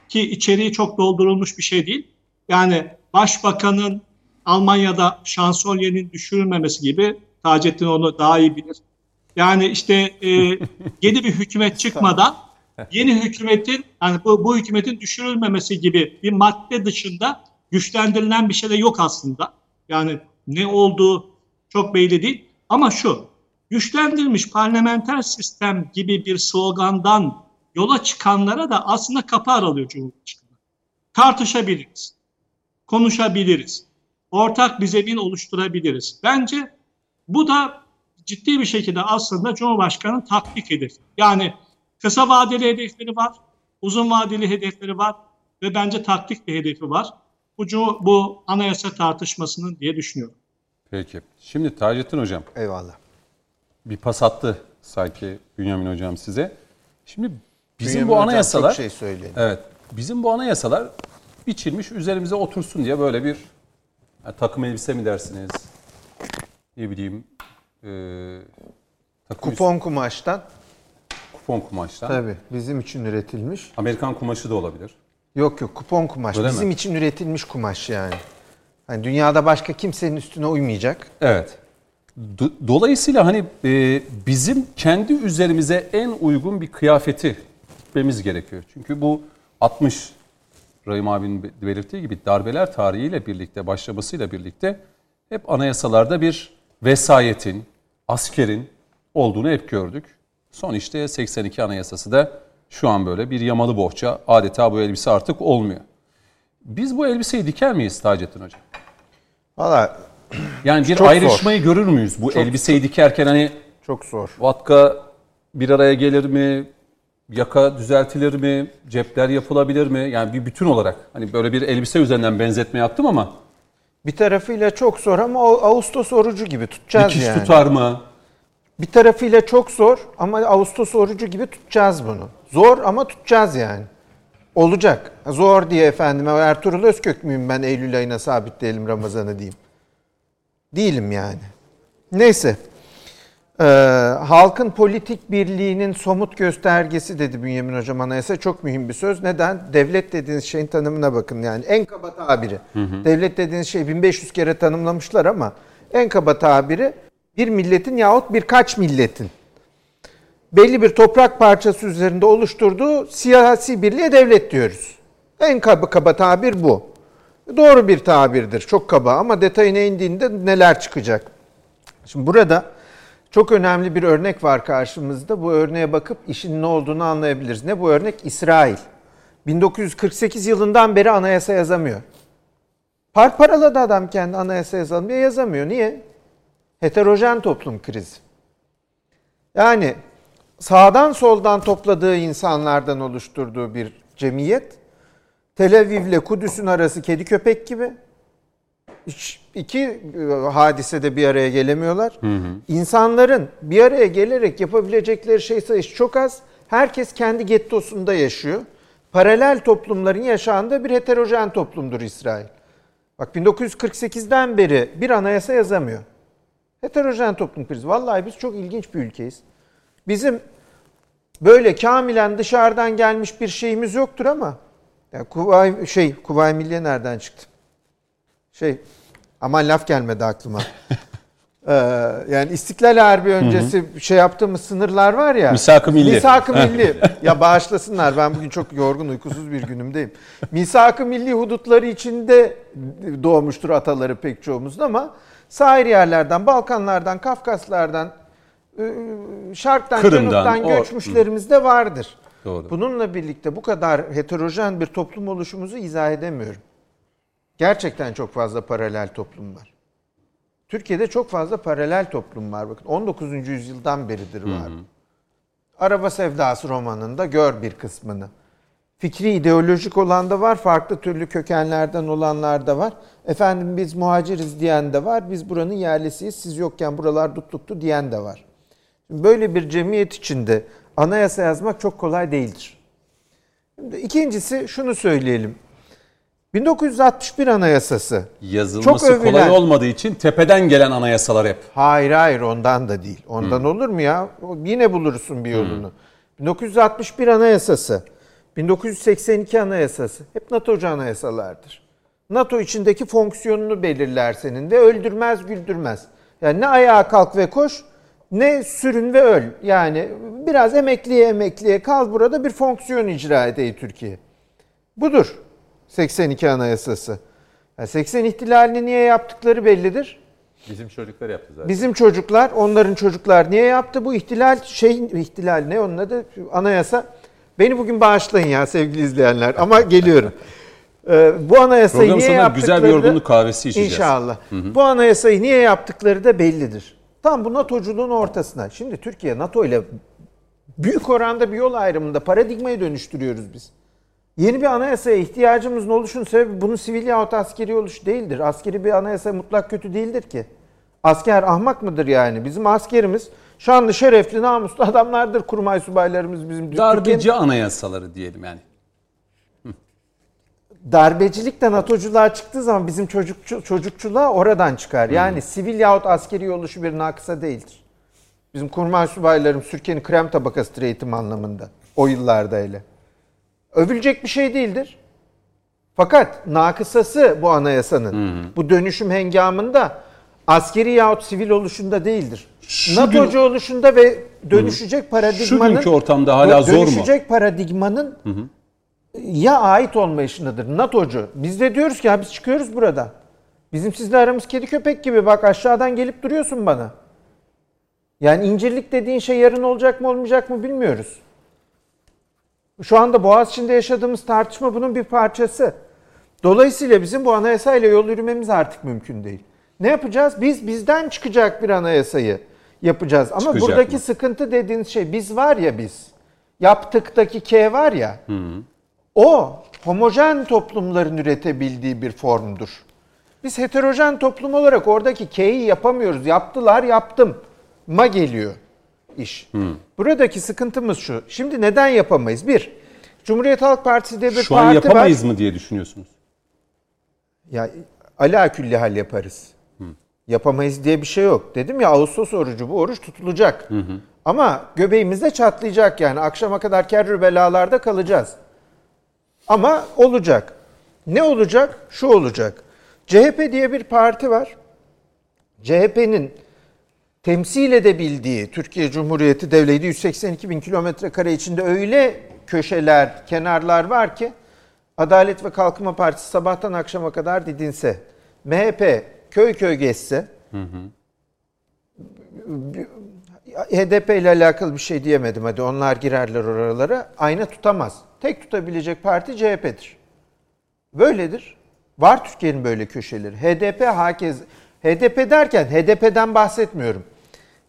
ki içeriği çok doldurulmuş bir şey değil. Yani başbakanın Almanya'da şansölyenin düşürülmemesi gibi Taceddin onu daha iyi bilir. Yani işte e, yeni bir hükümet çıkmadan yeni hükümetin yani bu, bu hükümetin düşürülmemesi gibi bir madde dışında güçlendirilen bir şey de yok aslında. Yani ne olduğu çok belli değil. Ama şu güçlendirilmiş parlamenter sistem gibi bir slogandan yola çıkanlara da aslında kapı aralıyor Cumhurbaşkanı. Tartışabiliriz, konuşabiliriz, ortak bir zemin oluşturabiliriz. Bence bu da ciddi bir şekilde aslında Cumhurbaşkanı'nın taktik hedefi. Yani kısa vadeli hedefleri var, uzun vadeli hedefleri var ve bence taktik bir hedefi var. Bu, bu anayasa tartışmasının diye düşünüyorum. Peki. Şimdi Taceddin Hocam. Eyvallah. Bir pas attı sanki Bünyamin Hocam size. Şimdi bizim Bünyamin bu anayasalar... çok şey söyleyin. Evet. Bizim bu anayasalar biçilmiş üzerimize otursun diye böyle bir yani takım elbise mi dersiniz? Ne bileyim e, kupon kumaştan. Kupon kumaştan. Tabii bizim için üretilmiş. Amerikan kumaşı da olabilir. Yok yok kupon kumaş. Öyle bizim mi? için üretilmiş kumaş yani. Hani dünyada başka kimsenin üstüne uymayacak. Evet. Dolayısıyla hani e, bizim kendi üzerimize en uygun bir kıyafeti gitmemiz gerekiyor. Çünkü bu 60 Rahim abinin belirttiği gibi darbeler tarihiyle birlikte başlamasıyla birlikte hep anayasalarda bir vesayetin, askerin olduğunu hep gördük. Son işte 82 anayasası da şu an böyle bir yamalı bohça adeta bu elbise artık olmuyor. Biz bu elbiseyi diker miyiz Taceddin Hocam? Valla yani bir ayrışmayı zor. görür müyüz bu çok, elbiseyi dikerken hani çok zor. Vatka bir araya gelir mi? Yaka düzeltilir mi? Cepler yapılabilir mi? Yani bir bütün olarak hani böyle bir elbise üzerinden benzetme yaptım ama bir tarafıyla çok zor ama Ağustos orucu gibi tutacağız Dikiş yani. tutar mı? Bir tarafıyla çok zor ama Ağustos orucu gibi tutacağız bunu. Zor ama tutacağız yani. Olacak. Zor diye efendime Ertuğrul Özkök müyüm ben Eylül ayına sabitleyelim Ramazan'ı diyeyim. Değilim yani. Neyse. Ee, halkın politik birliğinin somut göstergesi dedi Bünyamin Hocam anayasa. Çok mühim bir söz. Neden? Devlet dediğiniz şeyin tanımına bakın yani. En kaba tabiri. Hı hı. Devlet dediğiniz şey 1500 kere tanımlamışlar ama en kaba tabiri bir milletin yahut birkaç milletin belli bir toprak parçası üzerinde oluşturduğu siyasi birliğe devlet diyoruz. En kaba, kaba tabir bu. Doğru bir tabirdir. Çok kaba ama detayına indiğinde neler çıkacak? Şimdi burada çok önemli bir örnek var karşımızda. Bu örneğe bakıp işin ne olduğunu anlayabiliriz. Ne bu örnek? İsrail. 1948 yılından beri anayasa yazamıyor. Parparalı da adam kendi anayasa yazamıyor. Yazamıyor. Niye? Heterojen toplum krizi. Yani sağdan soldan topladığı insanlardan oluşturduğu bir cemiyet. Tel Aviv ile Kudüs'ün arası kedi köpek gibi. Hiç, iki e, hadisede bir araya gelemiyorlar. Hı hı. İnsanların bir araya gelerek yapabilecekleri şey sayısı çok az. Herkes kendi gettosunda yaşıyor. Paralel toplumların yaşandığı bir heterojen toplumdur İsrail. Bak 1948'den beri bir anayasa yazamıyor. Heterojen toplum krizi. Vallahi biz çok ilginç bir ülkeyiz. Bizim böyle kamilen dışarıdan gelmiş bir şeyimiz yoktur ama Yani Kuvay şey Kuvay Milliye nereden çıktı? Şey aman laf gelmedi aklıma. ee, yani İstiklal Harbi öncesi hı hı. şey yaptığımız sınırlar var ya. Misak-ı Milli. Misak-ı Milli. ya bağışlasınlar ben bugün çok yorgun uykusuz bir günümdeyim. Misak-ı Milli hudutları içinde doğmuştur ataları pek çoğumuzun ama sahil yerlerden, Balkanlardan, Kafkaslardan, Şark'tan, Kırım'dan, Canut'tan göçmüşlerimiz de vardır. Doğru. Bununla birlikte bu kadar heterojen bir toplum oluşumuzu izah edemiyorum. Gerçekten çok fazla paralel toplum var. Türkiye'de çok fazla paralel toplum var. Bakın 19. yüzyıldan beridir var. Hı hı. Araba Sevdası romanında gör bir kısmını. Fikri ideolojik olan da var, farklı türlü kökenlerden olanlar da var. Efendim biz muhaciriz diyen de var, biz buranın yerlisiyiz, siz yokken buralar tutluktu diyen de var. Böyle bir cemiyet içinde anayasa yazmak çok kolay değildir. Şimdi ikincisi şunu söyleyelim. 1961 Anayasası. Yazılması çok kolay olmadığı için tepeden gelen anayasalar hep. Hayır hayır ondan da değil. Ondan hmm. olur mu ya? Yine bulursun bir yolunu. Hmm. 1961 Anayasası, 1982 Anayasası hep NATO'cu anayasalardır. NATO içindeki fonksiyonunu belirler senin de öldürmez güldürmez. Yani ne ayağa kalk ve koş ne sürün ve öl. Yani biraz emekliye emekliye kal burada bir fonksiyon icra edeyim Türkiye. Budur 82 Anayasası. Yani 80 ihtilalini niye yaptıkları bellidir. Bizim çocuklar yaptı zaten. Bizim çocuklar, onların çocuklar niye yaptı bu ihtilal? Şey ihtilal ne onun adı? Anayasa. Beni bugün bağışlayın ya sevgili izleyenler ama geliyorum. Ee, bu anayasayı Program niye yaptıkları güzel bir yorgunluk kahvesi içeceğiz. İnşallah. Hı hı. Bu anayasayı niye yaptıkları da bellidir. Tam bu NATO'culuğun ortasına. Şimdi Türkiye NATO ile büyük oranda bir yol ayrımında paradigmayı dönüştürüyoruz biz. Yeni bir anayasaya ihtiyacımızın oluşun sebebi bunun sivil yahut askeri oluş değildir. Askeri bir anayasa mutlak kötü değildir ki. Asker ahmak mıdır yani? Bizim askerimiz şanlı, şerefli, namuslu adamlardır kurmay subaylarımız bizim. Darbeci Türkiye'nin... anayasaları diyelim yani darbecilik de NATO'culuğa çıktığı zaman bizim çocukçu, çocukçuluğa oradan çıkar. Yani hmm. sivil yahut askeri oluşu bir nakısa değildir. Bizim kurmay subaylarım Türkiye'nin krem tabakasıdır eğitim anlamında. O yıllarda öyle. Övülecek bir şey değildir. Fakat nakısası bu anayasanın. Hmm. Bu dönüşüm hengamında askeri yahut sivil oluşunda değildir. Şu NATO'cu gün, oluşunda ve dönüşecek hı. paradigmanın Şu günkü ortamda hala zor mu? Dönüşecek paradigmanın hı hı ya ait olmayışındadır. NATO'cu. Biz de diyoruz ki biz çıkıyoruz burada. Bizim sizle aramız kedi köpek gibi. Bak aşağıdan gelip duruyorsun bana. Yani incirlik dediğin şey yarın olacak mı olmayacak mı bilmiyoruz. Şu anda Boğaziçi'nde yaşadığımız tartışma bunun bir parçası. Dolayısıyla bizim bu anayasayla yol yürümemiz artık mümkün değil. Ne yapacağız? Biz bizden çıkacak bir anayasayı yapacağız. Ama çıkacak buradaki mı? sıkıntı dediğiniz şey biz var ya biz. Yaptıktaki K var ya. Hı hı. O homojen toplumların üretebildiği bir formdur. Biz heterojen toplum olarak oradaki K'yi yapamıyoruz. Yaptılar yaptım ma geliyor iş. Hmm. Buradaki sıkıntımız şu. Şimdi neden yapamayız? Bir, Cumhuriyet Halk Partisi'de bir şu parti var. Şu an yapamayız var. mı diye düşünüyorsunuz? Ya ala külli hal yaparız. Yapamayız diye bir şey yok. Dedim ya Ağustos orucu bu oruç tutulacak. Hı Ama göbeğimizde çatlayacak yani. Akşama kadar kerrü belalarda kalacağız. Ama olacak. Ne olacak? Şu olacak. CHP diye bir parti var. CHP'nin temsil edebildiği Türkiye Cumhuriyeti Devleti 182 bin kilometre kare içinde öyle köşeler, kenarlar var ki Adalet ve Kalkınma Partisi sabahtan akşama kadar didinse, MHP köy köy geçse, hı hı. HDP ile alakalı bir şey diyemedim hadi onlar girerler oralara. Ayna tutamaz. Tek tutabilecek parti CHP'dir. Böyledir. Var Türkiye'nin böyle köşeleri. HDP hakez HDP derken HDP'den bahsetmiyorum.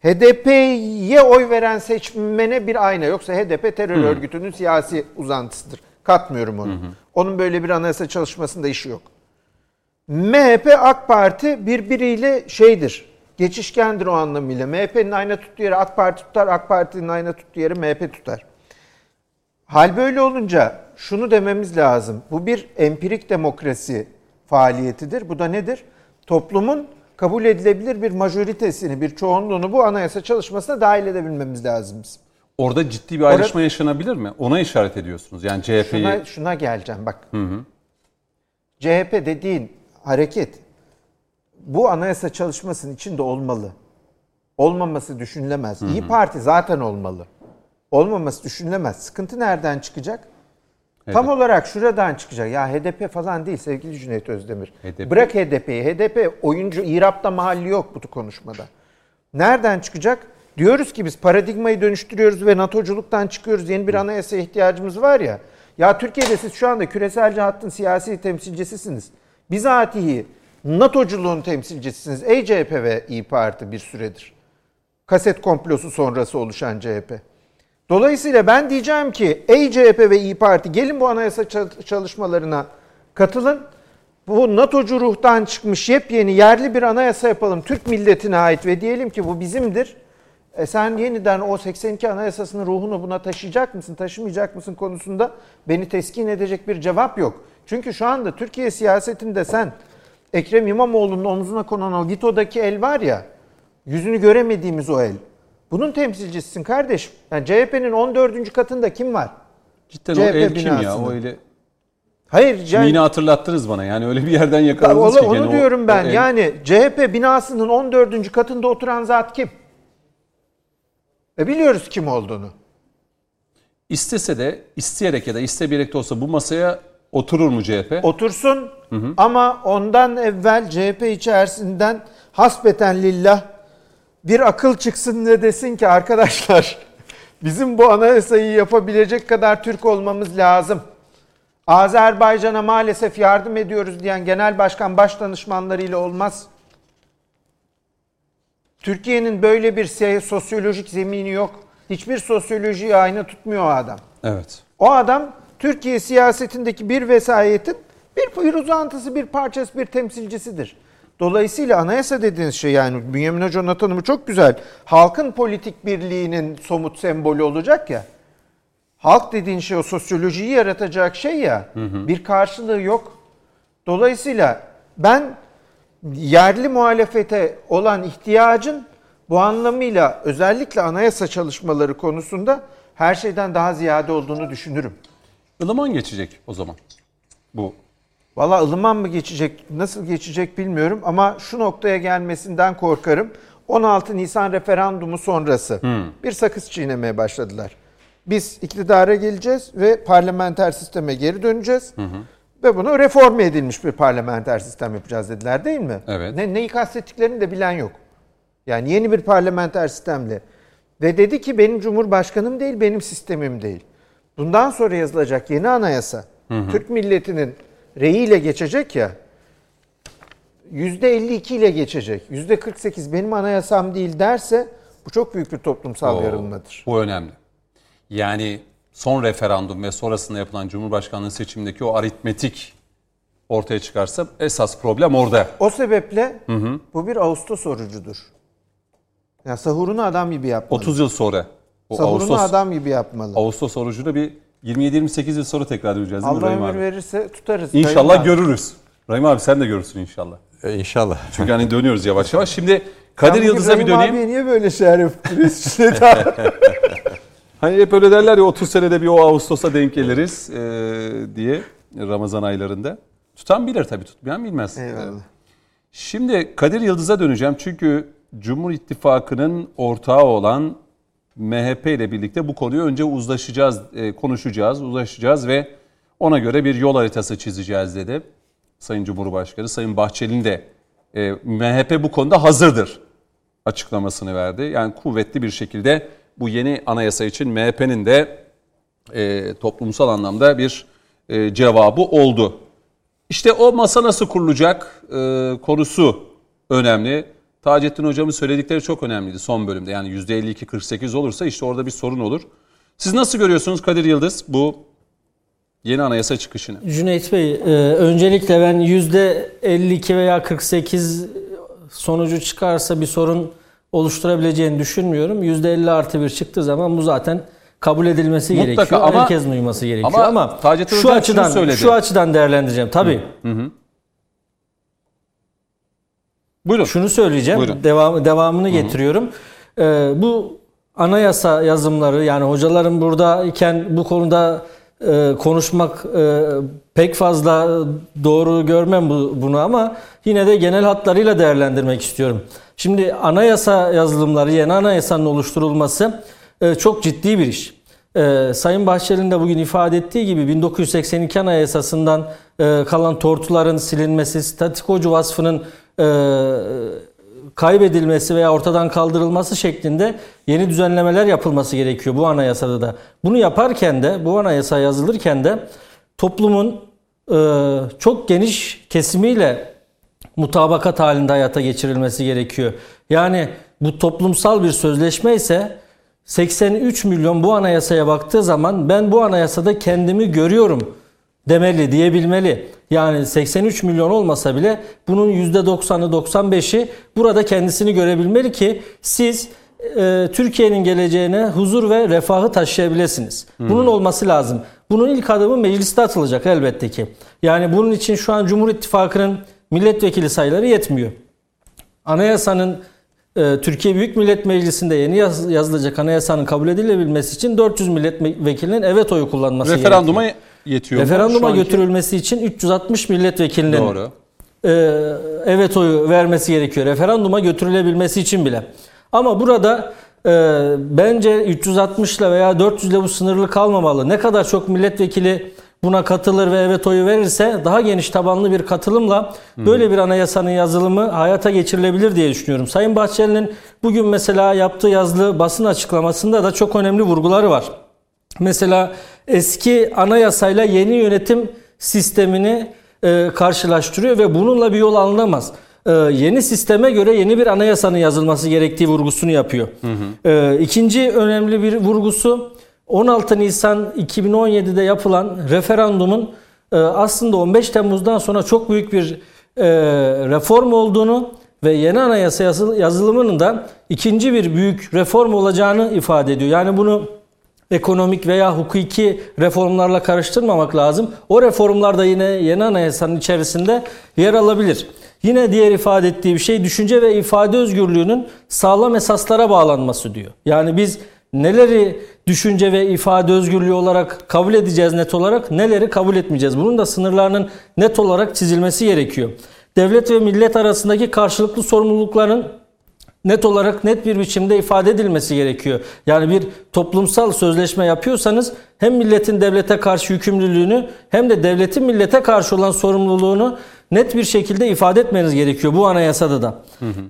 HDP'ye oy veren seçmene bir ayna. Yoksa HDP terör hı. örgütünün siyasi uzantısıdır. Katmıyorum onu. Hı hı. Onun böyle bir anayasa çalışmasında işi yok. MHP, AK Parti birbiriyle şeydir geçişkendir o anlamıyla. MHP'nin ayna tuttuğu yeri AK Parti tutar, AK Parti'nin ayna tuttuğu yeri MHP tutar. Hal böyle olunca şunu dememiz lazım. Bu bir empirik demokrasi faaliyetidir. Bu da nedir? Toplumun kabul edilebilir bir majoritesini, bir çoğunluğunu bu anayasa çalışmasına dahil edebilmemiz lazım. Orada ciddi bir ayrışma yaşanabilir mi? Ona işaret ediyorsunuz. Yani CHP'yi Şuna, şuna geleceğim bak. CHP dediğin hareket bu anayasa çalışmasının içinde olmalı. Olmaması düşünülemez. İyi Parti zaten olmalı. Olmaması düşünülemez. Sıkıntı nereden çıkacak? Tam olarak şuradan çıkacak. Ya HDP falan değil sevgili Cüneyt Özdemir. HDP. Bırak HDP'yi. HDP oyuncu İrap'ta mahalli yok bu konuşmada. Nereden çıkacak? Diyoruz ki biz paradigmayı dönüştürüyoruz ve NATO'culuktan çıkıyoruz. Yeni bir anayasaya ihtiyacımız var ya. Ya Türkiye'de siz şu anda küreselci hattın siyasi temsilcisisiniz. Bizatihi NATO'culuğun temsilcisisiniz. Ey CHP ve İyi Parti bir süredir. Kaset komplosu sonrası oluşan CHP. Dolayısıyla ben diyeceğim ki ey CHP ve İyi Parti gelin bu anayasa çal- çalışmalarına katılın. Bu NATO'cu ruhtan çıkmış yepyeni yerli bir anayasa yapalım. Türk milletine ait ve diyelim ki bu bizimdir. E sen yeniden o 82 anayasasının ruhunu buna taşıyacak mısın, taşımayacak mısın konusunda beni teskin edecek bir cevap yok. Çünkü şu anda Türkiye siyasetinde sen Ekrem İmamoğlu'nun omzuna konan o Gito'daki el var ya, yüzünü göremediğimiz o el. Bunun temsilcisisin kardeşim. Yani CHP'nin 14. katında kim var? cidden o CHP el kim ya? O eli Hayır, yani, Mini hatırlattınız bana. Yani öyle bir yerden yakaladınız ki. onu o- diyorum ben. o Yani CHP binasının 14. katında oturan zat kim? E biliyoruz kim olduğunu. İstese de isteyerek ya da istemeyerek de olsa bu masaya oturur mu CHP? Otursun ama ondan evvel CHP içerisinden hasbeten lillah bir akıl çıksın ne desin ki arkadaşlar bizim bu anayasayı yapabilecek kadar Türk olmamız lazım. Azerbaycan'a maalesef yardım ediyoruz diyen genel başkan baş danışmanlarıyla olmaz. Türkiye'nin böyle bir sosyolojik zemini yok. Hiçbir sosyolojiyi aynı tutmuyor o adam. Evet. O adam Türkiye siyasetindeki bir vesayetin bir, bir uzantısı, bir parçası, bir temsilcisidir. Dolayısıyla anayasa dediğiniz şey yani Bünyamin Hoca'nın tanımı çok güzel. Halkın politik birliğinin somut sembolü olacak ya. Halk dediğin şey o sosyolojiyi yaratacak şey ya. Bir karşılığı yok. Dolayısıyla ben yerli muhalefete olan ihtiyacın bu anlamıyla özellikle anayasa çalışmaları konusunda her şeyden daha ziyade olduğunu düşünürüm. Ilıman geçecek o zaman. Bu. Valla ılıman mı geçecek, nasıl geçecek bilmiyorum ama şu noktaya gelmesinden korkarım. 16 Nisan referandumu sonrası bir sakız çiğnemeye başladılar. Biz iktidara geleceğiz ve parlamenter sisteme geri döneceğiz. Ve bunu reforme edilmiş bir parlamenter sistem yapacağız dediler değil mi? Evet. Ne, neyi kastettiklerini de bilen yok. Yani yeni bir parlamenter sistemle. Ve dedi ki benim cumhurbaşkanım değil, benim sistemim değil. Bundan sonra yazılacak yeni anayasa Türk milletinin reyiyle geçecek ya. %52 ile geçecek. %48 benim anayasam değil derse bu çok büyük bir toplumsal Oo, yarılmadır. Bu önemli. Yani son referandum ve sonrasında yapılan Cumhurbaşkanlığı seçimindeki o aritmetik ortaya çıkarsa esas problem orada. O sebeple bu bir Ağustos orucudur. Ya sahurunu adam gibi yapmalı. 30 yıl sonra. O sahurunu Ağustos, adam gibi yapmalı. Ağustos orucunu bir 27-28 yıl sonra tekrar edeceğiz değil mi Allah Rahim ömür abi? verirse tutarız. İnşallah Sayın abi. görürüz. Rahim abi sen de görürsün inşallah. E, inşallah. Çünkü hani dönüyoruz yavaş yavaş. Şimdi Kadir Ben bugün Yıldız'a bir Rahim döneyim. abiye niye böyle abi? Hani hep öyle derler ya 30 senede bir o Ağustos'a denk geliriz e, diye Ramazan aylarında. Tutan bilir tabii tutmayan bilmez. Eyvallah. Şimdi Kadir Yıldız'a döneceğim çünkü Cumhur İttifakı'nın ortağı olan MHP ile birlikte bu konuyu önce uzlaşacağız, e, konuşacağız, uzlaşacağız ve ona göre bir yol haritası çizeceğiz dedi. Sayın Cumhurbaşkanı, Sayın Bahçeli'nin de e, MHP bu konuda hazırdır açıklamasını verdi. Yani kuvvetli bir şekilde bu yeni anayasa için MHP'nin de e, toplumsal anlamda bir cevabı oldu. İşte o masa nasıl kurulacak konusu önemli. Taceddin hocamın söyledikleri çok önemliydi son bölümde. Yani %52-48 olursa işte orada bir sorun olur. Siz nasıl görüyorsunuz Kadir Yıldız bu yeni anayasa çıkışını? Cüneyt Bey, e, öncelikle ben %52 veya 48 sonucu çıkarsa bir sorun oluşturabileceğini düşünmüyorum. %50 artı bir çıktığı zaman bu zaten kabul edilmesi Mutlaka gerekiyor. ama- Herkesin uyması gerekiyor ama ama, Taceddin şu açıdan söyledi. şu açıdan değerlendireceğim. Tabii. Buyurun. Şunu söyleyeceğim. Buyurun. Devam devamını getiriyorum. Ee, bu anayasa yazımları yani hocaların buradayken bu konuda e, konuşmak e, pek fazla doğru görmem bu, bunu ama yine de genel hatlarıyla değerlendirmek istiyorum. Şimdi anayasa yazılımları, yeni anayasanın oluşturulması e, çok ciddi bir iş. E, Sayın Bahçeli'nin de bugün ifade ettiği gibi 1982 Anayasası'ndan e, kalan tortuların silinmesi, statikocu vasfının kaybedilmesi veya ortadan kaldırılması şeklinde yeni düzenlemeler yapılması gerekiyor bu anayasada da. Bunu yaparken de bu anayasa yazılırken de toplumun e, çok geniş kesimiyle mutabakat halinde hayata geçirilmesi gerekiyor. Yani bu toplumsal bir sözleşme ise 83 milyon bu anayasaya baktığı zaman ben bu anayasada kendimi görüyorum demeli, diyebilmeli. Yani 83 milyon olmasa bile bunun %90'ı 95'i burada kendisini görebilmeli ki siz e, Türkiye'nin geleceğine huzur ve refahı taşıyabilirsiniz. Bunun olması lazım. Bunun ilk adımı mecliste atılacak elbette ki. Yani bunun için şu an Cumhur İttifakı'nın milletvekili sayıları yetmiyor. Anayasanın e, Türkiye Büyük Millet Meclisi'nde yeni yaz, yazılacak anayasanın kabul edilebilmesi için 400 milletvekilinin evet oyu kullanması Referanduma gerekiyor. Yetiyor mu? Referanduma anki- götürülmesi için 360 milletvekilinin Doğru. e, evet oyu vermesi gerekiyor. Referanduma götürülebilmesi için bile. Ama burada e, bence 360 ile veya 400 ile bu sınırlı kalmamalı. Ne kadar çok milletvekili buna katılır ve evet oyu verirse daha geniş tabanlı bir katılımla böyle bir anayasanın yazılımı hayata geçirilebilir diye düşünüyorum. Sayın Bahçeli'nin bugün mesela yaptığı yazılı basın açıklamasında da çok önemli vurguları var. Mesela eski anayasayla yeni yönetim sistemini e, karşılaştırıyor ve bununla bir yol alınamaz. E, yeni sisteme göre yeni bir anayasanın yazılması gerektiği vurgusunu yapıyor. E, ikinci önemli bir vurgusu 16 Nisan 2017'de yapılan referandumun e, aslında 15 Temmuz'dan sonra çok büyük bir e, reform olduğunu ve yeni anayasa yazı- yazılımının da ikinci bir büyük reform olacağını ifade ediyor. Yani bunu ekonomik veya hukuki reformlarla karıştırmamak lazım. O reformlar da yine yeni anayasanın içerisinde yer alabilir. Yine diğer ifade ettiği bir şey düşünce ve ifade özgürlüğünün sağlam esaslara bağlanması diyor. Yani biz neleri düşünce ve ifade özgürlüğü olarak kabul edeceğiz net olarak, neleri kabul etmeyeceğiz. Bunun da sınırlarının net olarak çizilmesi gerekiyor. Devlet ve millet arasındaki karşılıklı sorumlulukların net olarak net bir biçimde ifade edilmesi gerekiyor. Yani bir toplumsal sözleşme yapıyorsanız hem milletin devlete karşı yükümlülüğünü hem de devletin millete karşı olan sorumluluğunu net bir şekilde ifade etmeniz gerekiyor bu anayasada da.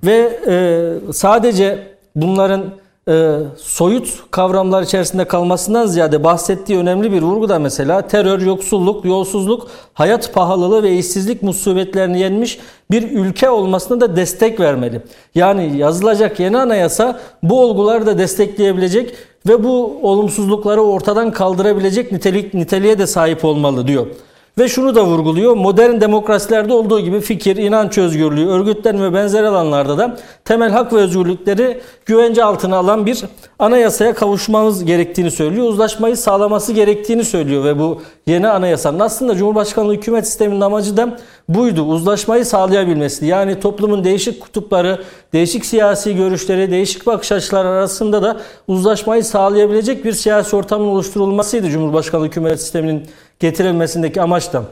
Ve e, sadece bunların e, soyut kavramlar içerisinde kalmasından ziyade bahsettiği önemli bir vurgu da mesela terör, yoksulluk, yolsuzluk, hayat pahalılığı ve işsizlik musibetlerini yenmiş bir ülke olmasına da destek vermeli. Yani yazılacak yeni anayasa bu olguları da destekleyebilecek ve bu olumsuzlukları ortadan kaldırabilecek nitelik niteliğe de sahip olmalı diyor. Ve şunu da vurguluyor. Modern demokrasilerde olduğu gibi fikir, inanç özgürlüğü, örgütlenme ve benzer alanlarda da temel hak ve özgürlükleri güvence altına alan bir anayasaya kavuşmamız gerektiğini söylüyor. Uzlaşmayı sağlaması gerektiğini söylüyor ve bu yeni anayasanın aslında Cumhurbaşkanlığı hükümet sisteminin amacı da buydu. Uzlaşmayı sağlayabilmesi. Yani toplumun değişik kutupları, değişik siyasi görüşleri, değişik bakış açıları arasında da uzlaşmayı sağlayabilecek bir siyasi ortamın oluşturulmasıydı Cumhurbaşkanlığı hükümet sisteminin getirilmesindeki amaç da.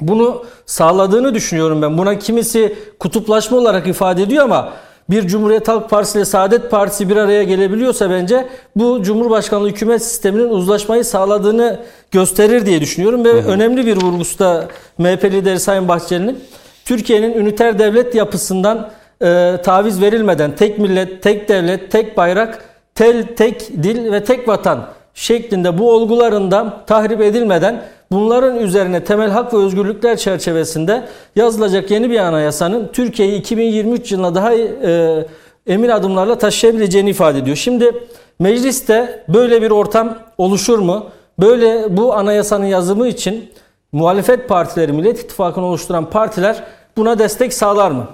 Bunu sağladığını düşünüyorum ben. Buna kimisi kutuplaşma olarak ifade ediyor ama bir Cumhuriyet Halk Partisi ile Saadet Partisi bir araya gelebiliyorsa bence bu Cumhurbaşkanlığı hükümet sisteminin uzlaşmayı sağladığını gösterir diye düşünüyorum. Ve önemli bir vurgusu da MHP lideri Sayın Bahçeli'nin Türkiye'nin üniter devlet yapısından e, taviz verilmeden tek millet, tek devlet, tek bayrak, tel, tek dil ve tek vatan şeklinde bu olgularında tahrip edilmeden bunların üzerine temel hak ve özgürlükler çerçevesinde yazılacak yeni bir anayasanın Türkiye'yi 2023 yılına daha e, emin adımlarla taşıyabileceğini ifade ediyor. Şimdi mecliste böyle bir ortam oluşur mu? Böyle bu anayasanın yazımı için muhalefet partileri, Millet İttifakı'nı oluşturan partiler buna destek sağlar mı?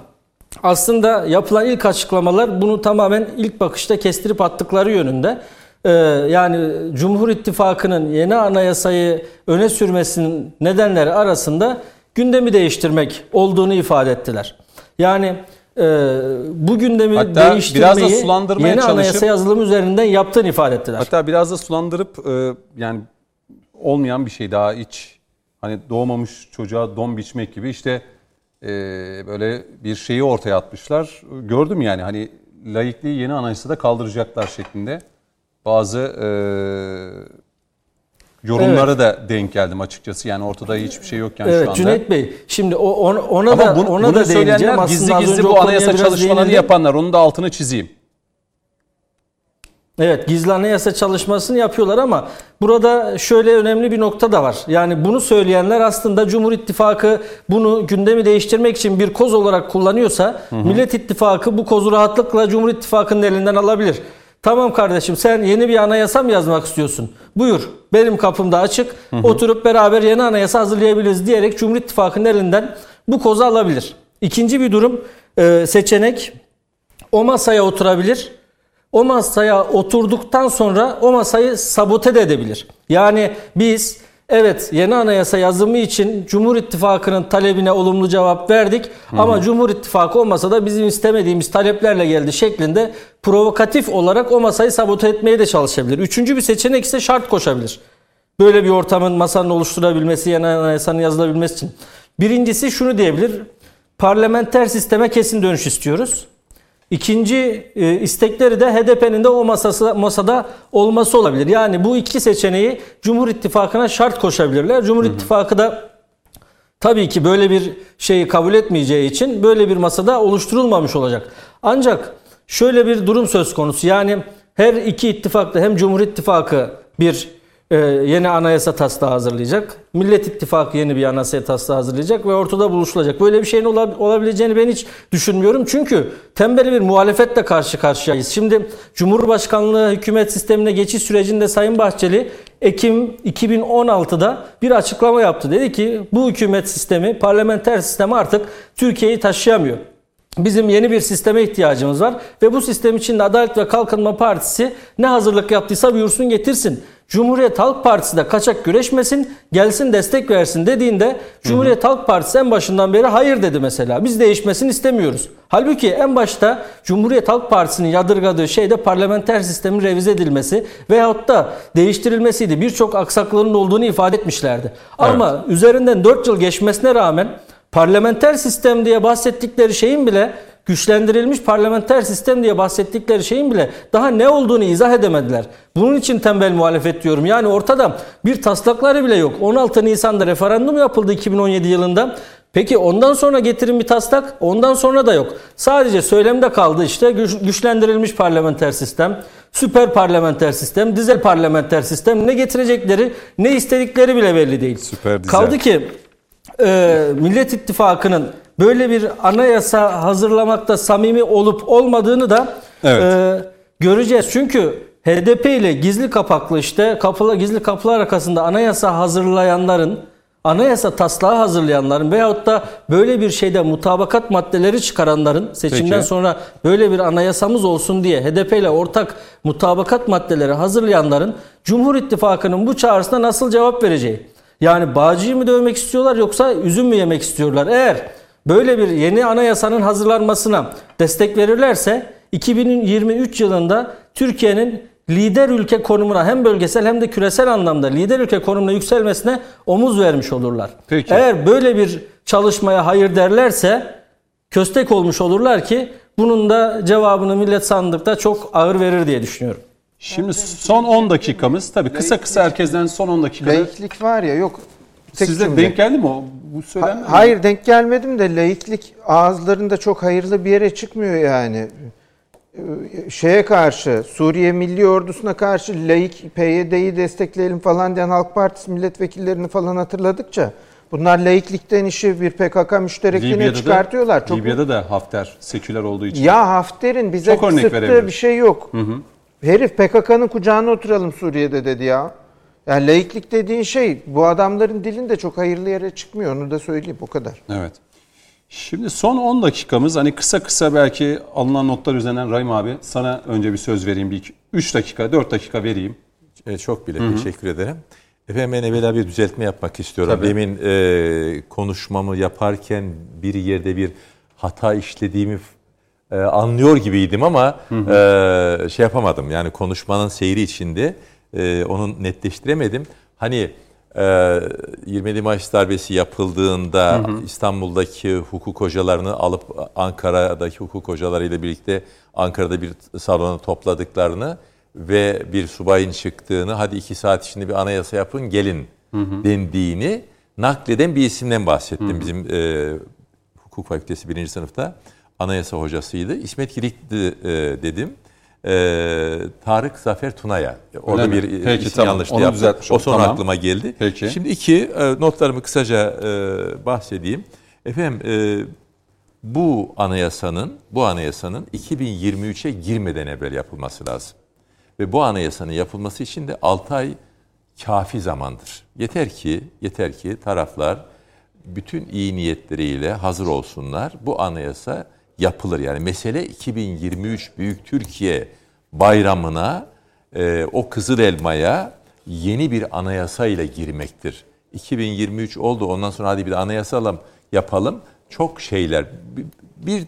Aslında yapılan ilk açıklamalar bunu tamamen ilk bakışta kestirip attıkları yönünde. Ee, yani Cumhur İttifakı'nın yeni anayasayı öne sürmesinin nedenleri arasında gündemi değiştirmek olduğunu ifade ettiler. Yani e, bu gündemi Hatta değiştirmeyi biraz da sulandırmaya yeni çalışıp- anayasa yazılımı üzerinden yaptığını ifade ettiler. Hatta biraz da sulandırıp e, yani olmayan bir şey daha hiç hani doğmamış çocuğa don biçmek gibi işte e, böyle bir şeyi ortaya atmışlar. Gördüm yani hani laikliği yeni anayasada kaldıracaklar şeklinde bazı e, yorumlara da denk geldim açıkçası. Yani ortada hiçbir şey yok yani şu Evet anda. Cüneyt Bey şimdi o ona, ona Ama da bunu, ona bunu da değineceğim. Aslında gizli gizli bu anayasa çalışmalarını değinildi. yapanlar. Onun da altını çizeyim. Evet gizli anayasa çalışmasını yapıyorlar ama burada şöyle önemli bir nokta da var. Yani bunu söyleyenler aslında Cumhur İttifakı bunu gündemi değiştirmek için bir koz olarak kullanıyorsa Millet İttifakı bu kozu rahatlıkla Cumhur İttifakı'nın elinden alabilir. Tamam kardeşim sen yeni bir anayasa mı yazmak istiyorsun? Buyur benim kapımda açık oturup beraber yeni anayasa hazırlayabiliriz diyerek Cumhur İttifakı'nın elinden bu kozu alabilir. İkinci bir durum e, seçenek o masaya oturabilir. O masaya oturduktan sonra o masayı sabote de edebilir. Yani biz evet yeni anayasa yazımı için Cumhur İttifakı'nın talebine olumlu cevap verdik ama Cumhur İttifakı o masada bizim istemediğimiz taleplerle geldi şeklinde provokatif olarak o masayı sabote etmeye de çalışabilir. Üçüncü bir seçenek ise şart koşabilir. Böyle bir ortamın masanın oluşturabilmesi, yeni anayasanın yazılabilmesi için. Birincisi şunu diyebilir. Parlamenter sisteme kesin dönüş istiyoruz. İkinci e, istekleri de HDP'nin de o masası, masada olması olabilir. Yani bu iki seçeneği Cumhur İttifakı'na şart koşabilirler. Cumhur İttifakı da tabii ki böyle bir şeyi kabul etmeyeceği için böyle bir masada oluşturulmamış olacak. Ancak şöyle bir durum söz konusu. Yani her iki ittifakta hem Cumhur İttifakı bir e, yeni anayasa taslağı hazırlayacak. Millet İttifakı yeni bir anayasa taslağı hazırlayacak ve ortada buluşulacak. Böyle bir şeyin ola- olabileceğini ben hiç düşünmüyorum. Çünkü tembel bir muhalefetle karşı karşıyayız. Şimdi Cumhurbaşkanlığı hükümet sistemine geçiş sürecinde Sayın Bahçeli Ekim 2016'da bir açıklama yaptı. Dedi ki bu hükümet sistemi, parlamenter sistemi artık Türkiye'yi taşıyamıyor. Bizim yeni bir sisteme ihtiyacımız var ve bu sistem için de Adalet ve Kalkınma Partisi ne hazırlık yaptıysa buyursun getirsin. Cumhuriyet Halk Partisi de kaçak güreşmesin, gelsin destek versin dediğinde Cumhuriyet Halk Partisi en başından beri hayır dedi mesela. Biz değişmesini istemiyoruz. Halbuki en başta Cumhuriyet Halk Partisi'nin yadırgadığı şey de parlamenter sistemin revize edilmesi veyahut da değiştirilmesiydi. Birçok aksaklığının olduğunu ifade etmişlerdi. Ama üzerinden 4 yıl geçmesine rağmen parlamenter sistem diye bahsettikleri şeyin bile güçlendirilmiş parlamenter sistem diye bahsettikleri şeyin bile daha ne olduğunu izah edemediler. Bunun için tembel muhalefet diyorum. Yani ortada bir taslakları bile yok. 16 Nisan'da referandum yapıldı 2017 yılında. Peki ondan sonra getirin bir taslak. Ondan sonra da yok. Sadece söylemde kaldı işte güç- güçlendirilmiş parlamenter sistem, süper parlamenter sistem, dizel parlamenter sistem ne getirecekleri, ne istedikleri bile belli değil. Süper dizel. Kaldı ki e, Millet İttifakı'nın böyle bir anayasa hazırlamakta samimi olup olmadığını da Evet. e, göreceğiz. Çünkü HDP ile gizli kapaklı işte kapıla gizli kapılar arkasında anayasa hazırlayanların anayasa taslağı hazırlayanların veyahut da böyle bir şeyde mutabakat maddeleri çıkaranların seçimden Peki. sonra böyle bir anayasamız olsun diye HDP ile ortak mutabakat maddeleri hazırlayanların Cumhur İttifakı'nın bu çağrısına nasıl cevap vereceği. Yani bağcıyı mı dövmek istiyorlar yoksa üzüm mü yemek istiyorlar? Eğer böyle bir yeni anayasanın hazırlanmasına destek verirlerse 2023 yılında Türkiye'nin lider ülke konumuna hem bölgesel hem de küresel anlamda lider ülke konumuna yükselmesine omuz vermiş olurlar. Peki. Eğer böyle bir çalışmaya hayır derlerse köstek olmuş olurlar ki bunun da cevabını millet sandıkta çok ağır verir diye düşünüyorum. Şimdi son 10 dakikamız tabii kısa kısa herkesten son 10 dakikada. Laiklik var ya yok. Tek Sizde cümle. denk geldi mi o? Bu Ha- söylenmedi mi? Hayır denk gelmedim de laiklik ağızlarında çok hayırlı bir yere çıkmıyor yani. Ee, Şeye karşı, Suriye Milli Ordusu'na karşı laik PYD'yi destekleyelim falan diyen Halk Partisi milletvekillerini falan hatırladıkça bunlar laiklikten işi bir PKK müşterekliğine çıkartıyorlar. da, Çok Libya'da da Hafter seküler olduğu için. Ya Hafter'in bize Çok sıktığı bir şey yok. Herif PKK'nın kucağına oturalım Suriye'de dedi ya. Yani laiklik dediğin şey bu adamların dilinde çok hayırlı yere çıkmıyor onu da söyleyeyim o kadar. Evet. Şimdi son 10 dakikamız hani kısa kısa belki alınan notlar üzerinden Rahim abi sana önce bir söz vereyim. Bir 3 dakika 4 dakika vereyim. E, çok bile teşekkür ederim. Efendim ben evvela bir düzeltme yapmak istiyorum. Tabii. Demin e, konuşmamı yaparken bir yerde bir hata işlediğimi e, anlıyor gibiydim ama e, şey yapamadım. Yani konuşmanın seyri içinde e, onu netleştiremedim. Hani e, 27 Mayıs darbesi yapıldığında hı hı. İstanbul'daki hukuk hocalarını alıp Ankara'daki hukuk hocalarıyla birlikte Ankara'da bir salona topladıklarını ve bir subayın çıktığını hadi iki saat içinde bir anayasa yapın gelin hı hı. dendiğini nakleden bir isimden bahsettim. Hı hı. Bizim e, hukuk fakültesi birinci sınıfta anayasa hocasıydı. İsmet Girik'ti e, dedim. E, Tarık Zafer Tuna'ya. Orada Öyle bir Peki, isim tamam. yanlışlığı yaptım. O sonra tamam. aklıma geldi. Peki. Şimdi iki e, notlarımı kısaca e, bahsedeyim. Efendim e, bu anayasanın bu anayasanın 2023'e girmeden evvel yapılması lazım. Ve bu anayasanın yapılması için de 6 ay kafi zamandır. Yeter ki yeter ki taraflar bütün iyi niyetleriyle hazır olsunlar. Bu anayasa yapılır. Yani mesele 2023 Büyük Türkiye bayramına e, o Kızıl Elma'ya yeni bir anayasa ile girmektir. 2023 oldu ondan sonra hadi bir anayasa yapalım. Çok şeyler bir, bir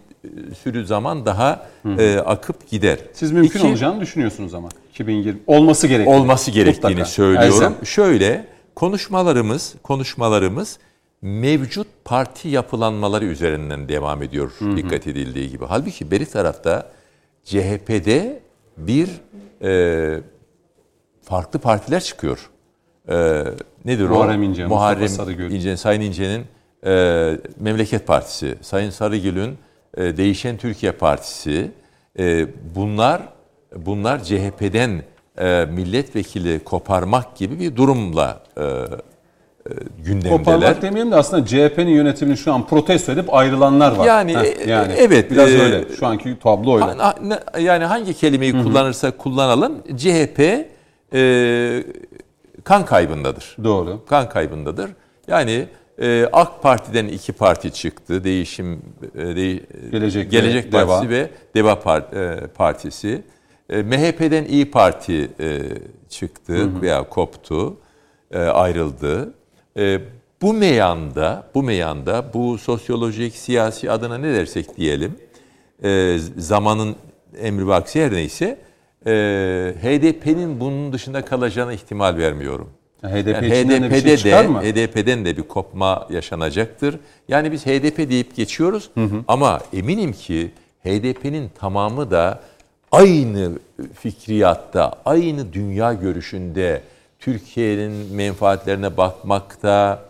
sürü zaman daha e, akıp gider. Siz mümkün İki, olacağını düşünüyorsunuz ama 2020 olması gerektiğini. Olması gerektiğini Mutlaka. söylüyorum. Elzem. Şöyle konuşmalarımız konuşmalarımız mevcut parti yapılanmaları üzerinden devam ediyor hı hı. dikkat edildiği gibi. Halbuki beri tarafta CHP'de bir e, farklı partiler çıkıyor. E, nedir Muharrem o? İnce, Muharrem Sarıgül. İnce, Sayın İnce'nin e, Memleket Partisi, Sayın Sarıgül'ün e, Değişen Türkiye Partisi. E, bunlar bunlar CHP'den e, milletvekili koparmak gibi bir durumla e, e, gündemdeler. Toparlak demeyelim de aslında CHP'nin yönetimini şu an protesto edip ayrılanlar var. Yani, Heh, e, yani evet. Biraz e, öyle. Şu anki tablo öyle. Ha, yani hangi kelimeyi Hı-hı. kullanırsak kullanalım CHP e, kan kaybındadır. Doğru. Kan kaybındadır. Yani e, AK Parti'den iki parti çıktı. Değişim e, de, Gelecek, Gelecek Partisi Deva. ve Deva Part, e, Partisi. E, MHP'den İyi Parti e, çıktı Hı-hı. veya koptu, e, ayrıldı. E, bu meyanda, bu meyanda, bu sosyolojik, siyasi adına ne dersek diyelim, e, zamanın emri vaksi her neyse, e, HDP'nin bunun dışında kalacağına ihtimal vermiyorum. HDP yani HDP'de de, şey çıkar mı? HDP'den de bir kopma yaşanacaktır. Yani biz HDP deyip geçiyoruz hı hı. ama eminim ki HDP'nin tamamı da aynı fikriyatta, aynı dünya görüşünde, Türkiye'nin menfaatlerine bakmakta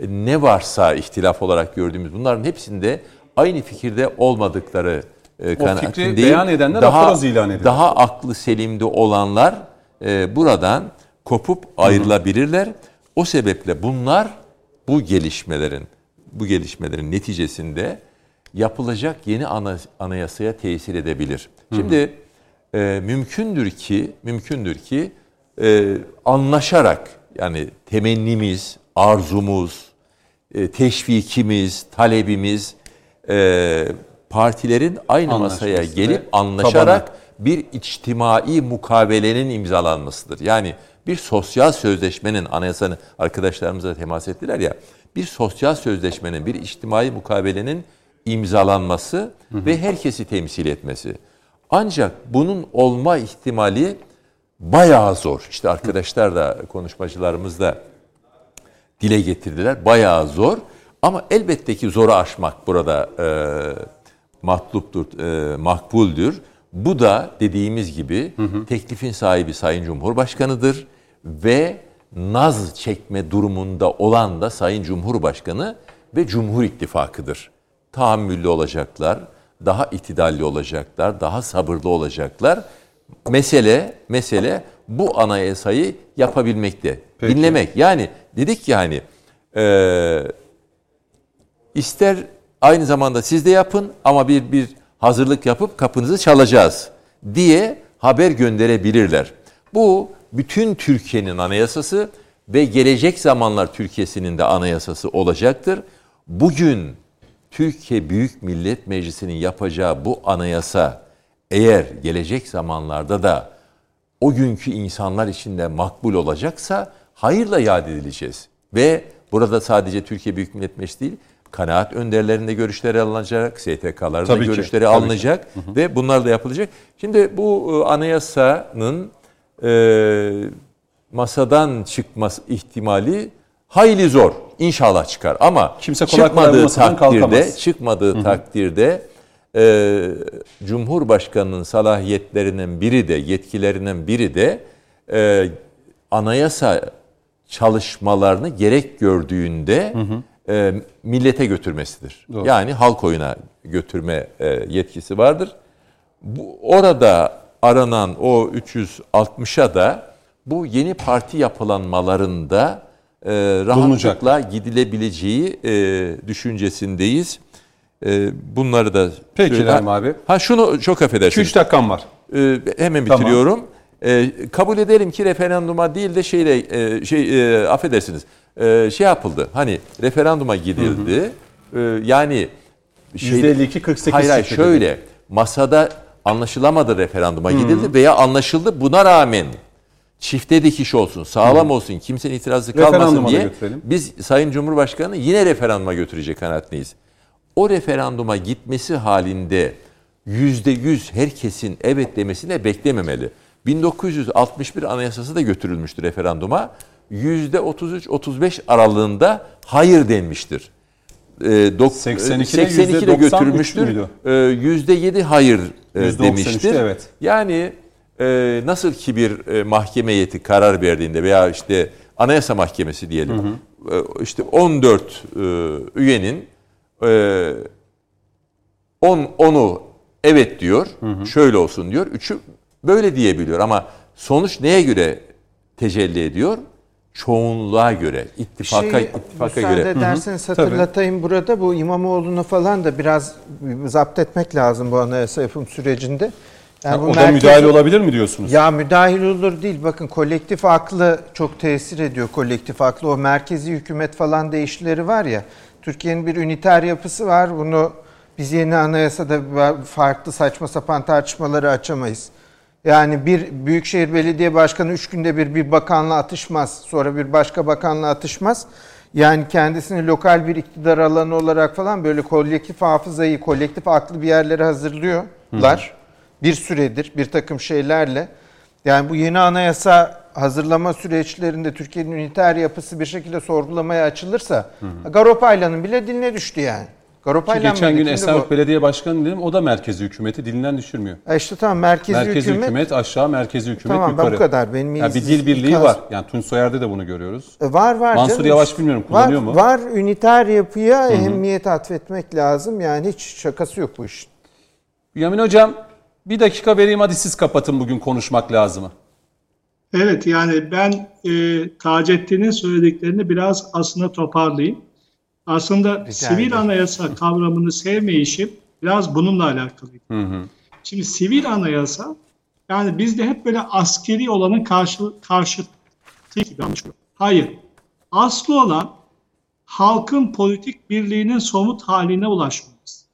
ne varsa ihtilaf olarak gördüğümüz bunların hepsinde aynı fikirde olmadıkları e, kanaatindeyim. Beyan edenler daha, ilan ediyor. Daha aklı selimde olanlar e, buradan kopup ayrılabilirler. Hı hı. O sebeple bunlar bu gelişmelerin bu gelişmelerin neticesinde yapılacak yeni anayasaya tesir edebilir. Hı hı. Şimdi e, mümkündür ki mümkündür ki e, anlaşarak yani temennimiz, arzumuz, e, teşvikimiz, talebimiz e, partilerin aynı masaya gelip anlaşarak tabana. bir içtimai mukavelenin imzalanmasıdır. Yani bir sosyal sözleşmenin anayasanın arkadaşlarımıza temas ettiler ya bir sosyal sözleşmenin bir içtimai mukavelenin imzalanması hı hı. ve herkesi temsil etmesi. Ancak bunun olma ihtimali bayağı zor. İşte arkadaşlar da konuşmacılarımız da dile getirdiler. Bayağı zor. Ama elbette ki zoru aşmak burada e, matluptur, e, makbuldür. Bu da dediğimiz gibi hı hı. teklifin sahibi Sayın Cumhurbaşkanı'dır ve naz çekme durumunda olan da Sayın Cumhurbaşkanı ve Cumhur İttifakı'dır. Tahammüllü olacaklar, daha itidalli olacaklar, daha sabırlı olacaklar. Mesele, mesele bu anayasayı yapabilmekte. Peki. Dinlemek. Yani dedik ki hani e, ister aynı zamanda siz de yapın ama bir bir hazırlık yapıp kapınızı çalacağız diye haber gönderebilirler. Bu bütün Türkiye'nin anayasası ve gelecek zamanlar Türkiye'sinin de anayasası olacaktır. Bugün Türkiye Büyük Millet Meclisi'nin yapacağı bu anayasa eğer gelecek zamanlarda da o günkü insanlar içinde makbul olacaksa hayırla yad edileceğiz. Ve burada sadece Türkiye Büyük Millet Meclisi değil, kanaat önderlerinde görüşleri alınacak, STK'larda Tabii ki, görüşleri tabii alınacak ve bunlar da yapılacak. Şimdi bu e, anayasanın e, masadan çıkması ihtimali hayli zor. İnşallah çıkar ama Kimse kolay kolay çıkmadığı masadan takdirde, kalkamaz. çıkmadığı takdirde e, Cumhurbaşkanı'nın salahiyetlerinin biri de, yetkilerinden biri de e, anayasa çalışmalarını gerek gördüğünde e, millete götürmesidir. Doğru. Yani halk oyuna götürme e, yetkisi vardır. Bu orada aranan o 360'a da bu yeni parti yapılanmalarında e, rahatlıkla gidilebileceği e, düşüncesindeyiz. E, bunları da Peki İlham abi. Ha şunu çok affedersin. 2-3 dakikam var. Ee, hemen Tamam. bitiriyorum. Ee, kabul edelim ki referanduma değil de şeyle e, şey e, affedersiniz. e, şey yapıldı. Hani referanduma gidildi. Ee, yani şey, %52 48 Hayır hayır şöyle masada anlaşılamadı referanduma gidildi veya anlaşıldı buna rağmen çifte dikiş olsun, sağlam olsun, kimsenin itirazı kalmasın diye biz Sayın Cumhurbaşkanı yine referanduma götürecek kanaatindeyiz. O referanduma gitmesi halinde yüzde yüz herkesin evet demesine beklememeli. 1961 Anayasası da götürülmüştür referanduma. Yüzde 33-35 aralığında hayır denmiştir. Ee, dok- 82'de 82 de %93 götürülmüştür. Ee, Yüzde 7 hayır e, %93'tü, demiştir. evet. Yani e, nasıl ki bir e, mahkeme heyeti karar verdiğinde veya işte Anayasa Mahkemesi diyelim. e, işte 14 e, üyenin e, 10 onu evet diyor. Şöyle olsun diyor. Üçü böyle diyebiliyor ama sonuç neye göre tecelli ediyor? Çoğunluğa göre, ittifaka Şeyi, ittifaka müsaade göre. ederseniz hatırlatayım burada bu İmamoğlu'nu falan da biraz zapt etmek lazım bu anayasa yapım sürecinde. Yani bu o da merkezi- müdahale olabilir mi diyorsunuz? Ya müdahil olur değil. Bakın kolektif aklı çok tesir ediyor kolektif aklı. O merkezi hükümet falan değişleri var ya. Türkiye'nin bir üniter yapısı var. Bunu biz yeni anayasada farklı saçma sapan tartışmaları açamayız. Yani bir büyükşehir belediye başkanı üç günde bir bir bakanla atışmaz. Sonra bir başka bakanla atışmaz. Yani kendisini lokal bir iktidar alanı olarak falan böyle kolektif hafızayı, kolektif aklı bir yerlere hazırlıyorlar. Bir süredir bir takım şeylerle. Yani bu yeni anayasa hazırlama süreçlerinde Türkiye'nin üniter yapısı bir şekilde sorgulamaya açılırsa Garopaylan'ın bile diline düştü yani. Garopaylan geçen gün bu? Belediye Başkanı dedim o da merkezi hükümeti dilinden düşürmüyor. E işte tamam merkezi, Merkezi hükümet, hükümet. aşağı, merkezi hükümet Tamam yukarı. bu kadar. Benim Ya bir dil birliği ikaz- var. Yani Tunç Soyer'de de bunu görüyoruz. E, Var var Mansur canım. Yavaş bilmiyorum, kullanıyor var, mu? Var üniter yapıya ehemmiyet atfetmek lazım. Yani hiç şakası yok bu işin. Yamin Hocam bir dakika vereyim hadi siz kapatın bugün konuşmak lazımı. Evet yani ben e, Taceddin'in söylediklerini biraz aslında toparlayayım. Aslında sivil ederim. anayasa kavramını sevmeyişim biraz bununla alakalı. Şimdi sivil anayasa yani bizde hep böyle askeri olanın karşı, karşıtı gibi anlaşılıyor. Hayır. Aslı olan halkın politik birliğinin somut haline ulaşmamız.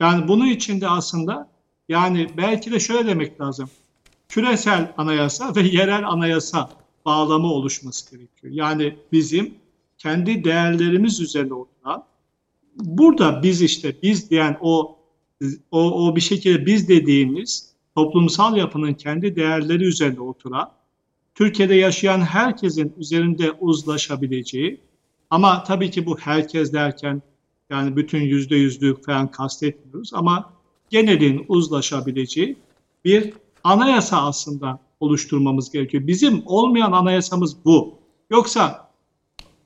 Yani bunun içinde aslında yani belki de şöyle demek lazım küresel anayasa ve yerel anayasa bağlamı oluşması gerekiyor. Yani bizim kendi değerlerimiz üzerine oturan, burada biz işte biz diyen o o, o bir şekilde biz dediğimiz toplumsal yapının kendi değerleri üzerine oturan, Türkiye'de yaşayan herkesin üzerinde uzlaşabileceği ama tabii ki bu herkes derken yani bütün yüzde yüzlük falan kastetmiyoruz ama genelin uzlaşabileceği bir anayasa aslında oluşturmamız gerekiyor. Bizim olmayan anayasamız bu. Yoksa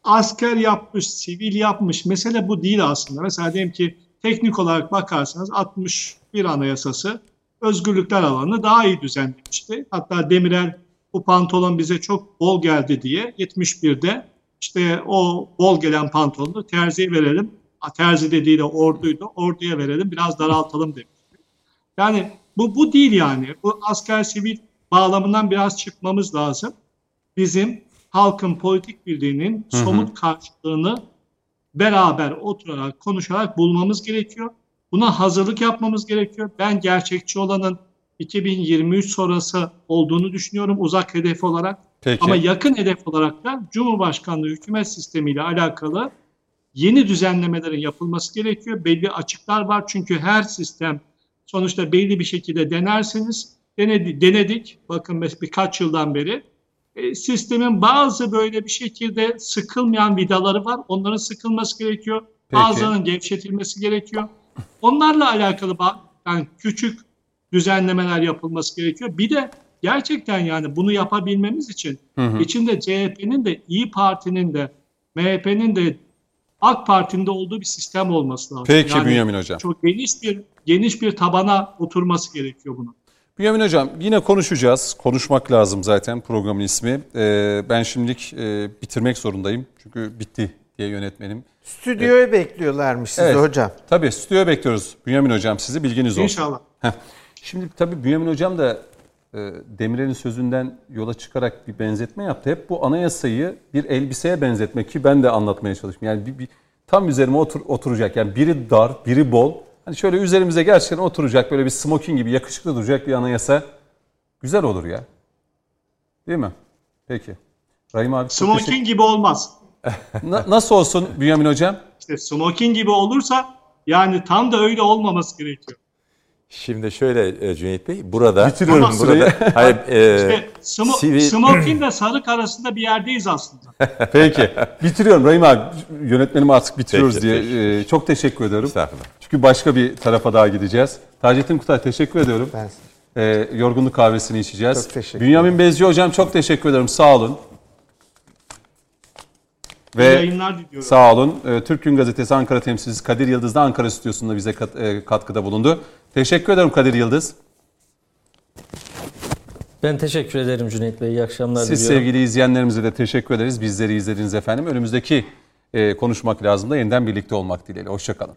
asker yapmış, sivil yapmış mesele bu değil aslında. Mesela diyelim ki teknik olarak bakarsanız 61 anayasası özgürlükler alanını daha iyi düzenlemişti. Hatta Demirel bu pantolon bize çok bol geldi diye 71'de işte o bol gelen pantolonu terziye verelim. Terzi dediği de orduydu. Orduya verelim biraz daraltalım demişti. Yani bu, bu değil yani. Bu asker sivil bağlamından biraz çıkmamız lazım. Bizim halkın politik birliğinin somut karşılığını beraber oturarak, konuşarak bulmamız gerekiyor. Buna hazırlık yapmamız gerekiyor. Ben gerçekçi olanın 2023 sonrası olduğunu düşünüyorum uzak hedef olarak. Peki. Ama yakın hedef olarak da Cumhurbaşkanlığı hükümet sistemiyle alakalı yeni düzenlemelerin yapılması gerekiyor. Belli açıklar var çünkü her sistem sonuçta belli bir şekilde denersiniz. Denedi, denedik bakın birkaç yıldan beri. E, sistemin bazı böyle bir şekilde sıkılmayan vidaları var. Onların sıkılması gerekiyor. Peki. Bazılarının gevşetilmesi gerekiyor. Onlarla alakalı yani küçük düzenlemeler yapılması gerekiyor. Bir de gerçekten yani bunu yapabilmemiz için içinde CHP'nin de İyi Parti'nin de MHP'nin de AK Parti'nin de olduğu bir sistem olması lazım. Peki Yani Bünyamin Hocam. Çok geniş bir geniş bir tabana oturması gerekiyor bunun. Bünyamin Hocam yine konuşacağız. Konuşmak lazım zaten programın ismi. Ee, ben şimdilik e, bitirmek zorundayım. Çünkü bitti diye yönetmenim. Stüdyoya bekliyorlarmış sizi Evet. hocam. Tabii stüdyoya bekliyoruz Bünyamin Hocam sizi bilginiz olsun. İnşallah. Heh. Şimdi tabii Bünyamin Hocam da Demirel'in sözünden yola çıkarak bir benzetme yaptı. Hep bu anayasayı bir elbiseye benzetmek ki ben de anlatmaya çalıştım. Yani bir, bir- tam üzerime otur, oturacak. Yani biri dar, biri bol. Hani şöyle üzerimize gerçekten oturacak böyle bir smoking gibi yakışıklı duracak bir anayasa güzel olur ya. Değil mi? Peki. Rahim abi çok teşekkür- Smoking gibi olmaz. Na- nasıl olsun Bünyamin Hocam? İşte smoking gibi olursa yani tam da öyle olmaması gerekiyor. Şimdi şöyle e, Cüneyt Bey, burada Bitiriyorum Ama- burada hayır, e, İşte sivil- smoking ve sarık arasında bir yerdeyiz aslında. Peki. Bitiriyorum Rahim abi. Yönetmenim artık bitiriyoruz Peki, diye. peki. Ee, çok teşekkür ediyorum. Estağfurullah. Çünkü başka bir tarafa daha gideceğiz. Taceddin Kutay teşekkür ediyorum. Ben Ee, yorgunluk kahvesini içeceğiz. Çok teşekkür Bünyamin Bezci hocam çok teşekkür ederim. Sağ olun. Ve yayınlar diliyorum. sağ olun. Ee, Türk Gün Gazetesi Ankara temsilcisi Kadir Yıldız da Ankara stüdyosunda bize kat- e, katkıda bulundu. Teşekkür ederim Kadir Yıldız. Ben teşekkür ederim Cüneyt Bey. İyi akşamlar Siz diliyorum. sevgili izleyenlerimize de teşekkür ederiz. Bizleri izlediğiniz efendim. Önümüzdeki e, konuşmak lazım da yeniden birlikte olmak dileğiyle. Hoşçakalın.